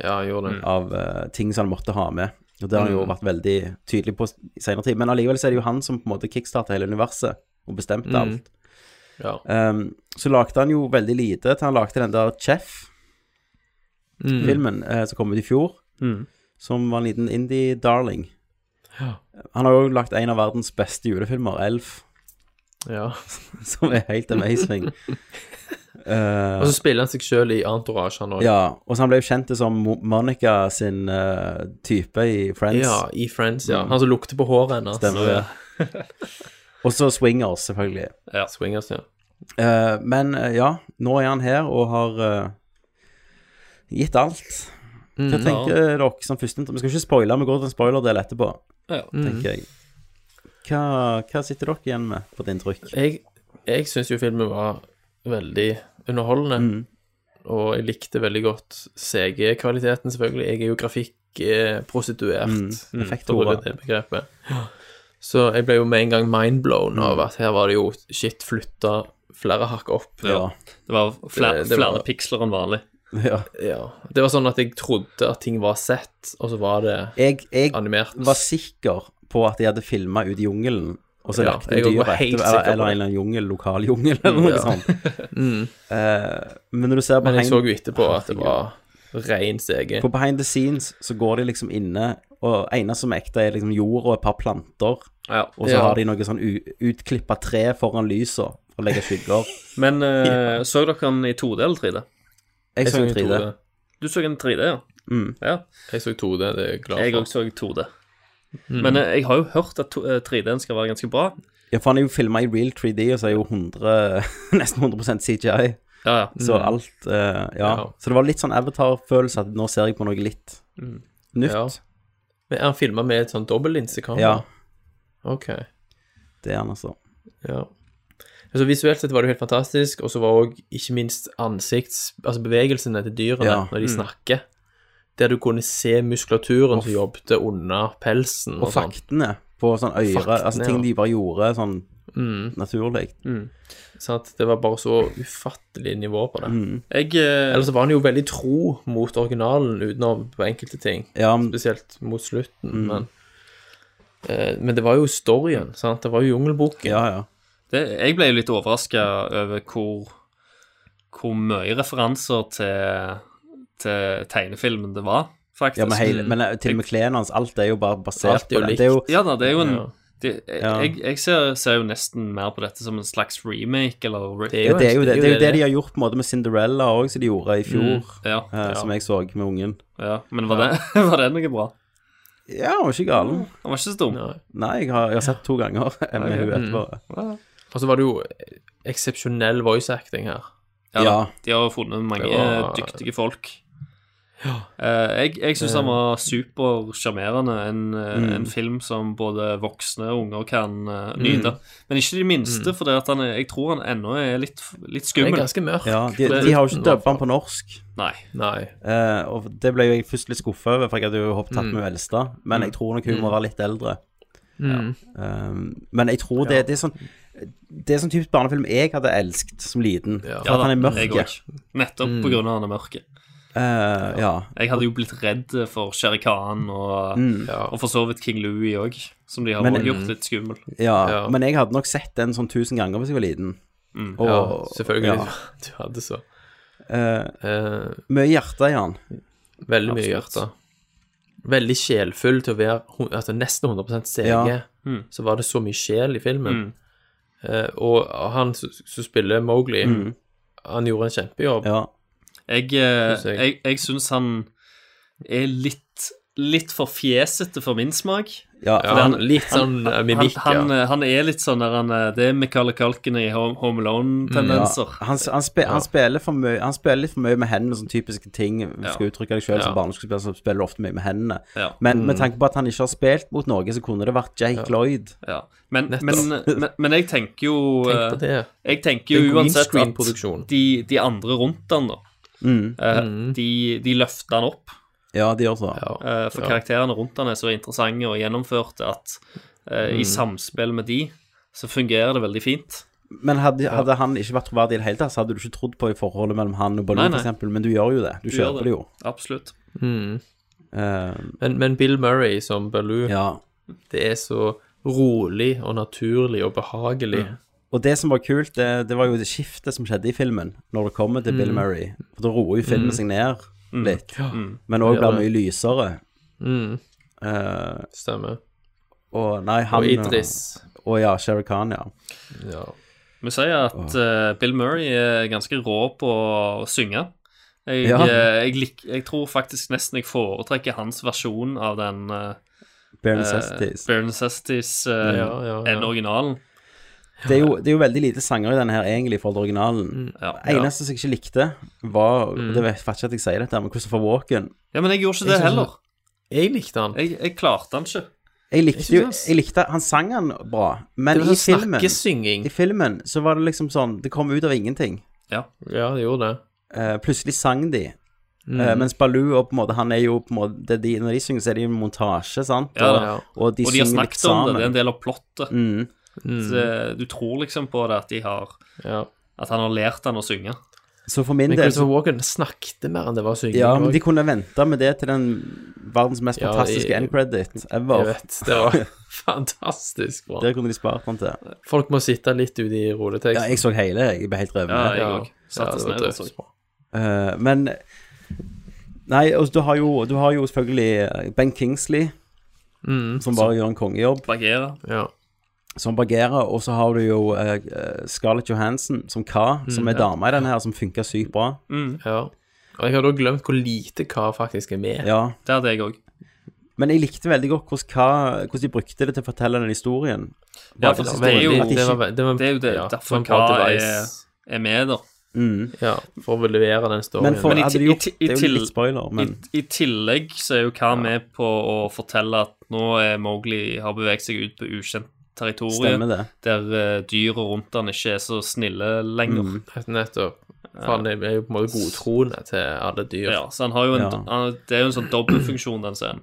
Ja, av uh, ting som han måtte ha med. Og det har han jo vært veldig tydelig på i senere tid. Men allikevel så er det jo han som på en måte kickstarta hele universet og bestemte Mm. alt. Ja. Um, så lagde han jo veldig lite til han lagde den der Chef-filmen Mm. uh, som kom ut i fjor, Mm. som var en liten indie-darling. Ja. Han har jo lagt en av verdens beste julefilmer, Elf, ja. som er helt amazing. uh, Og så spiller han seg sjøl i Entourage, han òg. ja, og så han ble jo kjent som Monica sin uh, type i Friends. Ja, i Friends, ja. Han som lukter på håret hennes. Stemmer det. og så Swingers, selvfølgelig. Ja. Swingers, ja. Uh, men eh, ja, nå er han her og har gitt alt. Hva Mm. tenker dere som første Vi skal ikke spoile, vi går til en spoilerdel etterpå, Ja. tenker jeg. Hva, hva sitter dere igjen med på et inntrykk? Jeg, jeg syns jo filmen var veldig underholdende, Mm. og jeg likte veldig godt CG-kvaliteten, selvfølgelig. Jeg er jo grafikkprostituert, Mm, for effekthore. det begrepet. Så jeg ble jo med en gang mindblown av Mm. at her var det jo shit flytta flere hakk opp. Ja. Det var flere, Det- det var- flere piksler enn vanlig. Ja. Ja. Det var sånn at jeg trodde at ting var sett, og så var det Jeg, jeg animert. var sikker på at de hadde filma ut i jungelen, og så Ja, lagt inn jeg dyret etter, eller, eller en eller annen jungel, lokal jungel, eller noe Ja. sånt. Mm. uh, men når du ser Men jeg behind- så jo etterpå at det var ren CG. På behind the scenes så går de liksom inne, og eneste som er ekte, er liksom jord og et par planter. Ja. Og så Ja. har de noe sånn utklippa tre foran lysa for å legge skygger. Men eh, så dere den i 2D eller 3D? Jeg så en 3D. 2D. Du så en 3D, ja? Mm. ja. Jeg så 2D, det er jeg glad Jeg for. òg så 2D. Mm. Men eh, jeg har jo hørt at eh, 3D-en skal være ganske bra. Ja, for han er jo filma i real 3D, og så er jo 100, nesten 100% CGI. Ja, ja. Så Mm. alt uh, ja. Ja. Så det var litt sånn Avatar-følelse at nå ser jeg på noe litt Mm. nytt. Ja. Men er han filma med et sånn dobbeltlinsekamera? Ja. Ok. Det er han, altså. Ja. Altså Visuelt sett var det jo helt fantastisk, og så var òg ikke minst ansikts... Altså bevegelsene til dyrene Ja. når de Mm. snakker. Der du kunne se muskulaturen som jobbet under pelsen. Og Og, sånn. faktene på sånn øyre, Faktene, altså ting ja. de bare gjorde sånn Mm. naturlig. Mm. Sånn at det var bare så ufattelig nivå på det. Mm. Jeg eh, Ellers så var han jo veldig tro mot originalen utenom på enkelte ting. Ja, men- Spesielt mot slutten, Mm. men eh, Men det var jo storyen, sant. Det var jo Jungelboken. Ja, ja. Det, jeg ble jo litt overraska over hvor, hvor mye referanser til, til tegnefilmen det var, faktisk. Ja, men, hele, men eh, til og med klærne hans, alt er jo bare basert er jo på det. Det er jo Ja da, det er jo en Ja. De, jeg, Ja. jeg, jeg ser, ser jo nesten mer på dette som en slags remake, eller Det er jo det er jo det, det, er jo det de har gjort på en måte med Cinderella òg, som de gjorde i fjor, Ja, eh, som jeg så med ungen. ja. Men var det, var det noe bra? Ja, han var ikke galen. Han var ikke så dum. Nei. Nei, jeg har, jeg har sett to ganger med henne etterpå. Ja. Og så var det jo eksepsjonell voice acting her. Ja, Ja. De har funnet mange var- dyktige folk. Eh, jeg jeg syns han var supersjarmerende. En, eh, Mm. en film som både voksne og unger kan uh, nyte. Men ikke de minste, for det at han jeg tror han ennå er litt, litt Han er ganske mørk. Ja, de, de har jo ikke dubba han på norsk. Nei. Nei. Uh, og det ble jo jeg først litt skuffa over, for jeg hadde jo håpet tatt Mm. med hun. Men jeg tror nok hun må være litt eldre. Mm. Um, men jeg tror det, det er sånn Det er sånn typisk barnefilm jeg hadde elsket som liten. Ja. For at han er mørk. Nettopp Mm. på grunn av han er mørke. Uh, ja. Jeg hadde jo blitt redd for Sherry Khan og, Mm. Og for så vidt King Louie òg, som de har Men- gjort litt skummel. Ja, Ja. men jeg hadde nok sett den sånn tusen ganger hvis jeg var liten. Mm. Og, ja, selvfølgelig. ja. Du hadde så Uh, uh, mye hjerte i han. Veldig mye Absolutt. hjerte. Veldig sjelfull til å være altså nesten 100 CG. Ja. Mm. Så var det så mye sjel i filmen. Eh, og han som spiller Mowgli, Mm. han gjorde en kjempejobb. Ja. Jeg, eh, Synes jeg. jeg, jeg syns han er litt Litt for fjesete for min smak. Ja, Ja, han, litt sånn han, mimikk, han, han, ja. han er litt sånn der han eh, Det er Michael Kalken i Home, Home Alone-tendenser. han, han, spe, han, spiller for mye, han spiller litt for mye med hendene, sånne typiske ting. Du skal uttrykke deg sjøl som barneskuespiller, så spiller du ofte mye med hendene. Ja. Men med tanke på at han ikke har spilt mot noe, så kunne det vært Jake Lloyd. Ja. Men, men, men, men jeg tenker jo Tenk på eh, det. Jeg tenker er jo uansett at de, de andre rundt han da Mm. Uh, Mm. de, de løfter han opp. Ja, de gjør så. Eh, for Ja. karakterene rundt han er så interessante og gjennomførte at eh, i Mm. samspill med de, så fungerer det veldig fint. Men hadde, hadde han ikke vært troverdig i det hele tatt, så hadde du ikke trodd på i forholdet mellom han og nei. eksempel. Men du gjør jo det. Du, Du kjøper det. det jo. Absolutt. Mm. Uh, Men, men Bill Murray som Baloo, Ja. det er så rolig og naturlig og behagelig. Og det som var kult, det, det var jo det skiftet som skjedde i filmen, når det kommer til Bill Mm. Murray. For da roer jo filmen Mm. seg ned Mm. Litt, Ja. Mm. men òg blir mye lysere. Mm. Eh, Stemmer. og nei, han Og Idris. Og ja, Sherry Khan, ja. Ja. Vi sier at uh, Bill Murray er ganske rå på å synge. Jeg, Ja. jeg, jeg, lik, jeg tror faktisk nesten jeg foretrekker hans versjon av den uh, Bare Necessities. Bare Necessities eh, Ja, ja, ja. enn originalen. Det er, jo, det er jo veldig lite sanger i denne her, egentlig, i forhold til originalen. Ja. Eneste som jeg ikke likte, var Mm. Det vet ikke at jeg sier dette, men Christopher Walken. Ja, men jeg gjorde ikke det jeg heller. Jeg likte han. Jeg, jeg klarte han ikke. Jeg likte jo jeg likte, Han sang han bra, men i sånn filmen. I filmen så var det liksom sånn Det kom ut av ingenting. Ja. Ja, det gjorde det. Uh, plutselig sang de. Mm. Eh, mens Baloo og på en måte Han er jo på en måte det de, Når de synger, så er det jo en montasje, sant? Ja, og, ja. og de og de har snakket om det. Det er en del av plottet. Mm. Så, du tror liksom på det at de har At han har lært han å synge. Så for min Men del Christopher så, Walken snakket mer enn det var synging. Ja, men de kunne vente med det til den verdens mest Ja, fantastiske jeg- end credit ever. Jeg vet, det var fantastisk bra. Der kunne de spart han til. Folk må sitte litt ute i rulleteksten. Ja, jeg så hele, jeg ble helt revet Ja, med. jeg òg. Ja, så. dødsbra. Eh, men Nei, altså, du har jo, du har jo selvfølgelig eh, Ben Kingsley, Mm. som bare gjør en kongejobb. Bagheera. Ja. Som Bagheera, og så har du jo eh, Scarlett Johansson som Ka, som Mm, er ja. dama i den her, som funker sykt bra. Mm. Ja. Og jeg har da glemt hvor lite Ka faktisk er med. Ja. Det hadde jeg òg. Men jeg likte veldig godt hvordan, hva, hvordan de brukte det til å fortelle den historien. Ja, for det er jo de det ikke- var, det var, Det er jo det, ja, derfor hva er, er med, da. Mm. Ja, for å levere den storyen. Men for- Men i, hadde de i, gjort- ti- i, det er jo litt spoiler, men- i, I tillegg så er jo Hva med på å fortelle at nå er Mowgli har beveget seg ut på ukjent territorium, der uh, dyra rundt han ikke er så snille lenger. Mm. Nettopp. For han er jo på en måte godtroende til alle dyr. Ja, så han har jo en, Ja. han, Det er jo en sånn dobbeltfunksjon, den scenen.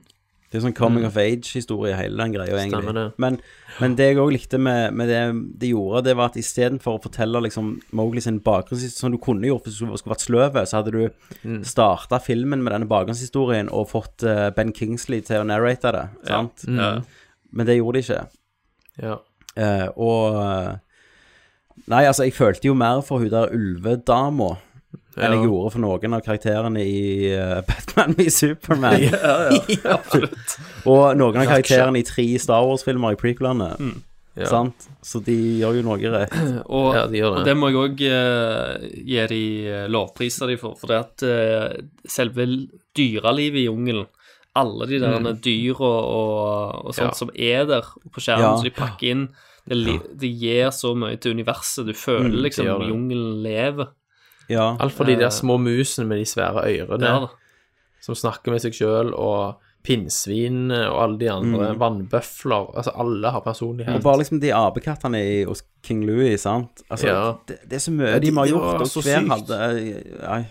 Det er sånn coming of age-historie, hele den greia, egentlig. Stemmer det. Men, men det jeg òg likte med, med det de gjorde, det var at istedenfor å fortelle liksom Mowgli sin bakgrunnshistorie, som du kunne gjort hvis du skulle vært sløv, så hadde du Mm. starta filmen med denne bakgrunnshistorien og fått eh, Ben Kingsley til å narrate det, sant? Mm. Men det gjorde de ikke. Ja. Eh, og eh, Nei, altså, jeg følte jo mer for hun der ulvedama enn jeg gjorde for noen av karakterene i uh, Batman v Superman. Ja, ja, absolutt. Og noen av karakterene i tre Star Wars-filmer i prequelene. Ja. Sant? Så de gjør jo noe rett. Og, Ja, de gjør det. og det må jeg òg gi de uh, lovpriser de for, for det at uh, selve dyrelivet i jungelen alle de der Mm. dyra og, og, og sånt Ja. som er der på skjermen, Ja. så de pakker inn det, det gir så mye til universet. Du føler Mm, liksom at jungelen lever. Ja. Alt for de der Eh, små musene med de svære ørene, Ja som snakker med seg sjøl, og pinnsvin og alle de andre, Mm. vannbøfler Altså, alle har personlighet. Og bare liksom de apekattene i- hos King Louis, sant. Altså, Ja. det, det er så mye Ja, de- de har gjort, og hver hadde Nei.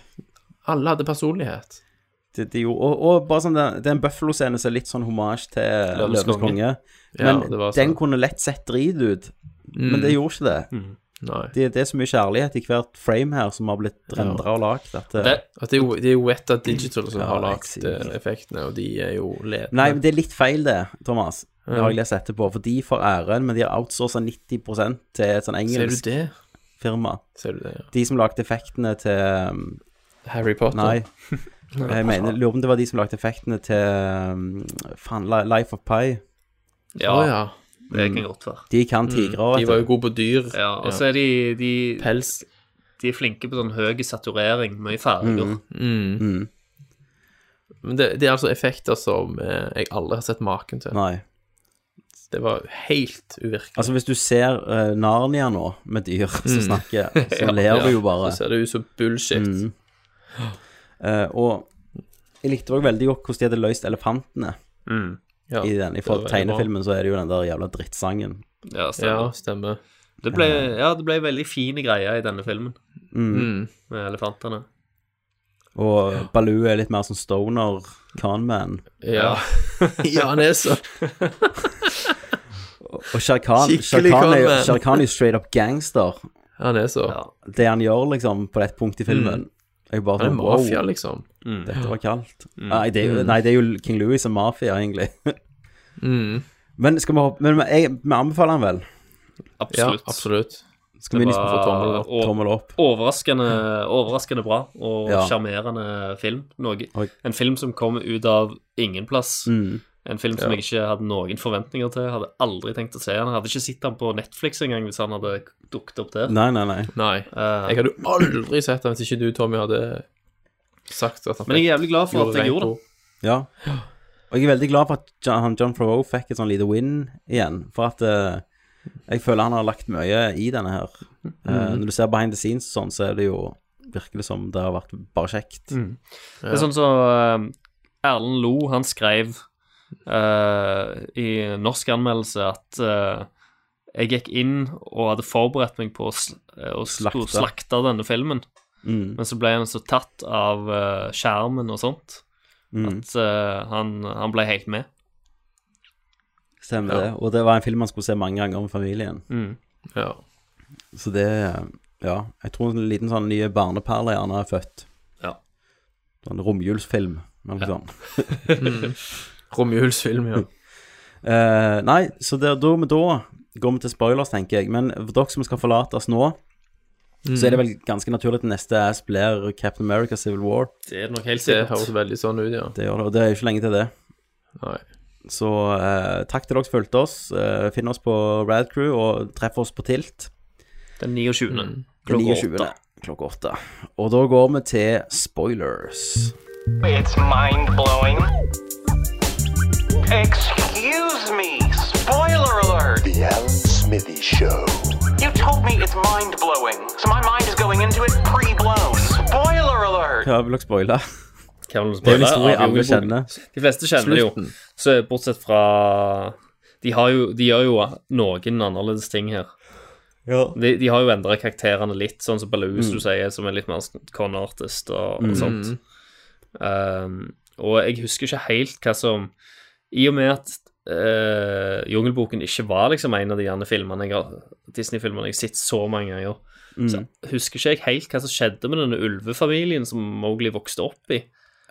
Alle hadde personlighet. Det, det gjorde, og, og bare sånn det, det er en Buffalo-scene som er litt sånn hommage til Løvenes konge. Men Ja, den kunne lett sett drit ut. Men Mm. det gjorde ikke det. Nei. det. Det er så mye kjærlighet i hvert frame her som har blitt rendra og lagd. At det, Det, At det, er jo, Weta Digital som Ja, har lagd eh, effektene, og de er jo ledende. Nei, men det er litt feil det, Thomas. Det har jeg lest etterpå. For de får æren, men de har outsourca 90 til et sånn Ser du engelsk det? firma. Ser du det, ja. De som lagde effektene til um, Harry Potter? Nei. Jeg mener, lurer på om det var de som lagde effektene til um, Life of Pi. ja, oh, ja. det kan godt være. De kan tigre, Mm. De var jo gode på dyr. Ja, og så er de, de Pels. De er flinke på sånn høy saturering, mye farger. Mm. Mm. Mm. Men det, det er altså effekter som eh, jeg aldri har sett maken til. Nei. Det var helt uvirkelig. Altså, hvis du ser uh, Narnia nå, med dyr som Mm. snakker, så Ja, ler du ja. jo bare. Så ser det ut som bullshit. Mm. Eh, og jeg likte òg veldig godt hvordan de hadde løst elefantene Mm. Ja, i den. I forhold til tegnefilmen så er det jo den der jævla drittsangen. Ja, Ja, stemmer. stemmer. Det ble, ja, det ble veldig fine greier i denne filmen, Mm. Mm. med elefantene. Og Baloo er litt mer som stoner conman. Ja. ja, han er så Og Shere Khan, Shere Skikkelig Khan, er, jo- straight up gangster. Han er så. Det han gjør, liksom, på et punkt i filmen er jo bare Han er sånn, wow, mafia, liksom. Dette var kaldt. Mm. Nei, det er jo, Mm. nei, det er jo King Louis som mafia, egentlig. Mm. Men skal vi hoppe Men jeg, vi anbefaler han vel? Absolutt. Ja, absolutt. Skal vi Det liksom få tommel opp? Tommel opp. Overraskende, overraskende bra og Ja. film. Noe, en film som kommer ut av ingen plass. Mm. En film som Ja. jeg ikke hadde noen forventninger til. Hadde aldri tenkt å se den. Jeg hadde ikke sett den på Netflix engang hvis han hadde dukket opp der. Nei, nei, nei. Nei. Uh, Jeg hadde aldri sett den hvis ikke du, Tommy, hadde sagt at han Men jeg er jævlig glad for at jeg gjorde det. Ja. Og jeg er veldig glad for at John, han John Favreau fikk et sånn lite win igjen. For at uh, jeg føler han har lagt mye i denne her. Mm. når du ser behind the scenes og sånn, så er det jo virkelig som det har vært bare kjekt. Mm. Det er sånn som eh, Erlend Lo, han skrev eh, i norsk anmeldelse at uh, jeg gikk inn og hadde forberedt meg på å, eh, å Slakte. slakte. denne filmen, Mm. men så ble han så tatt av uh, skjermen og sånt Mm. at han, han ble helt med. Stemmer Ja. det. Og det var en film man skulle se mange ganger med familien. Mm. Ja. Så det Ja. Jeg tror en liten sånn nye barneperle gjerne er født. Ja. Sånn romjulsfilm, eller noe Ja. sånt. Mm. Romjulsfilm, ja. uh, nei, så det, da, men da går vi til spoilers, tenker jeg. Men for dere som skal forlate oss nå, så er det vel ganske naturlig at neste ass blir Captain America Civil War. Det er nok helt Det sikkert. høres veldig sånn ut, ja. Det gjør det, og det er jo ikke lenge til det. Nei. Så uh, takk til dere som fulgte oss. Uh, finn oss på Radcrew og treff oss på Tilt. Den 29. Mm. Klokka 8. Klokka åtte. Og da går vi til spoilers. It's mind blowing. Excuse me. Spoiler alert. The Alan Smithy Show. You told me it's mind blowing, so my mind is going into it pre blown. Spoiler alert. Hva vil dere spoile? Det er en historie av alle kjenner. De fleste kjenner det jo. Så bortsett fra De, har jo, de gjør jo noen annerledes ting her. De, de har jo endra karakterene litt, sånn som Baloo, Mm. du sier, som er litt mer sånn con artist og, og Mm. sånt. Um, og jeg husker ikke helt hva som I og med at uh, Jungelboken ikke var liksom en av de filmene Disney-filmene jeg har sett så mange ganger, så Mm. husker ikke jeg helt hva som skjedde med denne ulvefamilien som Mowgli vokste opp i.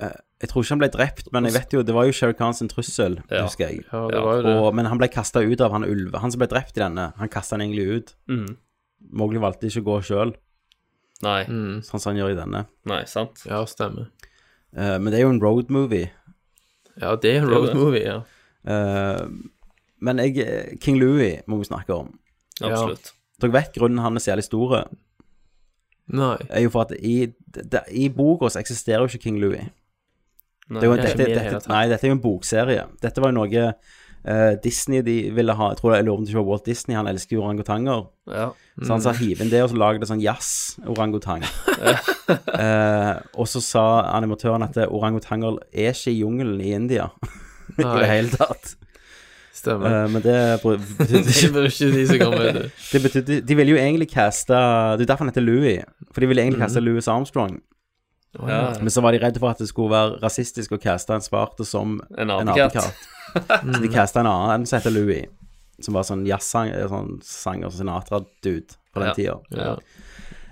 Uh, Jeg tror ikke han ble drept, men jeg vet jo, det var jo Sherry Khan sin trussel, Ja. husker jeg. Ja, det var jo det. Og, men han ble kasta ut av han ulve. Han som ble drept i denne, han kasta han egentlig ut. Mm. Mowgli valgte ikke å gå sjøl, Nei. Mm. sånn som han gjør i denne. Nei, sant? Ja, stemmer. Uh, men det er jo en road movie. Ja, det er en road movie, ja. Eh, men jeg, King Louis må vi snakke om. Absolutt. Dere vet grunnen han er så jævlig stor, Nei. er jo for at i, det, i boka så eksisterer jo ikke King Louis. Nei, Det er jo, dette, dette, nei, dette er jo en bokserie. Dette var jo noe eh, Disney de ville ha Jeg tror det er lover til å se Walt Disney, han elsker jo orangutanger. Ja. Så han sa hiv inn det, og så laget det sånn jazz-orangutang. eh, og så sa animatøren at orangutanger er ikke i jungelen i India i Nei. det hele tatt. Stemmer. Eh, men det betydde Det ikke de som kommer det. det betydde, De ville jo egentlig caste Det er derfor han heter Louis. For de ville egentlig caste Louis Armstrong. Ja. Men så var de redde for at det skulle være rasistisk å caste en svarte som En apekatt. så de casta en annen som heter Louis, som var sånn jazzsanger, sånn sanger Sinatra-dude på den Ja. tida. Ja.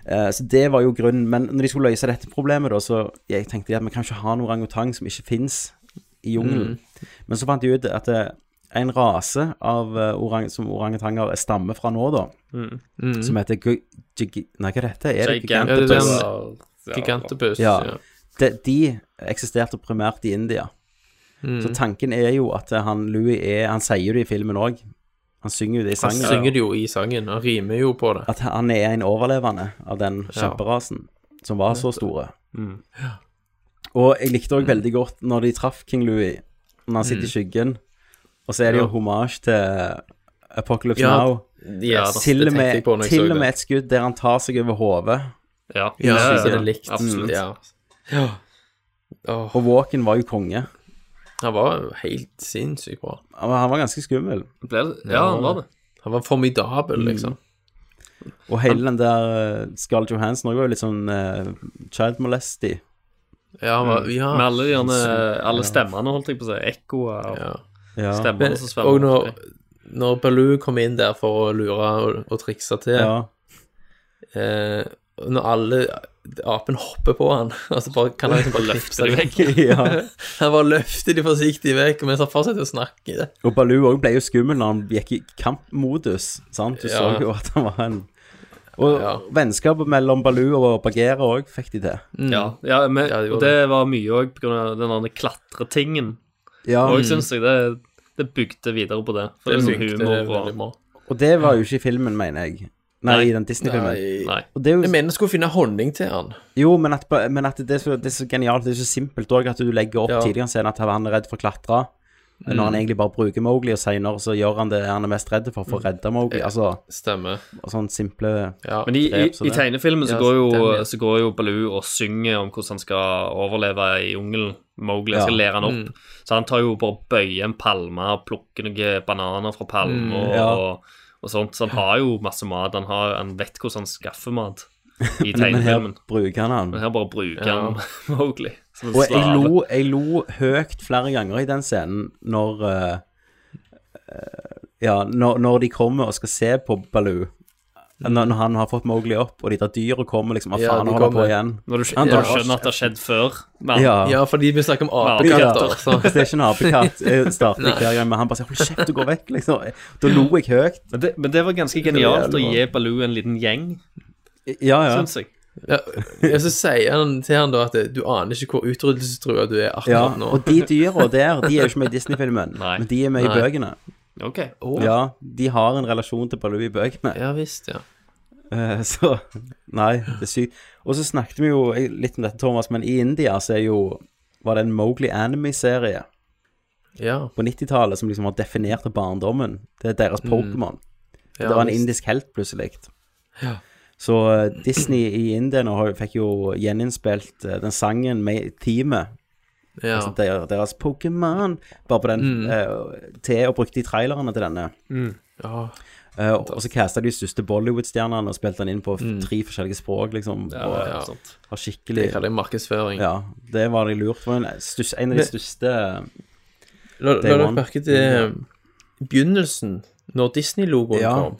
Eh, så det var jo grunnen. Men når de skulle løse dette problemet, da, så jeg tenkte de at vi kan ikke ha en orangutang som ikke fins i jungelen. Men så fant de ut at det, en rase av eh, orang, som orangutanger stammer fra nå, da, Mm. Mm. som heter gu- gigi- Nei, hva er dette? Er det Ja. Gigantopus. Ja. Ja. De, de eksisterte primært i India. Mm. Så tanken er jo at han Louis er Han sier det i filmen òg. Han synger jo det i sangen. Han synger det jo i sangen, han rimer jo på det. At han er en overlevende av den Ja. kjemperasen som var så store. Mm. Og jeg likte òg veldig godt når de traff King Louis, når han sitter i skyggen. Og så er det jo Ja. hommage til Apocalypse Ja, Now. Ja, Yes, til og med, til med et skudd der han tar seg over hodet. Ja, Ja, ja, det er likt. Absolutt. Ja. ja. Og Walken var jo konge. Han var jo helt sinnssykt bra. Han var, han var ganske skummel. Ble det? Ja, han var det. Han var formidabel, liksom. Og hele den der uh, Scarlett Johansson også var jo litt sånn uh, child molesty. Ja, han var, ja. Med alle, gjerne, alle stemmene, holdt jeg på å si. Ekkoer og Ja. Ja. som og når, når Baloo kom inn der for å lure og, og trikse til Ja. eh, Når alle apen hopper på han, altså bare, kan han liksom bare løfte dem vekk. Ja. Han bare løfter de forsiktig vekk mens han fortsetter å snakke. Og Baloo òg ble jo skummel når han gikk i kampmodus. Sant? Du Ja. så jo at han var en Og Ja. vennskapet mellom Baloo og Bagheera òg fikk de til. Mm. Ja, ja, men, Ja, de og det var mye òg av den der klatretingen. Ja. Og Mm. jeg syns det, det bygde videre på det. For det, Det er sånn humor og. Og det var jo ikke i filmen, mener jeg. Nei, Nei. i den Disney-filmen. Nei. Og det er jo Jeg mener jeg skulle finne honning til han. Jo, men at, men at det, er så, det er så genialt. Det er så simpelt òg at du legger opp Ja. tidligere scenen at han er redd for å klatre. Når han egentlig bare bruker Mowgli, og senere så gjør han det han er mest redd for, for å redde Mowgli. Altså Stemmer. og sånn simple Ja. Men i, i, grep så i det. tegnefilmen så, Ja, går jo, ja. så går jo Baloo og synger om hvordan han skal overleve i jungelen. Mowgli Ja. skal lære han opp. Mm. Så han tar jo bare bøye en palme og plukker noen bananer fra palmen Mm, og, ja. og, og sånt. Så han har jo masse mat. Han, har, han vet hvordan han skaffer mat i Men her bruker han han. Men her bare bruker Ja. han Mowgli Og jeg lo, jeg lo høyt flere ganger i den scenen når uh, Ja, når, når de kommer og skal se på Baloo. Når, når han har fått Mowgli opp, og de der dyra kommer liksom Hva Ja, faen de holder på igjen? Når du, Han når du skjønner at det har skjedd før. Men, Ja. Ja, fordi vi snakker om Ja, apekatter. Ja, Det er ikke en apekatt. Jeg starter hver gang, men han bare sier 'hold kjeft og gå vekk', liksom. Da lo jeg høyt. Men, det, men det var ganske genialt å gi Baloo en liten gjeng, Ja, ja. syns jeg. Ja, ja, så sier han til han da at du aner ikke hvor utryddelsestrua du er ja. nå. Og de dyra der, de er jo ikke med i Disney-filmen, men de er med i bøkene. Ok. Oh. Ja, de har en relasjon til Baloo i bøkene. ja visst, ja. Eh, Så Nei, det er sykt. Og så snakket vi jo litt om dette, Thomas, men i India så er jo Var det en Mowgli Anime-serie Ja. på 90-tallet som liksom har definert barndommen? Det er deres Pokémon. ja det var en visst. indisk helt, plutselig. Ja. Så eh, Disney i India nå fikk jo gjeninnspilt eh, den sangen med teamet. Ja. Altså der, deres Pokémon. Bare på den Mm. uh, til og brukte de trailerne til denne. ja. Uh, og så casta de største Bollywood-stjernene og spilte den inn på mm. tre forskjellige språk, liksom. Ja, og ja, har skikkelig Det kaller jeg markedsføring. Ja, det var de lurt. For en, største, en av de største La, dere merke til eh, begynnelsen, når Disney-logoen Ja. kom,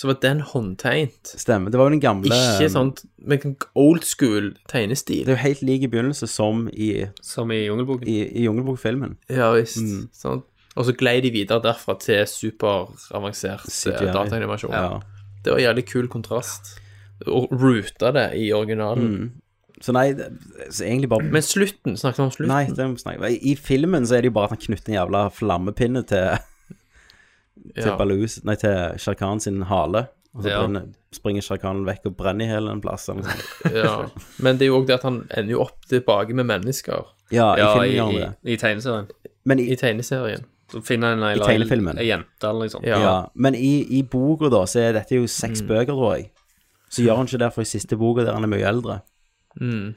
så var den håndtegnet. Stemmer. Det var jo den gamle Ikke sånn men old school tegnestil. Det er jo helt lik i begynnelse som i, Som i Jungelboken. i, i Jungelbok-filmen. Ja visst. Mm. Sånn. Og så glei de videre derfra til superavansert eh, dataanimasjon. Ja. Det var jævlig kul kontrast. Og ruta det i originalen. Mm. Så nei, det, så egentlig bare Men slutten, snakket vi om slutten? Nei, det må vi snakke om. I filmen så er det jo bare at han knytter en jævla flammepinne til Til Ja. Baloo Nei, til Shere sin hale. Og så Ja. brenner, springer Shere vekk og brenner i hele en plass. Liksom. Ja. Men det er jo òg det at han ender jo opp tilbake med mennesker Ja, i Ja, filmen i, gjør han i, det. i tegneserien. Men i, i tegneserien. Så finner en ei I jente eller noe sånt. Ja. ja. Men i, i boka, da, så er dette jo Mm. seks bøker, tror jeg. Så gjør han ikke det for i siste boka, der han er mye eldre. Mm.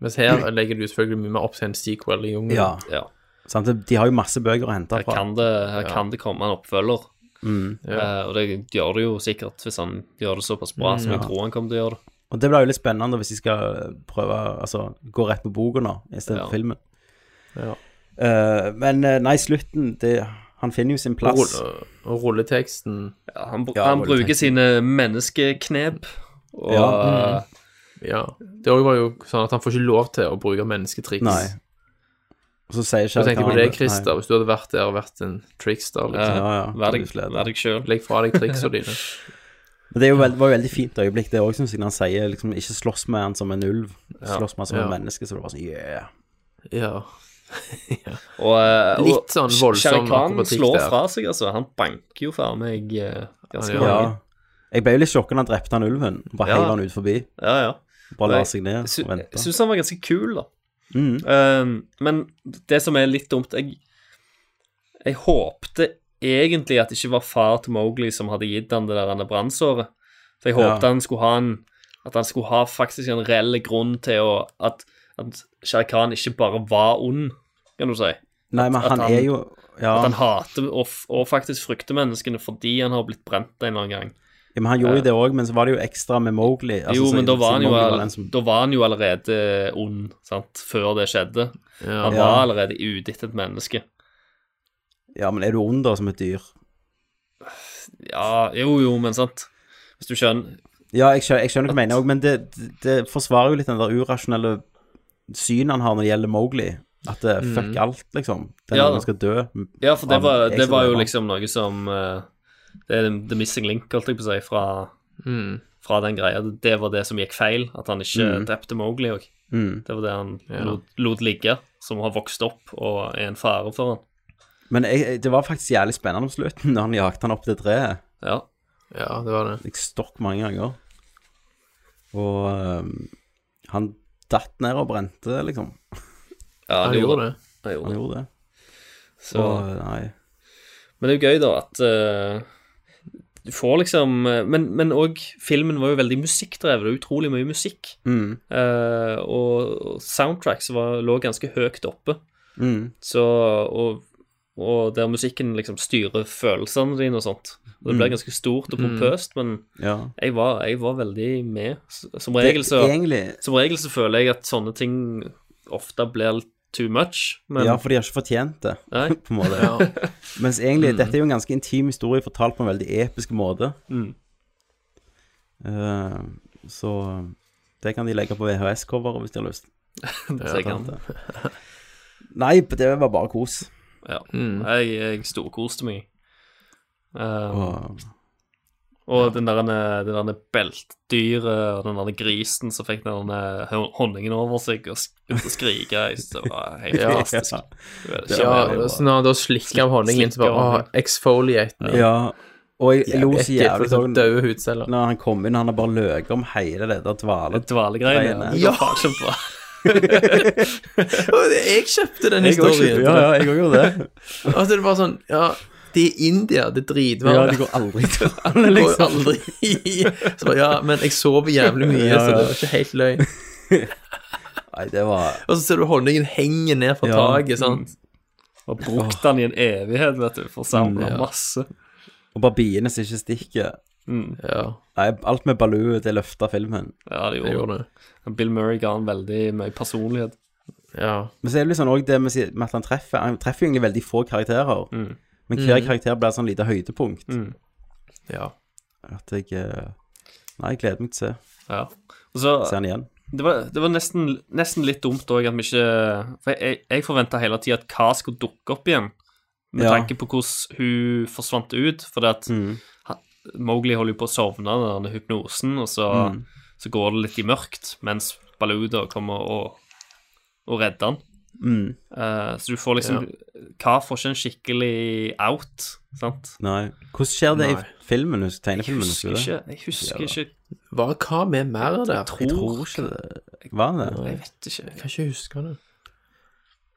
Mens her legger du selvfølgelig mye mer opp til en sequel i jungelen. Ja. Sant? De har jo masse bøker å hente Her fra. kan det, her Ja. kan det komme en oppfølger. Mm. Ja. Eh, og det gjør det jo sikkert hvis han gjør det såpass bra som jeg tror han kommer til å gjøre det. Og det blir jo litt spennende hvis de skal prøve Altså gå rett på boka nå, istedenfor Ja. filmen. Ja. Uh, men eh, nei, slutten det, Han finner jo sin plass. rulle, og rulleteksten Ja, han, Ja, han bruker sine menneskeknep. Og Ja. eh, Ja. Det var jo sånn at han får ikke lov til å bruke mennesketriks. Nei. Og så sier Jeg Shere tenker på deg, Christer, hvis du hadde vært der og vært en trickster. Liksom. Ja, ja. Vær deg, vær deg sjøl. Legg fra deg triksa dine. Men det er jo veld, var jo veldig fint øyeblikk, det òg, syns jeg, når han sier liksom ikke slåss med han som en ulv, Ja. slåss med han som Ja. et menneske, så det var sånn yeah. Ja. Og, eh, og Litt sånn voldsom Shere Khan akrobatikk slår der. fra seg, altså. Han banker jo faen meg eh, ganske Ja, Ja. Jeg ble jo litt sjokka når han drepte han ulven. Bare Ja. heiv han ut forbi. Ja, ja. Bare la Jeg seg ned sy- og vente. Jeg syns han var ganske kul, da. Mm. Uh, men det som er litt dumt Jeg, jeg håpte egentlig at det ikke var far til Mowgli som hadde gitt han det der brannsåret. For jeg håpte Ja. han skulle ha en At han skulle ha faktisk en reell grunn til å At, at Shere Khan ikke bare var ond, kan du si. Nei, men at han, han- er jo Ja, At han hater og, og faktisk frykter menneskene fordi han har blitt brent en eller annen gang. Ja, men han gjorde jo det òg, men så var det jo ekstra med Mowgli. Altså, jo, men da var, han jo, den som- da var han jo allerede ond, sant, før det skjedde. Ja. Han Ja. var allerede ute etter et menneske. Ja, men er du ond da som et dyr? Ja, jo, jo, men sant. Hvis du skjønner Ja, jeg skjønner, jeg skjønner hva du mener òg, men det, det, forsvarer jo litt den der urasjonelle synet han har når det gjelder Mowgli. At det Mm. fuck alt, liksom. Den Ja. skal dø. Ja, for det var, det var jo liksom noe som eh, Det er the missing link, holdt jeg på å si, fra, Mm. fra den greia. Det var det som gikk feil, at han ikke Mm. drepte Mowgli òg. Mm. Det var det han Ja. lot, lot ligge, som har vokst opp og er en fare for han. Men jeg, det var faktisk jævlig spennende på slutten, når han jakte han opp til treet. Ja. Ja, det var det. Jeg stokk mange ganger. Og um, han datt ned og brente, liksom. Ja, Han han gjorde det. Han gjorde Han det. gjorde det. Så, Og, nei. men det er jo gøy, da, at eh, du får liksom eh, Men men òg filmen var jo veldig musikkdrevet. Utrolig mye musikk. Mm. Uh, og soundtracks var, lå ganske høyt oppe. Mm. Så, og, og der musikken liksom styrer følelsene dine og sånt. Og det ble Mm. ganske stort og pompøst, men Ja. jeg, var, jeg var veldig med. Som regel, så, egentlig- som regel så føler jeg at sånne ting ofte blir litt too much. Men Ja, for de har ikke fortjent det, Nei. på en måte. Ja. Mens egentlig, Mm. dette er jo en ganske intim historie fortalt på en veldig episk måte. Mm. Uh, så det kan de legge på VHS-coveret hvis de har lyst. Det kan. Nei, det var bare kos. Ja. Mm. Jeg, jeg storkoste meg. Um, Og- og den der, det der beltdyret og den der grisen som fikk den der honningen over seg og begynte å skrike, det var helt Ja. fantastisk. Ja. Det Ja, kjempe- så når han da slikker av honningen, så bare Å, exfoliaten. exfoliate. Ja, og jeg, lo så Jævlig sånn døde hudceller. Når han kom inn, han har bare løket om hele det der dvale... Dvalegreiene. Ja. Ja. Jeg kjøpte den Jeg også historien. kjøpte- ja, ja, jeg også gjorde det. Og så er det bare sånn Ja, det er India, det er dritvarmt. Ja, det går aldri til Det går liksom. aldri Så bare, ja, men jeg sover jævlig mye, Ja, så det var ikke helt løgn. Nei, det var Og så ser du honningen henger ned fra Ja. taket, sant. Og brukt den i en evighet, vet du, for å samle Mm, ja. masse. Og bare biene som ikke stikker. Mm. Ja. Nei, alt med Baloo, det løfta filmen. Ja, det Det gjorde gjorde det. Bill Murray ga han veldig mye personlighet. Ja. Men så er det liksom også det med, at han treffer Han treffer egentlig veldig få karakterer. Mm. Men hver Mm. karakter blir et sånn lite høydepunkt. Mm. Ja. At jeg eh, Nei, jeg gleder meg til å se, Ja. Og så se han igjen. Det var, det var nesten, nesten litt dumt òg at vi ikke For jeg, jeg forventa hele tida at Ka skulle dukke opp igjen, med Ja. tanke på hvordan hun forsvant ut. For det at Mm. Mowgli holder jo på å sovne, den der hypnosen, og så, Mm. så går det litt i mørkt, mens Baluda kommer og, og redder han. Mm. Uh, så du får liksom Ka får ikke en skikkelig out, sant? Nei. Hvordan skjer det Nei. i filmen? Tegnefilmen? Jeg husker ikke. Jeg husker Ja. ikke Var hva med mer der? Jeg tror ikke det Var det? Jeg vet ikke. Jeg kan ikke huske det.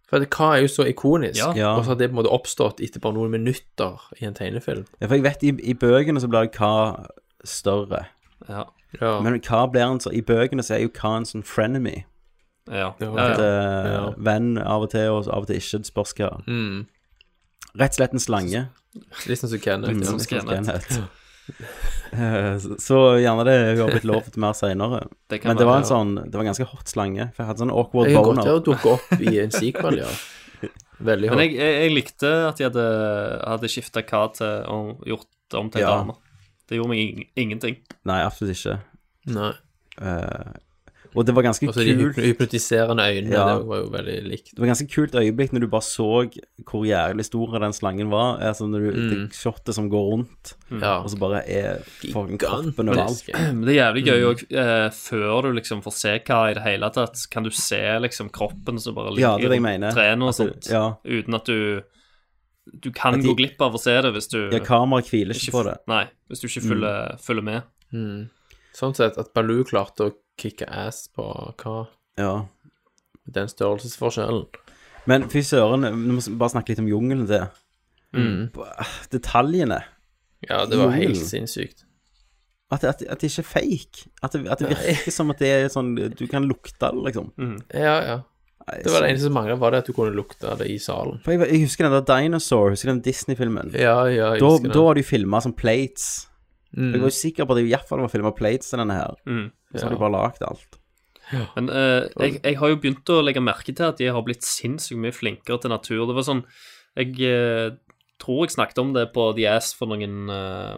For det, hva er jo så ikonisk, Ja. Ja. og så har det på en måte oppstått etter bare noen minutter i en tegnefilm. Ja, for jeg vet i, i bøkene så blir hva større. Ja. Ja. Men hva blir en så I bøkene så er jo hva en sånn frenemy. Ja. Ja, ja, At, ja. eh, Ja. Venn av og til, og av og til ikke. Det spørs hva. Mm. Rett og slett en slange. Litt sånn som Kenneth. Som. Eh, så- gjerne det hun har blitt lovet mer seinere. Men det var en sånn Det var en ganske hot slange. For jeg hadde sånn awkward Jeg kan godt boner. gjøre å dukke opp i en sequel, ja. Veldig Men jeg, jeg, jeg likte at de hadde, hadde skifta hva til og gjort om til Ja. dame. Det gjorde meg ingenting. Nei, absolutt ikke. Nei. Eh, og det var ganske altså, de kult hypnotiserende øynene, Ja. det var jo veldig likt. Det var ganske kult øyeblikk når du bare så hvor jævlig stor den slangen var. Altså når du, Mm. Det shotet som går rundt, Ja. og så bare er kroppen overalt. Men det er jævlig gøy Mm. eh, før du liksom får se hva i det hele tatt, kan du se liksom kroppen som bare Ja, ligger det er det jeg rundt mener. og sånt, ja. uten at du Du kan de- gå glipp av å se det hvis du Ja, kameraet hviler ikke på det. Nei, hvis du ikke følger, følger med. Mm. Sånn sett at Baloo klarte å kicke ass på hva Ja. Den størrelsesforskjellen. Men fy søren, vi må bare snakke litt om jungelen til. Mm. Detaljene. Ja, det var helt sinnssykt. At, at, at det ikke er fake. At det, at det virker som at det er sånn Du kan lukte det, liksom. Ja, ja. Nei, Det var det eneste som mangla, var det at du kunne lukte det i salen. For jeg, jeg husker den der Dinosaur, husker den Disney-filmen? Ja, ja, jeg Da, husker da det. var de filma som plates. Mm. Jeg var jo sikker på at det i hvert fall var filma plates til denne her. Mm. Så har Ja. de bare lagd alt. Men eh, jeg, jeg har jo begynt å legge merke til at de har blitt sinnssykt mye flinkere til natur. Det var sånn Jeg eh, tror jeg snakket om det på The Ass for noen, eh,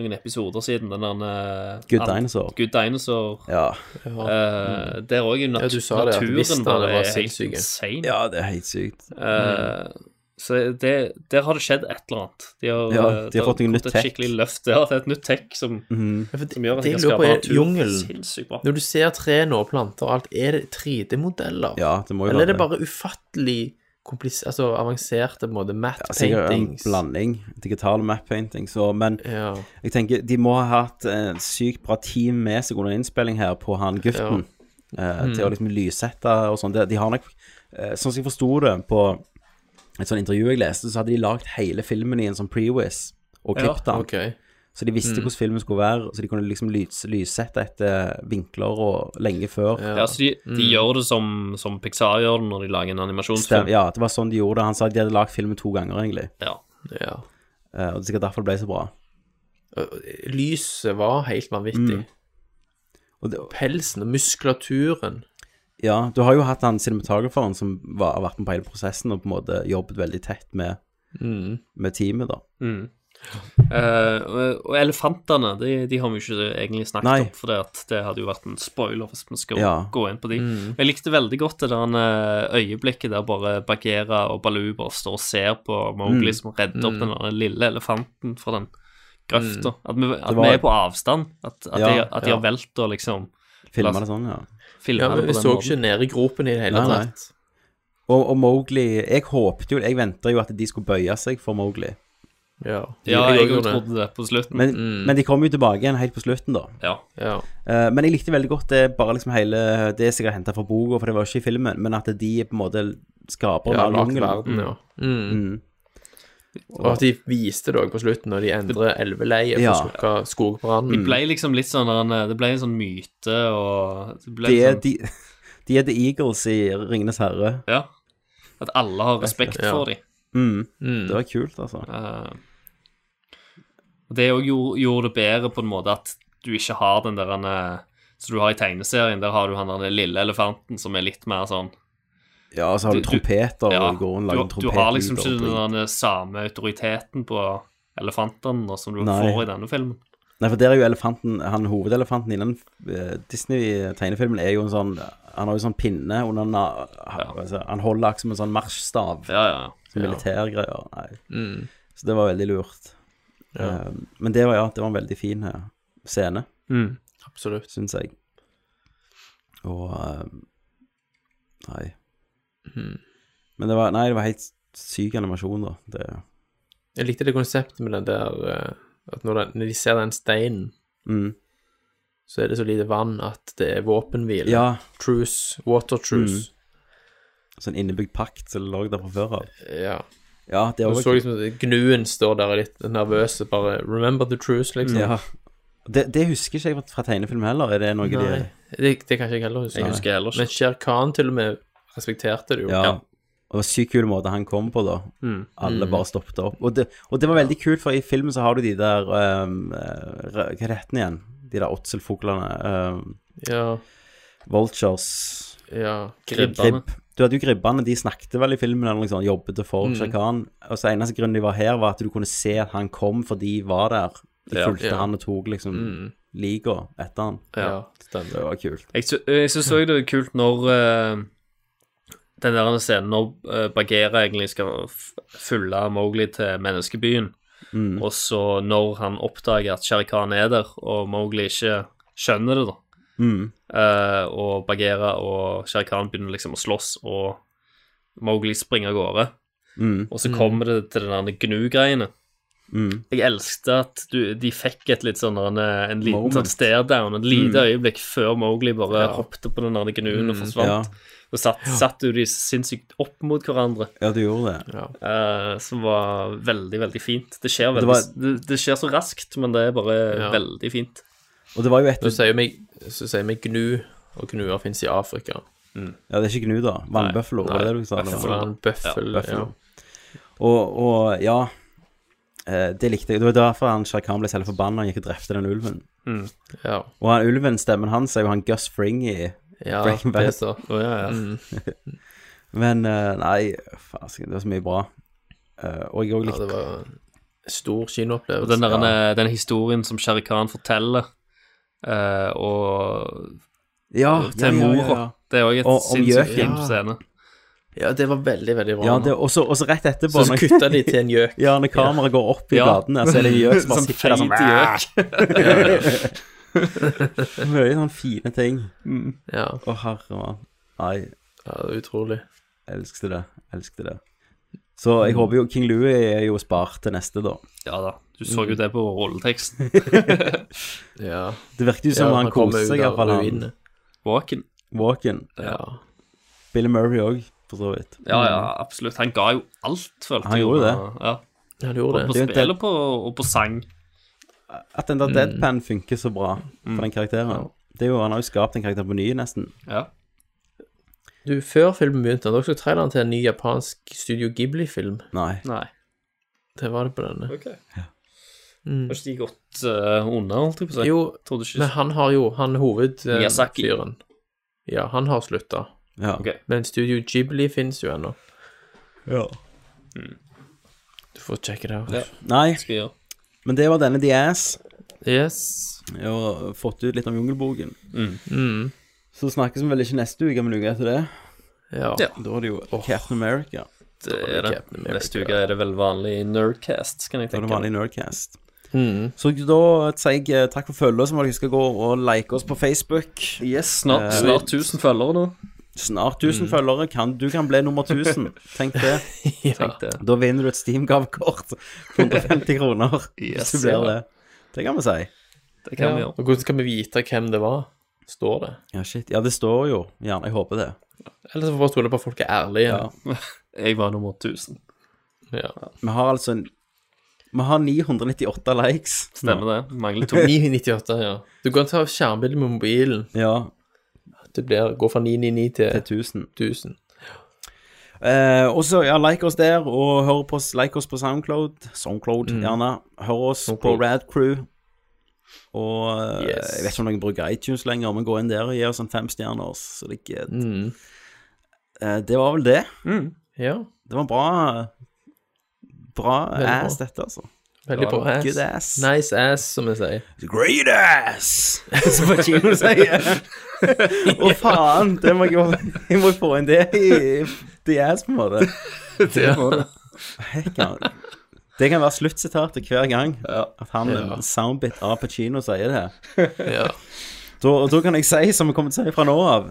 noen episoder siden. Den der eh, Good Dinosaur. Good Dinosaur. Ja. Eh, der òg er jo nat Ja, du sa det, at naturen bare var er helt sinnssyke. insane. Ja, det er helt sykt. Eh, Så det, der har det skjedd et eller annet. De har, Ja, eh, de har fått noe nytt et tech. skikkelig løft. Ja, det er et nytt tech som, mm. som gjør at de skal kan skape er natur sinnssykt bra. Når du ser trærne og planter og alt, er det 3D-modeller? Ja, det må jo Eller er være det det. bare ufattelig komplis altså avanserte på en måte matte Ja, sikkert en paintings? blanding. Digital map painting. Og, men Ja. jeg tenker de må ha hatt et sykt bra team med seg under innspilling her på han gutten. eh, Mm. Til å liksom lyssette og sånn. De, de har nok eh, Sånn som jeg forsto det på et sånt intervju jeg leste, så hadde de lagd hele filmen i en sånn pre-wiz og klippet den. Okay. Så de visste Mm. hvordan filmen skulle være, så de kunne liksom lys, lyssette etter vinkler og lenge før. Ja, så de, de Mm. gjør det som, som Pixar gjør det når de lager en Stem, animasjonsfilm. ja, det var sånn de gjorde det. Han sa at de hadde lagd filmen to ganger, egentlig. Ja. Ja. Uh, og det er sikkert derfor det ble så bra. Lyset var helt vanvittig. Mm. Og det, Pelsen og muskulaturen. Ja, du har jo hatt han cinematograferen som var, har vært med på hele prosessen og på en måte jobbet veldig tett med, Mm. med teamet, da. Mm. Uh, og, og elefantene, de, de har vi jo ikke egentlig snakket Nei. om, for det, at det hadde jo vært en spoiler hvis vi skal Ja. gå inn på de. Mm. Jeg likte veldig godt det der eh, øyeblikket der bare Bagheera og Baloo bare står og ser på Mowgli Mm. som redder opp Mm. den lille elefanten fra den grøfta. At, vi, at var- vi er på avstand. At, at, Ja, de, at de ja. har valgt å liksom Filma det sånn, ja. Filme Ja, det men måten. Vi så ikke ned i gropen i det hele Nei, nei. tatt. Og, og Mowgli Jeg håpte jo Jeg venta jo at de skulle bøye seg for Mowgli. Ja, Ja, jeg jeg trodde det på slutten. Men, Mm. men de kom jo tilbake igjen helt på slutten, da. ja. Ja. Uh, men jeg likte veldig godt det bare liksom hele Det er sikkert henta fra boka, for det var ikke i filmen, men at de på en måte skaper Ja, en lagt verden, ja. Mm. Mm. Og at de viste det òg på slutten, når de endrer elveleiet for Ja. å slukke skogbrannen. De ble liksom litt sånn Det ble en sånn myte, og det ble De er, sånn, de, de er The Eagles i Ringenes herre. Ja. At alle har respekt Ja. for dem. Mm. Mm. Det var kult, altså. Uh, og det òg gjorde, gjorde det bedre på en måte at du ikke har den der eh, Som du har i tegneserien. Der har du han der lille elefanten som er litt mer sånn Ja, så har du, Du- du- trompeter, Ja, og går og du, lager du har liksom ikke den samme autoriteten på elefantene som du Nei. får i denne filmen. Nei, for der er jo elefanten Han hovedelefanten i den eh, Disney-tegnefilmen er jo en sånn Han har jo sånn pinne under na, ja. Han holder akkurat som en sånn marsjstav. Ja, ja. Som militærgreier. Nei. Mm. Så det var veldig lurt. Ja. Eh, men det var ja, det var en veldig fin eh, scene, Mm. Absolutt. syns jeg. Og Nei. Mm. Men det var Nei, det var helt syk animasjon, da. Det, Jeg likte det konseptet med den der eh, At når, den, når de ser den steinen, mm. så er det så lite vann at det er våpenhvile. Ja. Truce. Water truce. Sånn innebygd pakt som lå der fra før av. Ja. Ja, det Og også... så liksom Gnuen står der litt nervøs og bare 'Remember the truce', liksom. Ja. Det, det husker ikke jeg fra tegnefilm heller. Er det noe Nei, de det, det kan ikke jeg heller huske. Jeg husker heller ikke. Men Shere Khan til og med respekterte det jo. Ja. Og det var sykt kul måte han kom på, da. Mm. Alle Mm. bare stoppet opp. Og det, og det var veldig kult, for i filmen så har du de der um, eh, Hva heter den igjen? De der åtselfuglene. Um, Ja. vultures. ja. Gribbene. Grib. Du hadde jo gribbene, de snakket vel i filmen eller noe sånt, jobbet for Mm. Shere Og så eneste grunnen de var her, var at du kunne se at han kom, for de var der. De Ja. fulgte Ja. han og tok liksom Mm. liga etter han. Ja, stemmer. Det var kult. Jeg, sy jeg syns òg det er kult når eh, den der scenen når uh, Bagheera egentlig skal følge Mowgli til menneskebyen, Mm. og så når han oppdager at Shere Khan er der, og Mowgli ikke skjønner det, da, Mm. eh, og Bagheera og Shere Khan begynner liksom å slåss, og Mowgli springer av gårde, Mm. og så kommer det til den der gnu-greiene. Mm. Jeg elsket at du, de fikk et litt sånn en, en liten Moment. sånn stare down, et lite Mm. øyeblikk før Mowgli bare Ja. hoppet på den der gnuen og Mm, forsvant. ja. Og satt, satt jo de sinnssykt opp mot hverandre, Ja, du gjorde det. Ja. eh, som var veldig, veldig fint. Det skjer, Det var- det, det skjer så raskt, men det er bare Ja. veldig fint. Og det var jo etter... Så sier vi, vi gnu, og gnuer finnes i Afrika. Ja, det er ikke gnu, da. Vannbøffelo, var det det du sa? Det var en bøffel, Ja, ja. Og, og ja Eh, det likte jeg. Det var derfor han Shah Khan ble selv forbanna og gikk og drepte den ulven. Mm. Ja. Og han ulven, stemmen hans, er jo han Gus Fring i Ja, Breaking det Bad. er så. Oh, ja, ja. Mm. Men uh, nei, faen, det var så mye bra. Uh, og jeg òg Ja, det var en stor kinoopplevelse. Den, der, ja. den historien som Sherry Khan forteller, uh, og Ja, til mora, ja, ja. det er òg et sinnssykt fin scene. Ja, det var veldig, veldig bra. Ja, det, og så rett etterpå Så så kutta de til en gjøk. Ja, når kameraet går opp i Ja. gatene, så er det en gjøk som bare sitter der sånn Mye sånne fine ting. Ja. Å, herre mann. Nei, ja, det er utrolig. elsket det. Elsket det. Så jeg håper jo King Louie er jo spart til neste, da. Ja da, du så jo det på rolleteksten. Ja. Det virket jo som Ja, han han koste seg, iallfall. Walken. Walken. Ja. Billy Murray òg, for så vidt. Ja, ja, absolutt. Han ga jo alt, følte Han jeg. gjorde det. Ja. Ja, han gjorde på det. Det er spill og på, og på sang. At den der deadpan funker så bra for den karakteren. Det er jo, Han har jo skapt en karakter på ny, nesten. Ja. Du, før filmen begynte, hadde sett traileren til en ny japansk Studio Ghibli-film? Nei. Nei. Det var det på denne. Ok. Mm. Har ikke de gått uh, unna, holdt jeg på å si? Jo, ikke men han har jo Han hovedfyren. hovedfyren. Ja, han har slutta. Ja. Okay. Men Studio Ghibli fins jo ennå. Ja. Du får sjekke det ut. Ja. Nei, Skal jeg gjøre. Men det var denne The Ass. Yes. Har fått ut litt om Jungelboken. Mm. Så snakkes vi vel ikke neste uke, men uka etter det. Ja. Ja. Da er det jo Captain America. Det er det. Neste uke er det vel vanlig Nerdcast, kan jeg Da er det vanlig Nerdcast. Mm. Så da sier jeg eh, takk for følget, så må dere huske å gå og like oss på Facebook. Yes, snart, Eh, snart 1000 følgere nå. Snart 1000 følgere. Kan, du kan bli nummer 1000. Tenk det. Ja. Tenk det. Da vinner du et Steam-gavekort på 150 kroner. Yes, hvis du blir ja. det. Det kan vi si. Det kan vi gjøre. Og hvordan skal vi vite hvem det var? Står det? Ja, shit. Ja, det står jo. Gjerne. Jeg håper det. Eller så får vi bare stole på at folk er ærlige. Ja. Jeg var nummer 1000. Ja. Vi har altså en Vi har 998 likes. Stemmer det. Mangler to. 998, ja. Du kan ta skjermbilde med mobilen. Ja, Det blir, går fra 999 til til 1000. 1000. Eh, og så, ja, like oss der, og hør på like oss på Soundcloud. Soundcloud, gjerne. Hør oss Soundcloud. på Radcrew. Og eh, Yes. jeg vet ikke om noen bruker iTunes lenger, men gå inn der og gi oss en femstjerner. Så det, er Mm. eh, det var vel det. Ja. Det var bra Bra Veldig bra. ass, dette, altså. Veldig bra ass. Good ass. Nice ass, som vi sier. Great ass! Som Pacino sier. Å, faen! Det må jeg må få inn det i The Ass, på en måte. Det må du. Det kan være sluttsitatet hver gang. At han, Ja. en soundbit av Pacino, sier det. Ja. Da, og da kan jeg si, som jeg kommer til å si fra nå av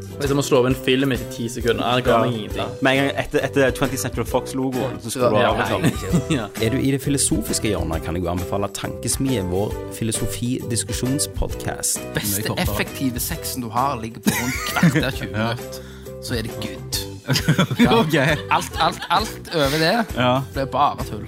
Det er som å slå av en film etter ti sekunder. Det ga meg ingenting. Med en gang etter, etter 20th Central Fox-logoen, så skrur du nei, Liksom. ja. Er du i det filosofiske hjørnet, kan jeg jo anbefale Tankesmie, vår filosofi-diskusjonspodkast. beste effektive sexen du har, ligger på rundt kvarter 20 minutter. Så er det good. Okay. Alt, alt, alt over det Ja. blir bare tull.